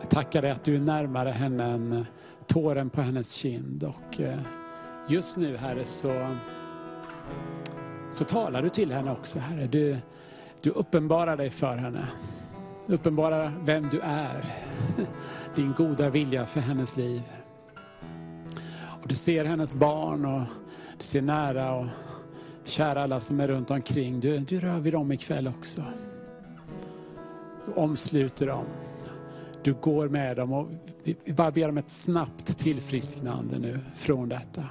Jag tackar dig att du är närmare henne än tåren på hennes kind. Och eh, just nu Herre så, så talar du till henne också Herre. Du, du uppenbarar dig för henne. Uppenbarar vem du är. Din goda vilja för hennes liv. Och du ser hennes barn och du ser nära och kära alla som är runt omkring. Du, du rör vid dem ikväll också. Du omsluter dem. Du går med dem och vi vi bara ber om ett snabbt tillfrisknande nu från detta.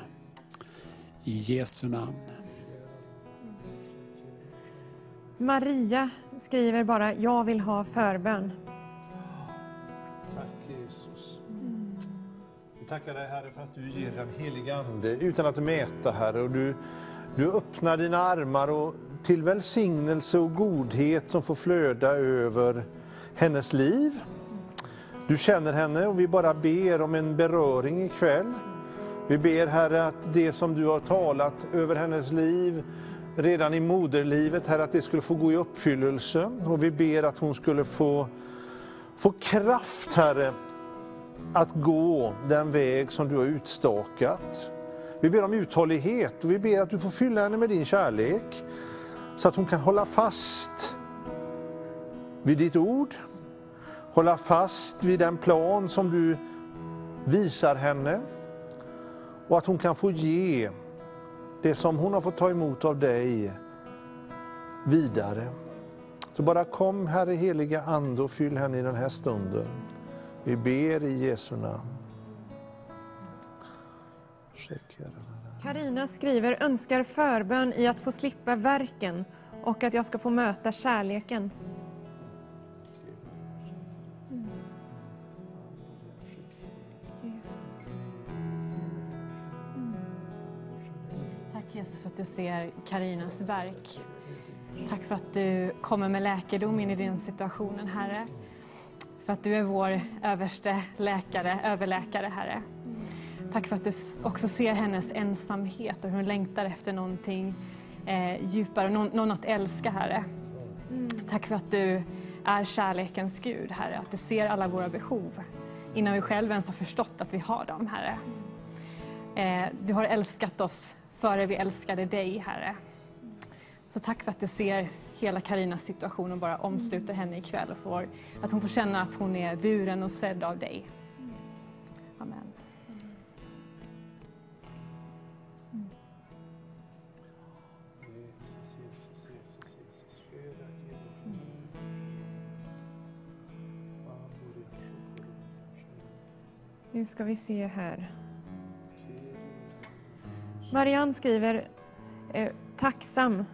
I Jesu namn. Maria skriver bara, jag vill ha förbön. Tack Jesus. Vi tackar dig Herre för att du ger den heliga Ande utan att mäta Herre. Och du, du öppnar dina armar och till välsignelse och godhet som får flöda över hennes liv. Du känner henne och vi bara ber om en beröring ikväll. Vi ber Herre att det som du har talat över hennes liv redan i moderlivet, Herre, att det skulle få gå i uppfyllelse. Och vi ber att hon skulle få, få kraft, Herre, att gå den väg som du har utstakat. Vi ber om uthållighet och vi ber att du får fylla henne med din kärlek så att hon kan hålla fast vid ditt ord, hålla fast vid den plan som du visar henne och att hon kan få ge det som hon har fått ta emot av dig vidare. Så bara kom Herre heliga Ande och fyll henne i den här stunden. Vi ber i Jesu namn. Karina skriver önskar förbön i att få slippa verken och att jag ska få möta kärleken. Jesus för att du ser Karinas verk. Tack för att du kommer med läkedom in i den situationen, Herre. För att du är vår överste läkare, överläkare, Herre. Tack för att du också ser hennes ensamhet och hur hon längtar efter någonting eh, djupare, någon, någon att älska, Herre. Tack för att du är kärlekens Gud, Herre. Att du ser alla våra behov innan vi själva ens har förstått att vi har dem, Herre. Eh, du har älskat oss före vi älskade dig, Herre. Så tack för att du ser hela Karinas situation och bara omsluter henne ikväll. Och får, att hon får känna att hon är buren och sedd av dig. Amen. Nu ska vi se här. Marianne skriver eh, tacksam.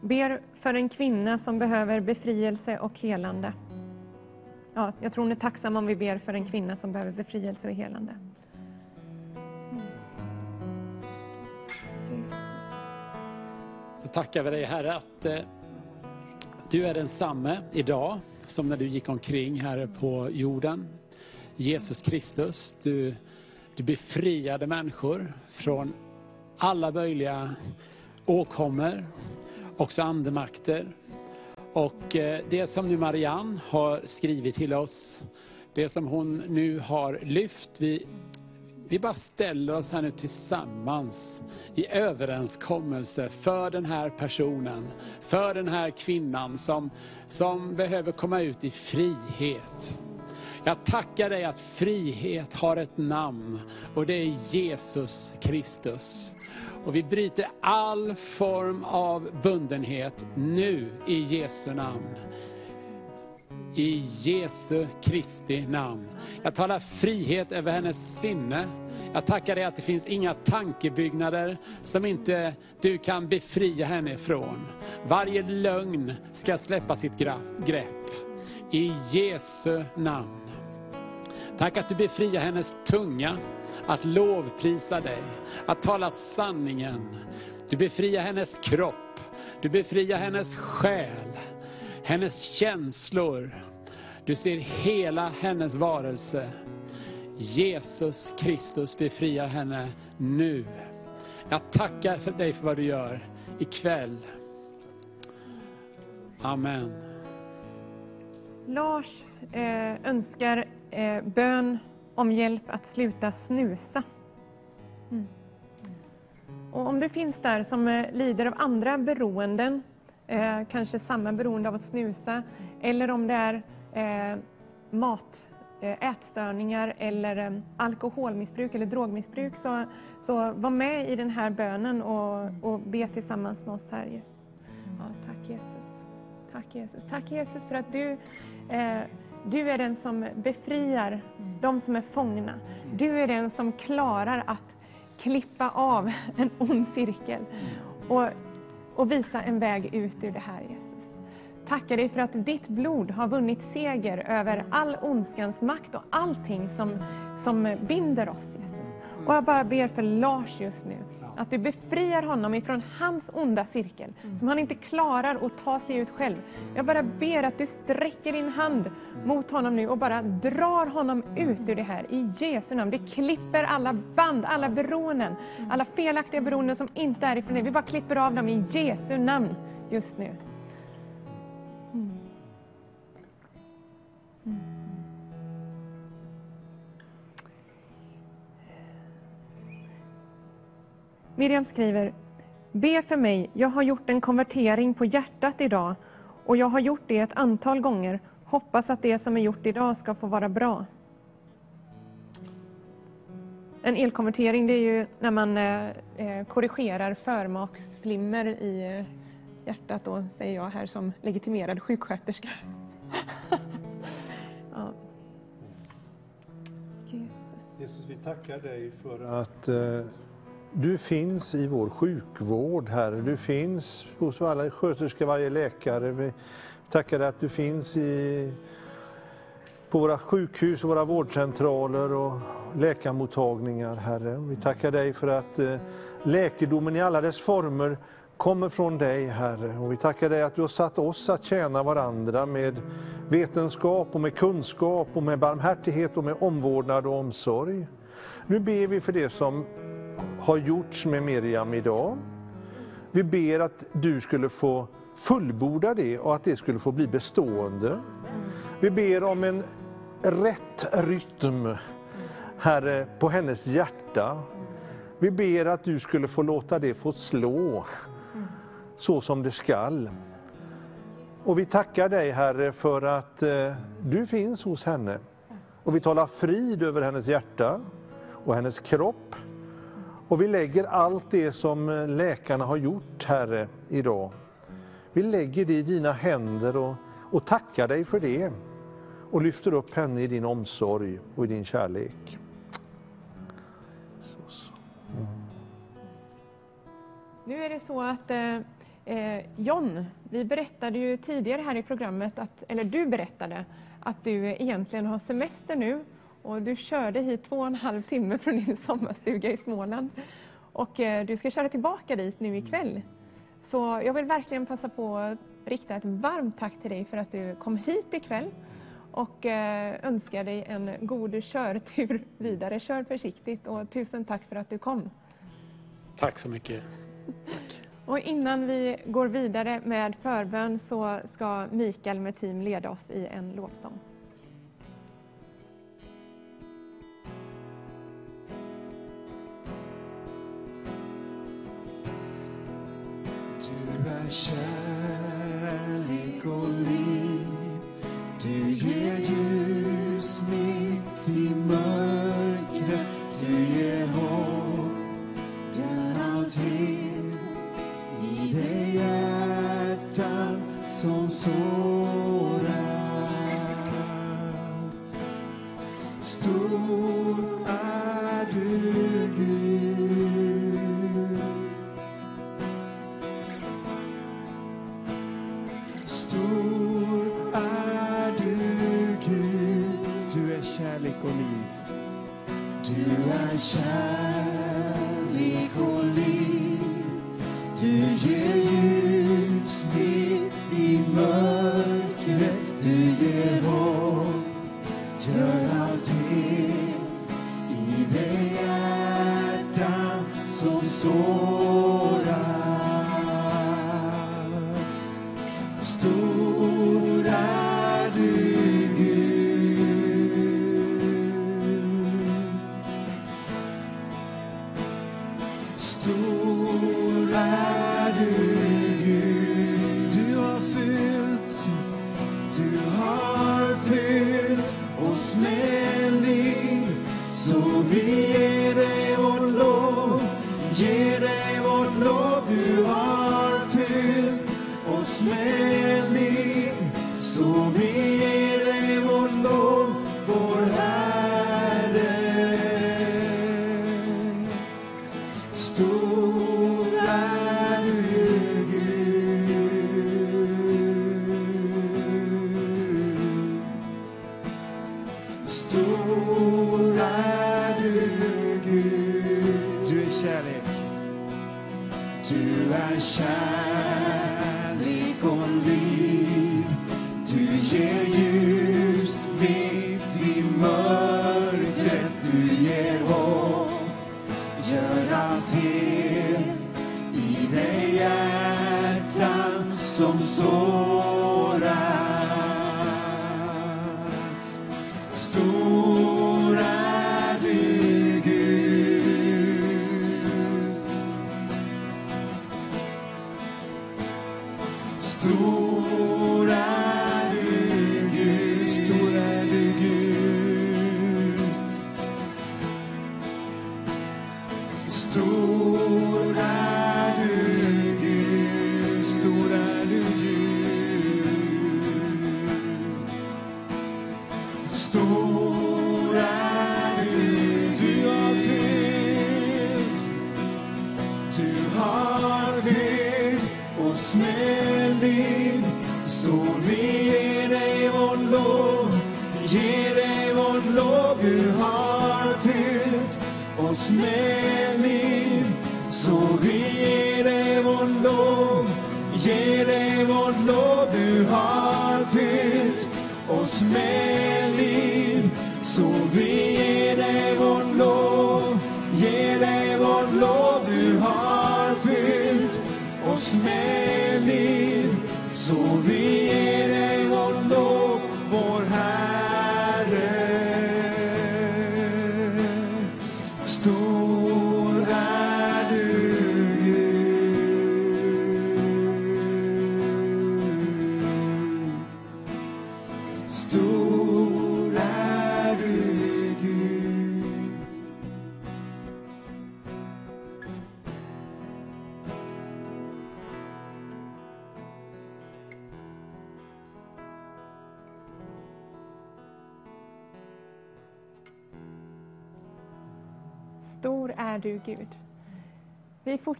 Ber för en kvinna som behöver befrielse och helande. Ja, jag tror hon är tacksam om vi ber för en kvinna som behöver befrielse och helande. Så tackar vi dig Herre att eh, du är densamme idag som när du gick omkring här på jorden. Jesus Kristus, du, du befriade människor från alla möjliga åkommor, också andemakter. Och eh, det som nu Marianne har skrivit till oss, det som hon nu har lyft, vi, vi bara ställer oss här nu tillsammans i överenskommelse för den här personen, för den här kvinnan som, som behöver komma ut i frihet. Jag tackar dig att frihet har ett namn och det är Jesus Kristus. Och vi bryter all form av bundenhet nu i Jesu namn. I Jesu Kristi namn. Jag talar frihet över hennes sinne. Jag tackar dig att det finns inga tankebyggnader som inte du kan befria henne ifrån. Varje lögn ska släppa sitt grepp. I Jesu namn. Tack att du befriar hennes tunga att lovprisa dig, att tala sanningen. Du befriar hennes kropp, du befriar hennes själ, hennes känslor. Du ser hela hennes varelse. Jesus Kristus befriar henne nu. Jag tackar för dig för vad du gör ikväll. Amen. Lars eh, önskar eh, bön om hjälp att sluta snusa. Mm. Och om du finns där som eh, lider av andra beroenden, eh, kanske samma beroende av att snusa, eller om det är eh, mat, eh, ätstörningar eller eh, alkoholmissbruk eller drogmissbruk, så, så var med i den här bönen och, och be tillsammans med oss här. Jesus. Ja, tack Jesus. Tack Jesus. Tack Jesus för att du eh, du är den som befriar de som är fångna. Du är den som klarar att klippa av en ond cirkel och, och visa en väg ut ur det här, Jesus. Tackar dig för att ditt blod har vunnit seger över all ondskans makt och allting som, som binder oss, Jesus. Och jag bara ber för Lars just nu, Att du befriar honom ifrån hans onda cirkel, som han inte klarar att ta sig ut själv. Jag bara ber att du sträcker din hand mot honom nu och bara drar honom ut ur det här i Jesu namn. Det klipper alla band, alla beroenden, alla felaktiga beroenden som inte är ifrån dig. Vi bara klipper av dem i Jesu namn just nu. Miriam skriver, be för mig, jag har gjort en konvertering på hjärtat idag och jag har gjort det ett antal gånger. Hoppas att det som är gjort idag ska få vara bra. En elkonvertering det är ju när man eh, eh, korrigerar förmaksflimmer i eh, hjärtat, då, säger jag här som legitimerad sjuksköterska. ja. Jesus. Jesus, vi tackar dig för att eh, du finns i vår sjukvård, Herre. Du finns hos alla sköterskor, varje läkare. Vi tackar dig att du finns i, på våra sjukhus, våra vårdcentraler och läkarmottagningar, Herre. Vi tackar dig för att eh, läkedomen i alla dess former kommer från dig, Herre. Och vi tackar dig att du har satt oss att tjäna varandra med vetenskap och med kunskap och med barmhärtighet och med omvårdnad och omsorg. Nu ber vi för det som har gjorts med Miriam idag. Vi ber att du skulle få fullborda det och att det skulle få bli bestående. Vi ber om en rätt rytm, Herre, på hennes hjärta. Vi ber att du skulle få låta det få slå så som det skall. Och vi tackar dig Herre för att eh, du finns hos henne. Och vi talar frid över hennes hjärta och hennes kropp. Och vi lägger allt det som eh, läkarna har gjort Herre idag. Vi lägger det i dina händer och, och tackar dig för det. Och lyfter upp henne i din omsorg och i din kärlek. Så, så. Mm. Nu är det så att eh, eh, John, vi berättade ju tidigare här i programmet, att, eller du berättade, att du egentligen har semester nu och du körde hit två och en halv timme från din sommarstuga i Småland. Och eh, du ska köra tillbaka dit nu ikväll. Så jag vill verkligen passa på att rikta ett varmt tack till dig för att du kom hit ikväll och eh, önskar dig en god körtur vidare. Kör försiktigt och tusen tack för att du kom. Tack så mycket. Och innan vi går vidare med förbön så ska Mikael med team leda oss i en lovsång. Är kärlek och liv. Du ger ljus mitt i mörkret. Du ger hopp. Du är allting i det hjärtan som sår är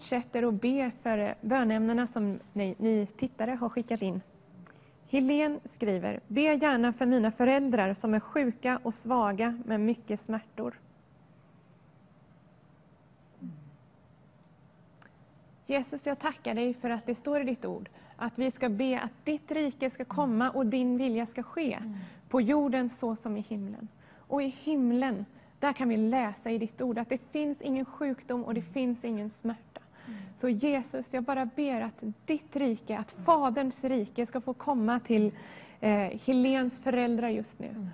fortsätter att be för eh, bönämnena som ni, ni tittare har skickat in. Helene skriver, be gärna för mina föräldrar som är sjuka och svaga med mycket smärtor. Jesus, jag tackar dig för att det står i ditt ord att vi ska be att ditt rike ska komma och din vilja ska ske på jorden så som i himlen. Och i himlen, där kan vi läsa i ditt ord att det finns ingen sjukdom och det finns ingen smärta. Så Jesus, jag bara ber att ditt rike, att Faderns rike ska få komma till eh, Helens föräldrar just nu.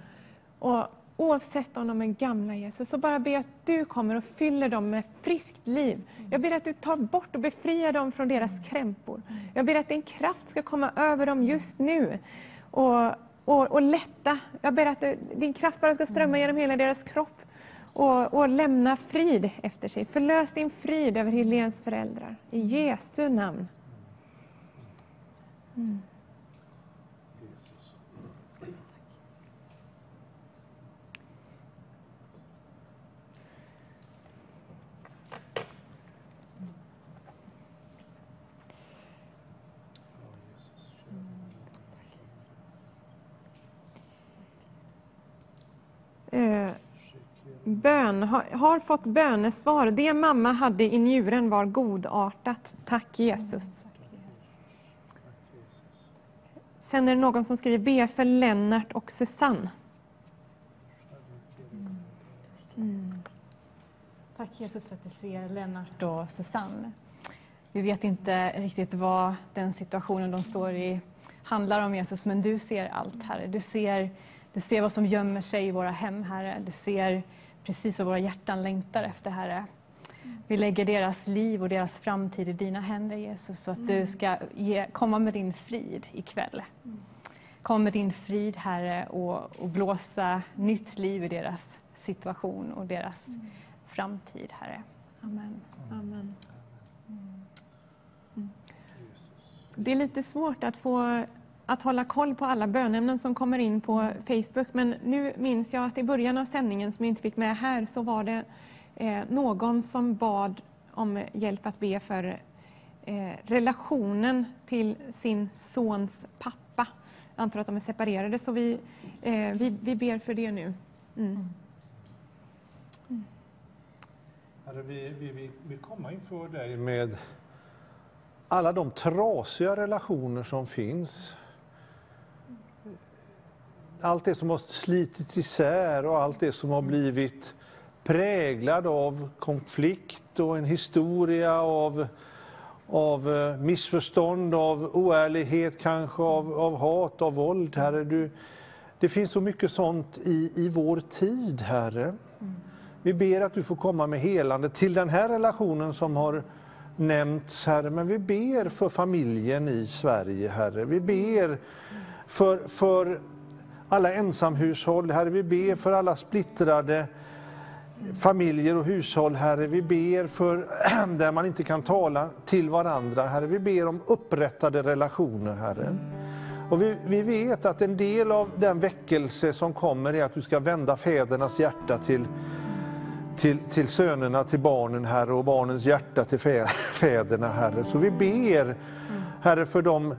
Och oavsett om de är gamla Jesus, så bara ber att du kommer och fyller dem med friskt liv. Jag ber att du tar bort och befriar dem från deras krämpor. Jag ber att din kraft ska komma över dem just nu och, och, och lätta. Jag ber att din kraft bara ska strömma genom hela deras kropp och, och lämna frid efter sig. Förlös din frid över Helens föräldrar. I Jesu namn. Mm. Eh, bön, har, har fått bönesvar. Det mamma hade i njuren var godartat. Tack Jesus. Sen är det någon som skriver be för Lennart och Susanne. Mm. Tack Jesus för att du ser Lennart och Susanne. Vi vet inte riktigt vad den situationen de står i handlar om Jesus, men du ser allt Herre. Du ser, du ser vad som gömmer sig i våra hem Herre. Du ser precis vad våra hjärtan längtar efter Herre. Vi lägger deras liv och deras framtid i dina händer Jesus, så att du ska ge, komma med din frid ikväll. Kom med din frid Herre och, och blåsa nytt liv i deras situation och deras framtid, Herre. Amen. Amen. Det är lite svårt att få att hålla koll på alla bönämnen som kommer in på Facebook, men nu minns jag att i början av sändningen som jag inte fick med här så var det eh, någon som bad om hjälp att be för eh, relationen till sin sons pappa. Jag antar att de är separerade, så vi, eh, vi, vi ber för det nu. Mm. Herre, vi, vi, vi vill komma inför dig med alla de trasiga relationer som finns. Allt det som har slitits isär och allt det som har blivit präglad av konflikt och en historia av, av eh, missförstånd, av oärlighet kanske, av, av hat, av våld. Herre, du, det finns så mycket sånt i, i vår tid, Herre. Vi ber att du får komma med helande till den här relationen som har nämnts, Herre. Men vi ber för familjen i Sverige, Herre. Vi ber för, för alla ensamhushåll, Herre. Vi ber för alla splittrade familjer och hushåll, Herre. Vi ber för där man inte kan tala till varandra, Herre. Vi ber om upprättade relationer, Herre. Och vi, vi vet att en del av den väckelse som kommer är att du ska vända fädernas hjärta till, till, till sönerna, till barnen, Herre, och barnens hjärta till fäderna, Herre. Så vi ber, Herre, för dem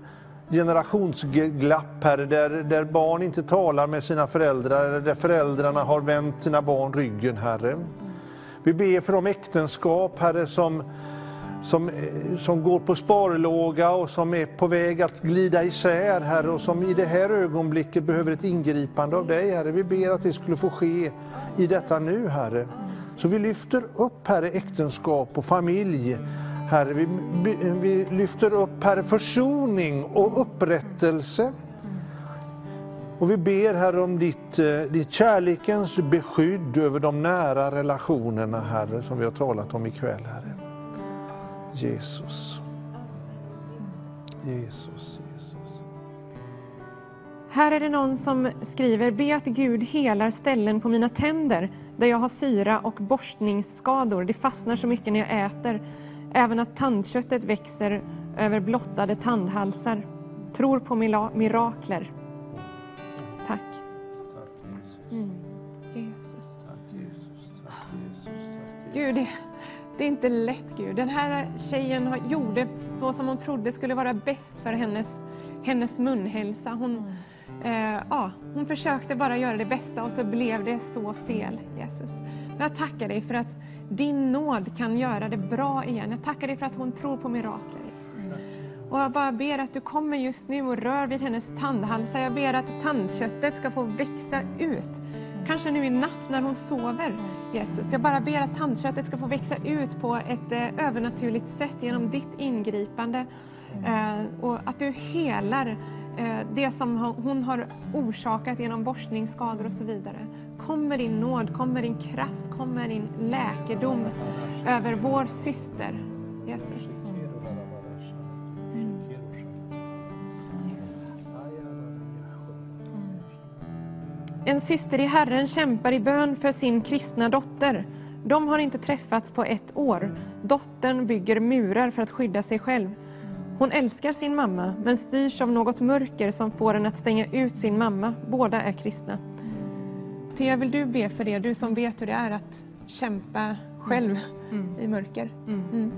generationsglapp, här där, där barn inte talar med sina föräldrar, eller där föräldrarna har vänt sina barn ryggen, Herre. Vi ber för de äktenskap, Herre, som, som, eh, som går på sparlåga och som är på väg att glida isär, Herre, och som i det här ögonblicket behöver ett ingripande av dig, Herre. Vi ber att det skulle få ske i detta nu, Herre. Så vi lyfter upp, Herre, äktenskap och familj. Herre, vi, vi lyfter upp, Herre, försoning och upprättelse. Och vi ber, Herre, om ditt, eh, ditt kärlekens beskydd över de nära relationerna, Herre, som vi har talat om ikväll, Herre. Jesus. Jesus, Jesus. Här är det någon som skriver, be att Gud helar ställen på mina tänder där jag har syra och borstningsskador. Det fastnar så mycket när jag äter. Även att tandköttet växer över blottade tandhalsar. Tror på mirakler. Tack. Mm. Jesus. Gud, det, det är inte lätt Gud. Den här tjejen har- gjorde så som hon trodde skulle vara bäst för hennes, hennes munhälsa. Hon, eh, ja, hon försökte bara göra det bästa och så blev det så fel, Jesus. Men jag tackar dig för att din nåd kan göra det bra igen. Jag tackar dig för att hon tror på mirakler, Jesus. Och jag bara ber att du kommer just nu och rör vid hennes tandhalsar. Jag ber att tandköttet ska få växa ut. Kanske nu i natt när hon sover, Jesus. Jag bara ber att tandköttet ska få växa ut på ett eh, övernaturligt sätt genom ditt ingripande. Eh, och att du helar eh, det som hon- hon har orsakat genom borstningsskador och så vidare. Kom med din nåd, kom med din kraft, kom med din läkedom över vår syster, Jesus. En syster i Herren kämpar i bön för sin kristna dotter. De har inte träffats på ett år. Dottern bygger murar för att skydda sig själv. Hon älskar sin mamma, men styrs av något mörker som får henne att stänga ut sin mamma. Båda är kristna. Thea, vill du be för det? Du som vet hur det är att kämpa själv i mörker. Mm.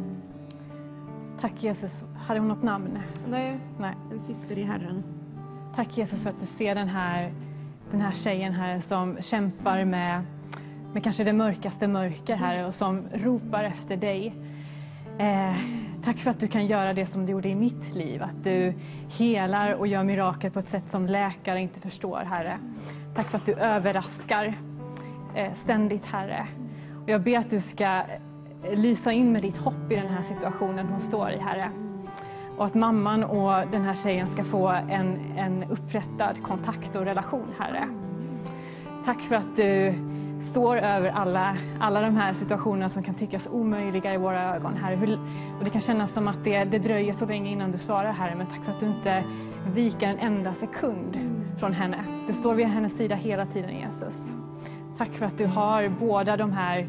Tack Jesus. Hade hon något namn? Nej, Nej. en syster i Herren. Tack Jesus för att du ser den här, den här tjejen här som kämpar med, med kanske det mörkaste mörker här och som ropar efter dig. Eh, tack för att du kan göra det som du gjorde i mitt liv, att du helar och gör mirakel på ett sätt som läkare inte förstår, Herre. Tack för att du överraskar eh, ständigt, Herre. Och jag ber att du ska eh, lysa in med ditt hopp i den här situationen hon står i, Herre. Och att mamman och den här tjejen ska få en, en upprättad kontakt och relation, Herre. Tack för att du står över alla, alla de här situationerna som kan tyckas omöjliga i våra ögon, Herre. Och det kan kännas som att det, det dröjer så länge innan du svarar, Herre, men tack för att du inte viker en enda sekund från henne. Du står vid hennes sida hela tiden, Jesus. Tack för att du har båda de här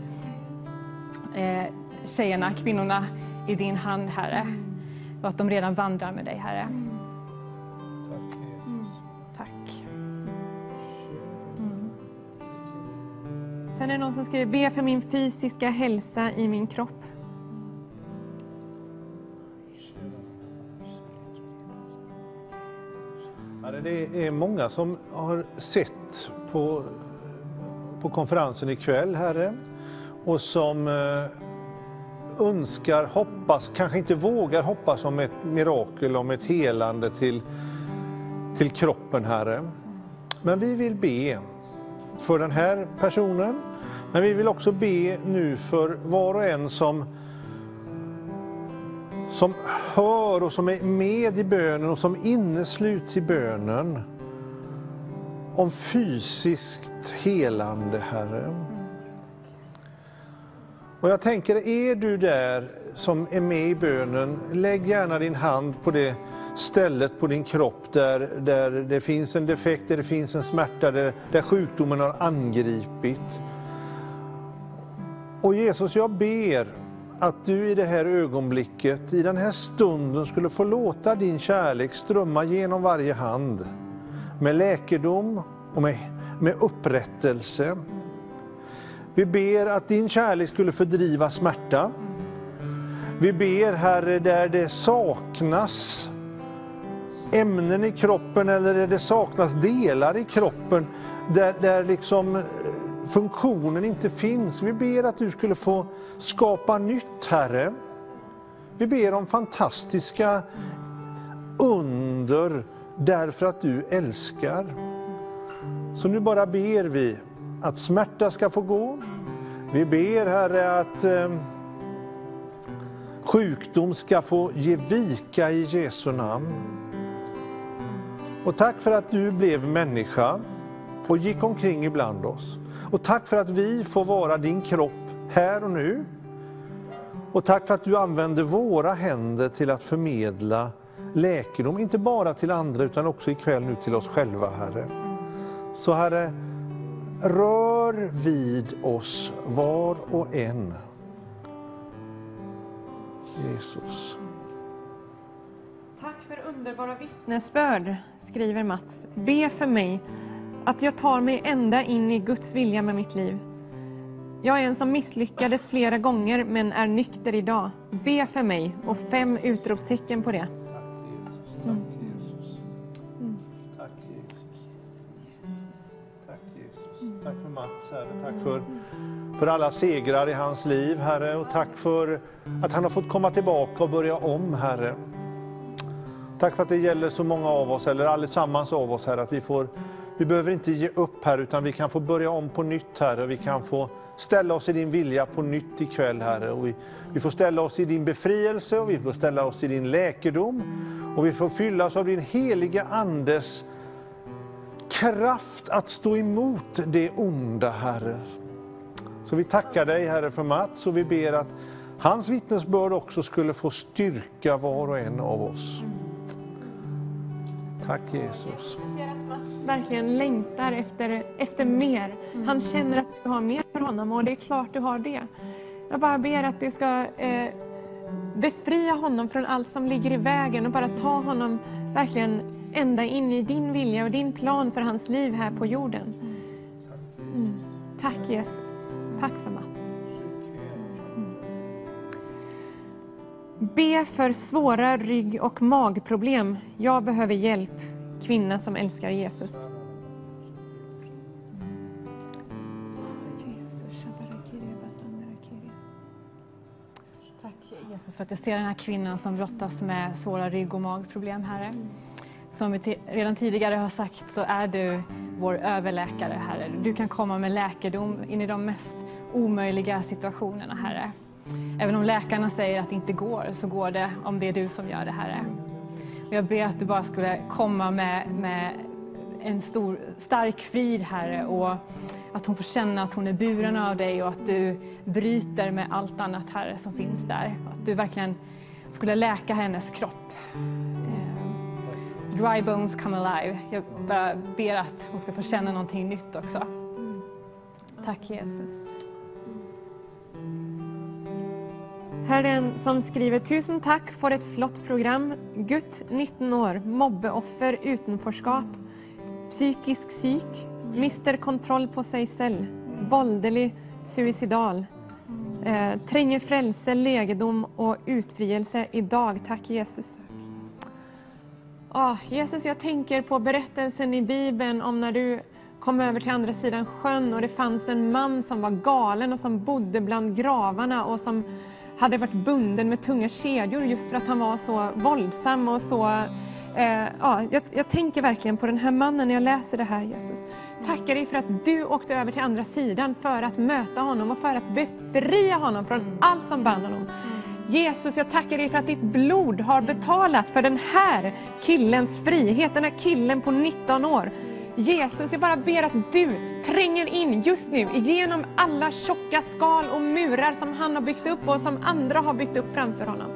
eh, tjejerna, kvinnorna i din hand, Herre. Och att de redan vandrar med dig, Herre. Sen är det någon som skriver, be för min fysiska hälsa i min kropp. Herre, Det är många som har sett på, på konferensen ikväll, Herre, och som eh, önskar, hoppas, kanske inte vågar hoppas om ett mirakel, om ett helande till, till kroppen, Herre. Men vi vill be för den här personen, men vi vill också be nu för var och en som som hör och som är med i bönen och som innesluts i bönen om fysiskt helande, Herre. Och jag tänker, är du där som är med i bönen, lägg gärna din hand på det stället på din kropp där, där det finns en defekt, där det finns en smärta, där, där sjukdomen har angripit. Och Jesus, jag ber att du i det här ögonblicket, i den här stunden skulle få låta din kärlek strömma genom varje hand med läkedom och med, med upprättelse. Vi ber att din kärlek skulle fördriva smärta. Vi ber Herre, där det saknas ämnen i kroppen eller där det saknas delar i kroppen, där, där liksom funktionen inte finns. Vi ber att du skulle få skapa nytt, Herre. Vi ber om fantastiska under därför att du älskar. Så nu bara ber vi att smärta ska få gå. Vi ber Herre att eh, sjukdom ska få ge vika i Jesu namn. Och tack för att du blev människa och gick omkring ibland oss. Och tack för att vi får vara din kropp här och nu. Och tack för att du använder våra händer till att förmedla läkedom, inte bara till andra utan också ikväll nu till oss själva, Herre. Så Herre, rör vid oss var och en. Jesus. Tack för underbara vittnesbörd, skriver Mats. Be för mig att jag tar mig ända in i Guds vilja med mitt liv. Jag är en som misslyckades flera gånger men är nykter idag. Be för mig och fem utropstecken på det. Mm. Tack Jesus. Tack Jesus. Tack för Mats, Herre. Tack för, för alla segrar i hans liv, Herre. Och tack för att han har fått komma tillbaka och börja om, Herre. Tack för att det gäller så många av oss, eller allesammans av oss, Herre, att vi får vi behöver inte ge upp här, utan vi kan få börja om på nytt, Herre. Vi kan få ställa oss i din vilja på nytt ikväll, Herre. Och vi, vi får ställa oss i din befrielse och vi får ställa oss i din läkedom. Och vi får fyllas av din heliga Andes kraft att stå emot det onda, Herre. Så vi tackar dig, Herre, för Mats och vi ber att hans vittnesbörd också skulle få styrka var och en av oss. Tack Jesus verkligen längtar efter, efter mer. Han känner att du har mer för honom och det är klart du har det. Jag bara ber att du ska eh, befria honom från allt som ligger i vägen och bara ta honom verkligen ända in i din vilja och din plan för hans liv här på jorden. Mm. Tack Jesus. Tack för Mats. Mm. Be för svåra rygg och magproblem. Jag behöver hjälp. Kvinna som älskar Jesus. Tack Jesus för att jag ser den här kvinnan som brottas med svåra rygg och magproblem, Herre. Som vi redan tidigare har sagt så är du vår överläkare, Herre. Du kan komma med läkedom in i de mest omöjliga situationerna, Herre. Även om läkarna säger att det inte går, så går det om det är du som gör det, Herre. Jag ber att du bara skulle komma med, med en stor, stark frid, Herre, och att hon får känna att hon är buren av dig och att du bryter med allt annat, Herre, som finns där. Att du verkligen skulle läka hennes kropp. Eh, dry bones come alive. Jag bara ber att hon ska få känna någonting nytt också. Tack Jesus. Herren som skriver tusen tack för ett flott program. Gutt 19 år, mobbeoffer, utanförskap, psykisk psyk, mister kontroll på sig själv, våldelig, suicidal. Eh, tränger frälse, legedom och utfrielse idag. Tack Jesus. Oh, Jesus, jag tänker på berättelsen i Bibeln om när du kom över till andra sidan sjön och det fanns en man som var galen och som bodde bland gravarna och som hade varit bunden med tunga kedjor just för att han var så våldsam och så Eh, ja, jag, jag, tänker verkligen på den här mannen när jag läser det här Jesus. Tackar dig för att du åkte över till andra sidan för att möta honom och för att befria honom från allt som band honom. Jesus, jag tackar dig för att ditt blod har betalat för den här killens frihet, den här killen på 19 år. Jesus, jag bara ber att du tränger in just nu genom alla tjocka skal och murar som han har byggt upp och som andra har byggt upp framför honom.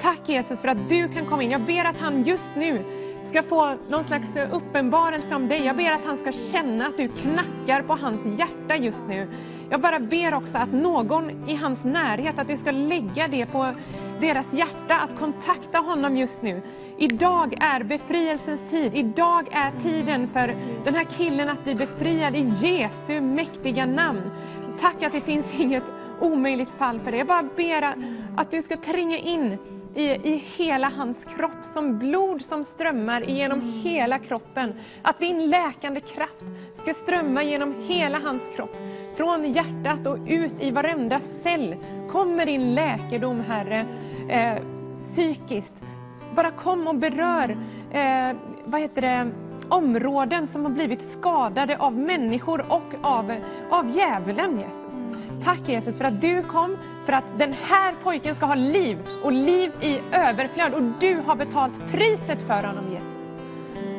Tack Jesus för att du kan komma in. Jag ber att han just nu ska få någon slags uppenbarelse om dig. Jag ber att han ska känna att du knackar på hans hjärta just nu. Jag bara ber också att någon i hans närhet, att du ska lägga det på deras hjärta, att kontakta honom just nu. Idag är befrielsens tid. Idag är tiden för den här killen att bli befriad i Jesu mäktiga namn. Tack att det finns inget omöjligt fall för dig. Jag bara ber att du ska tränga in i, i hela hans kropp, som blod som strömmar genom hela kroppen. Att din läkande kraft ska strömma genom hela hans kropp. Från hjärtat och ut i varenda cell kommer din läkedom, Herre, eh, psykiskt. Bara kom och berör eh, vad heter det, områden som har blivit skadade av människor och av, av djävulen, Jesus. Tack Jesus för att du kom för att den här pojken ska ha liv och liv i överflöd. Och du har betalt priset för honom Jesus.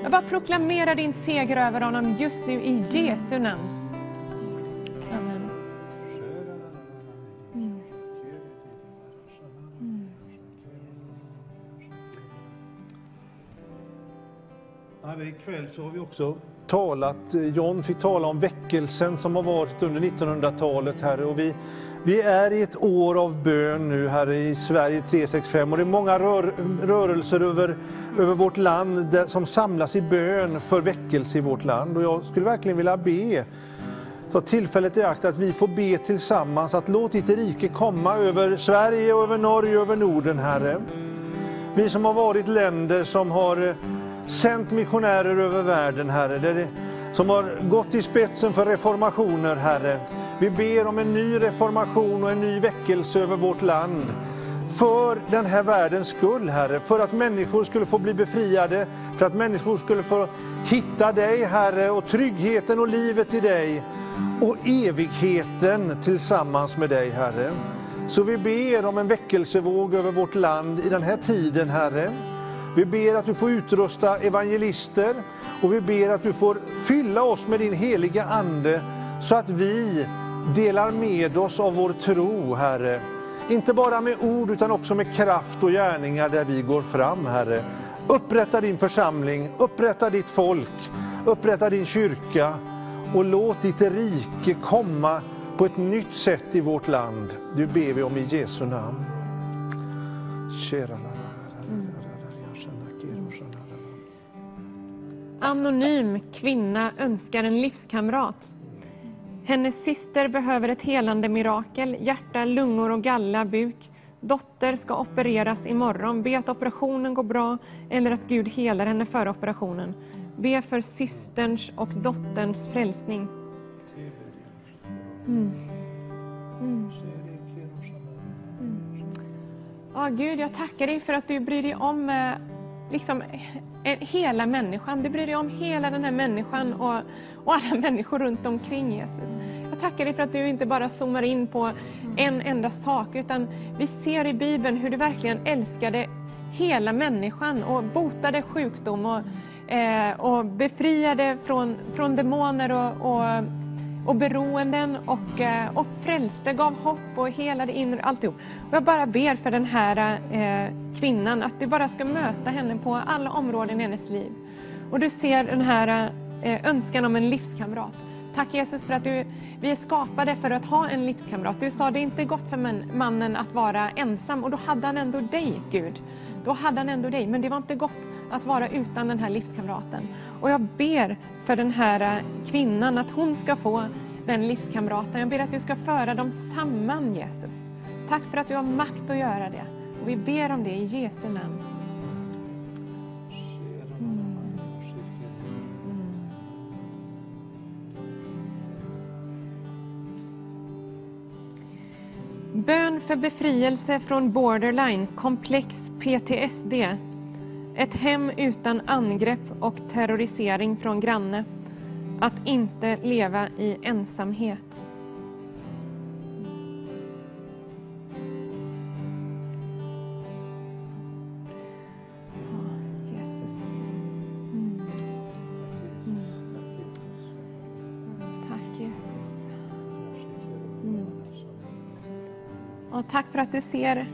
Jag bara proklamerar din seger över honom just nu i Jesu namn. Mm. ikväll så har vi också talat, eh, John fick tala om väckelsen som har varit under 1900-talet, Herre. Och vi, vi är i ett år av bön nu, Herre, i Sverige 365. Och det är många rör, rörelser över, över vårt land där, som samlas i bön för väckelse i vårt land. Och jag skulle verkligen vilja be, ta tillfället i akt att vi får be tillsammans att låt ditt rike komma över Sverige, och över Norge och över Norden, Herre. Vi som har varit länder som har eh, sänt missionärer över världen, Herre, det, som har gått i spetsen för reformationer, Herre. Vi ber om en ny reformation och en ny väckelse över vårt land. För den här världens skull, Herre. För att människor skulle få bli befriade, för att människor skulle få hitta dig, Herre, och tryggheten och livet i dig. Och evigheten tillsammans med dig, Herre. Så vi ber om en väckelsevåg över vårt land i den här tiden, Herre. Vi ber att du får utrusta evangelister och vi ber att du får fylla oss med din heliga Ande så att vi delar med oss av vår tro, Herre. Inte bara med ord utan också med kraft och gärningar där vi går fram, Herre. Upprätta din församling, upprätta ditt folk, upprätta din kyrka och låt ditt rike komma på ett nytt sätt i vårt land. Du ber vi om i Jesu namn. Anonym kvinna önskar en livskamrat. Hennes syster behöver ett helande mirakel, hjärta, lungor och galla, buk. Dotter ska opereras imorgon. Be att operationen går bra eller att Gud helar henne före operationen. Be för systerns och dotterns frälsning. Mm. Mm. Mm. Ja, Gud, jag tackar dig för att du bryr dig om eh, liksom, eh, eh, hela människan. Du bryr dig om hela den här människan och, och alla människor runt omkring Jesus. Jag tackar dig för att du inte bara zoomar in på en enda sak, utan vi ser i Bibeln hur du verkligen älskade hela människan och botade sjukdom och, eh, och befriade från, från demoner och, och, och beroenden och, eh, och frälste, gav hopp och helade inre, alltihop. Och jag bara ber för den här eh, kvinnan, att du bara ska möta henne på alla områden i hennes liv. Och du ser den här eh, önskan om en livskamrat. Tack Jesus för att du, vi är skapade för att ha en livskamrat. Du sa det är inte gott för mannen att vara ensam och då hade han ändå dig Gud. Då hade han ändå dig, men det var inte gott att vara utan den här livskamraten. Och jag ber för den här eh, kvinnan att hon ska få den livskamraten. Jag ber att du ska föra dem samman Jesus. Tack för att du har makt att göra det. Och vi ber om det i Jesu namn. Bön för befrielse från borderline, komplex PTSD. Ett hem utan angrepp och terrorisering från granne. Att inte leva i ensamhet. Mm. Mm. Tack Jesus. Mm. Och tack för att du ser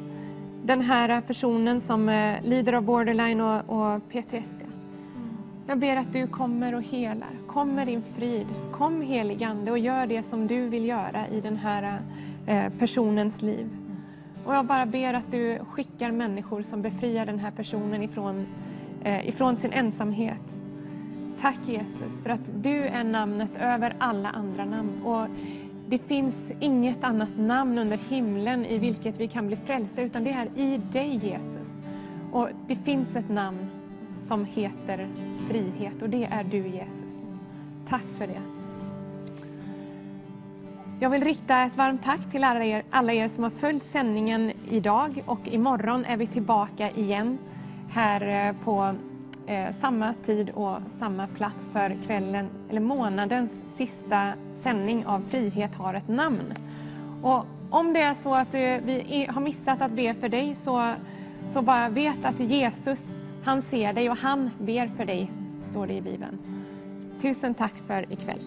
den här personen som eh, lider av borderline och, och PTSD. Jag ber att du kommer och helar. Kom med din frid. Kom heligande och gör det som du vill göra i den här eh, personens liv. Och jag bara ber att du skickar människor som befriar den här personen ifrån, eh, ifrån sin ensamhet. Tack Jesus för att du är namnet över alla andra namn. Och det finns inget annat namn under himlen i vilket vi kan bli frälsta, utan det är i dig Jesus. Och det finns ett namn som heter frihet och det är du Jesus. Tack för det. Jag vill rikta ett varmt tack till alla er, alla er som har följt sändningen idag och imorgon är vi tillbaka igen här eh, på eh, samma tid och samma plats för kvällen, eller månadens sista sändning av Frihet har ett namn. Och om det är så att du, vi har missat att be för dig så, så bara vet att Jesus, han ser dig och han ber för dig, står det i Bibeln. Tusen tack för ikväll.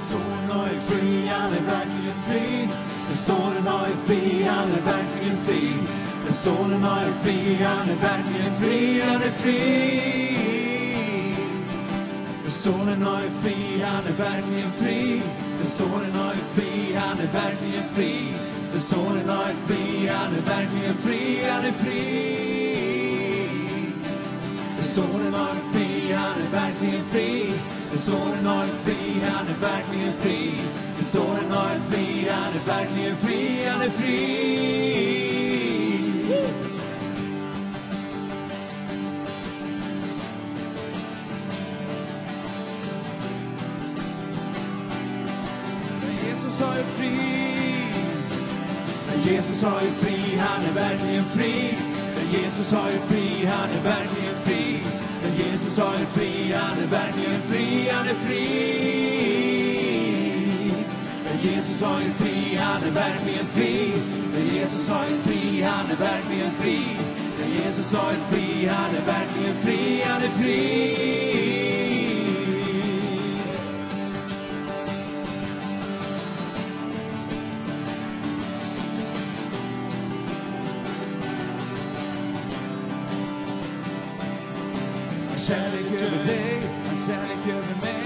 Sonen är fri, han är verkligen fri. Sonen har ju fri, han är verkligen fri. Sonen har ju fri, han är verkligen fri, han är fri. Sonen har ju fri, han är verkligen fri. Sonen har ju fri, han är verkligen fri. Sonen har ju fri, han är verkligen fri, han är fri. Sonen har ju fri, han är verkligen fri. Sonen har ju fri, han är verkligen fri. Sonen har en fri, han är verkligen fri, han är fri. Jesus är fri. Jesus är fri, han är verkligen fri. Jesus har ju fri, han är verkligen fri. Jesus har ju fri, han är verkligen fri, han är fri. Jesus har är fri, han är verkligen fri. Jesus har är fri, han är verkligen fri. Jesus har är fri, han är verkligen fri, han är fri. Kärlek över dig, hans kärlek över mig,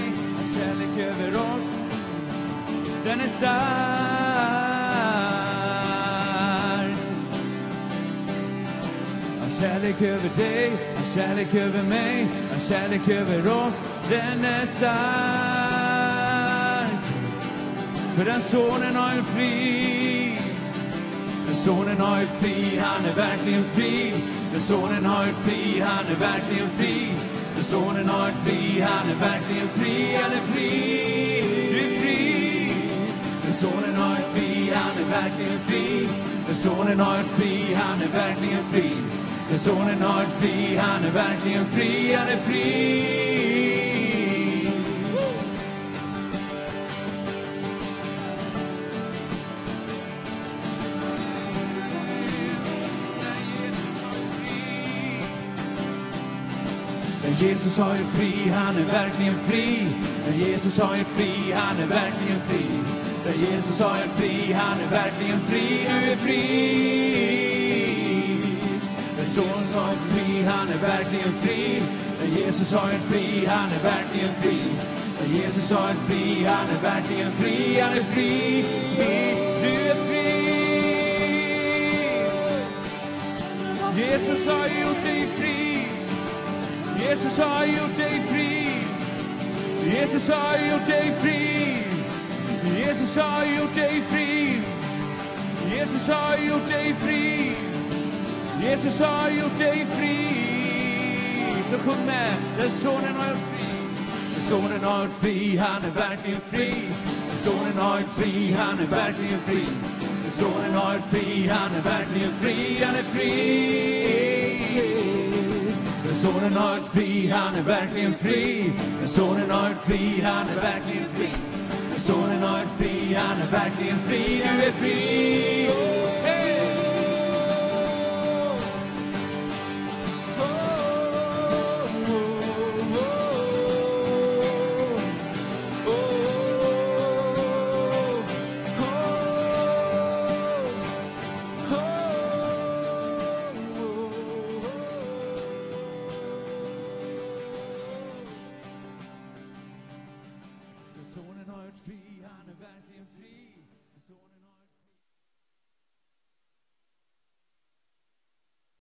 Den är stark. Hans kärlek över dig, hans kärlek över mig, hans kärlek över oss. Den är stark. För den sonen har en fri. Den sonen har ett fri, han är verkligen fri. Den sonen har ett fri, han är verkligen fri. Den sonen har ett fri, han är verkligen fri, han är fri. För sonen har ett fri, han är verkligen fri. För sonen har ett fri, han är verkligen fri. För sonen har ett fri, han är verkligen fri, han är fri. Jesus har ju fri, han är verkligen fri. Jesus har ju fri, han är verkligen fri. För Jesus har en fri, han är verkligen fri. Du är fri. Jesus har en fri, han är verkligen fri. Jesus har en fri, han är verkligen fri. Jesus har en fri, han är verkligen fri. Han är fri. Du är fri. Jesus har gjort dig fri. Jesus har gjort dig fri. Jesus har gjort dig fri. Jesus har gjort dig fri. Jesus har gjort dig fri. Jesus har gjort dig fri. Så sjung med, Den sonen har gjort fri. Sonen har gjort fri, han är verkligen fri. Sonen har gjort fri, han är verkligen fri. Sonen har gjort fri, han är verkligen fri, han är fri. Sonen har gjort fri, han är verkligen fri. Sonen har gjort fri, han är verkligen fri. Sonen har ett fri, han är verkligen fri. Du är fri.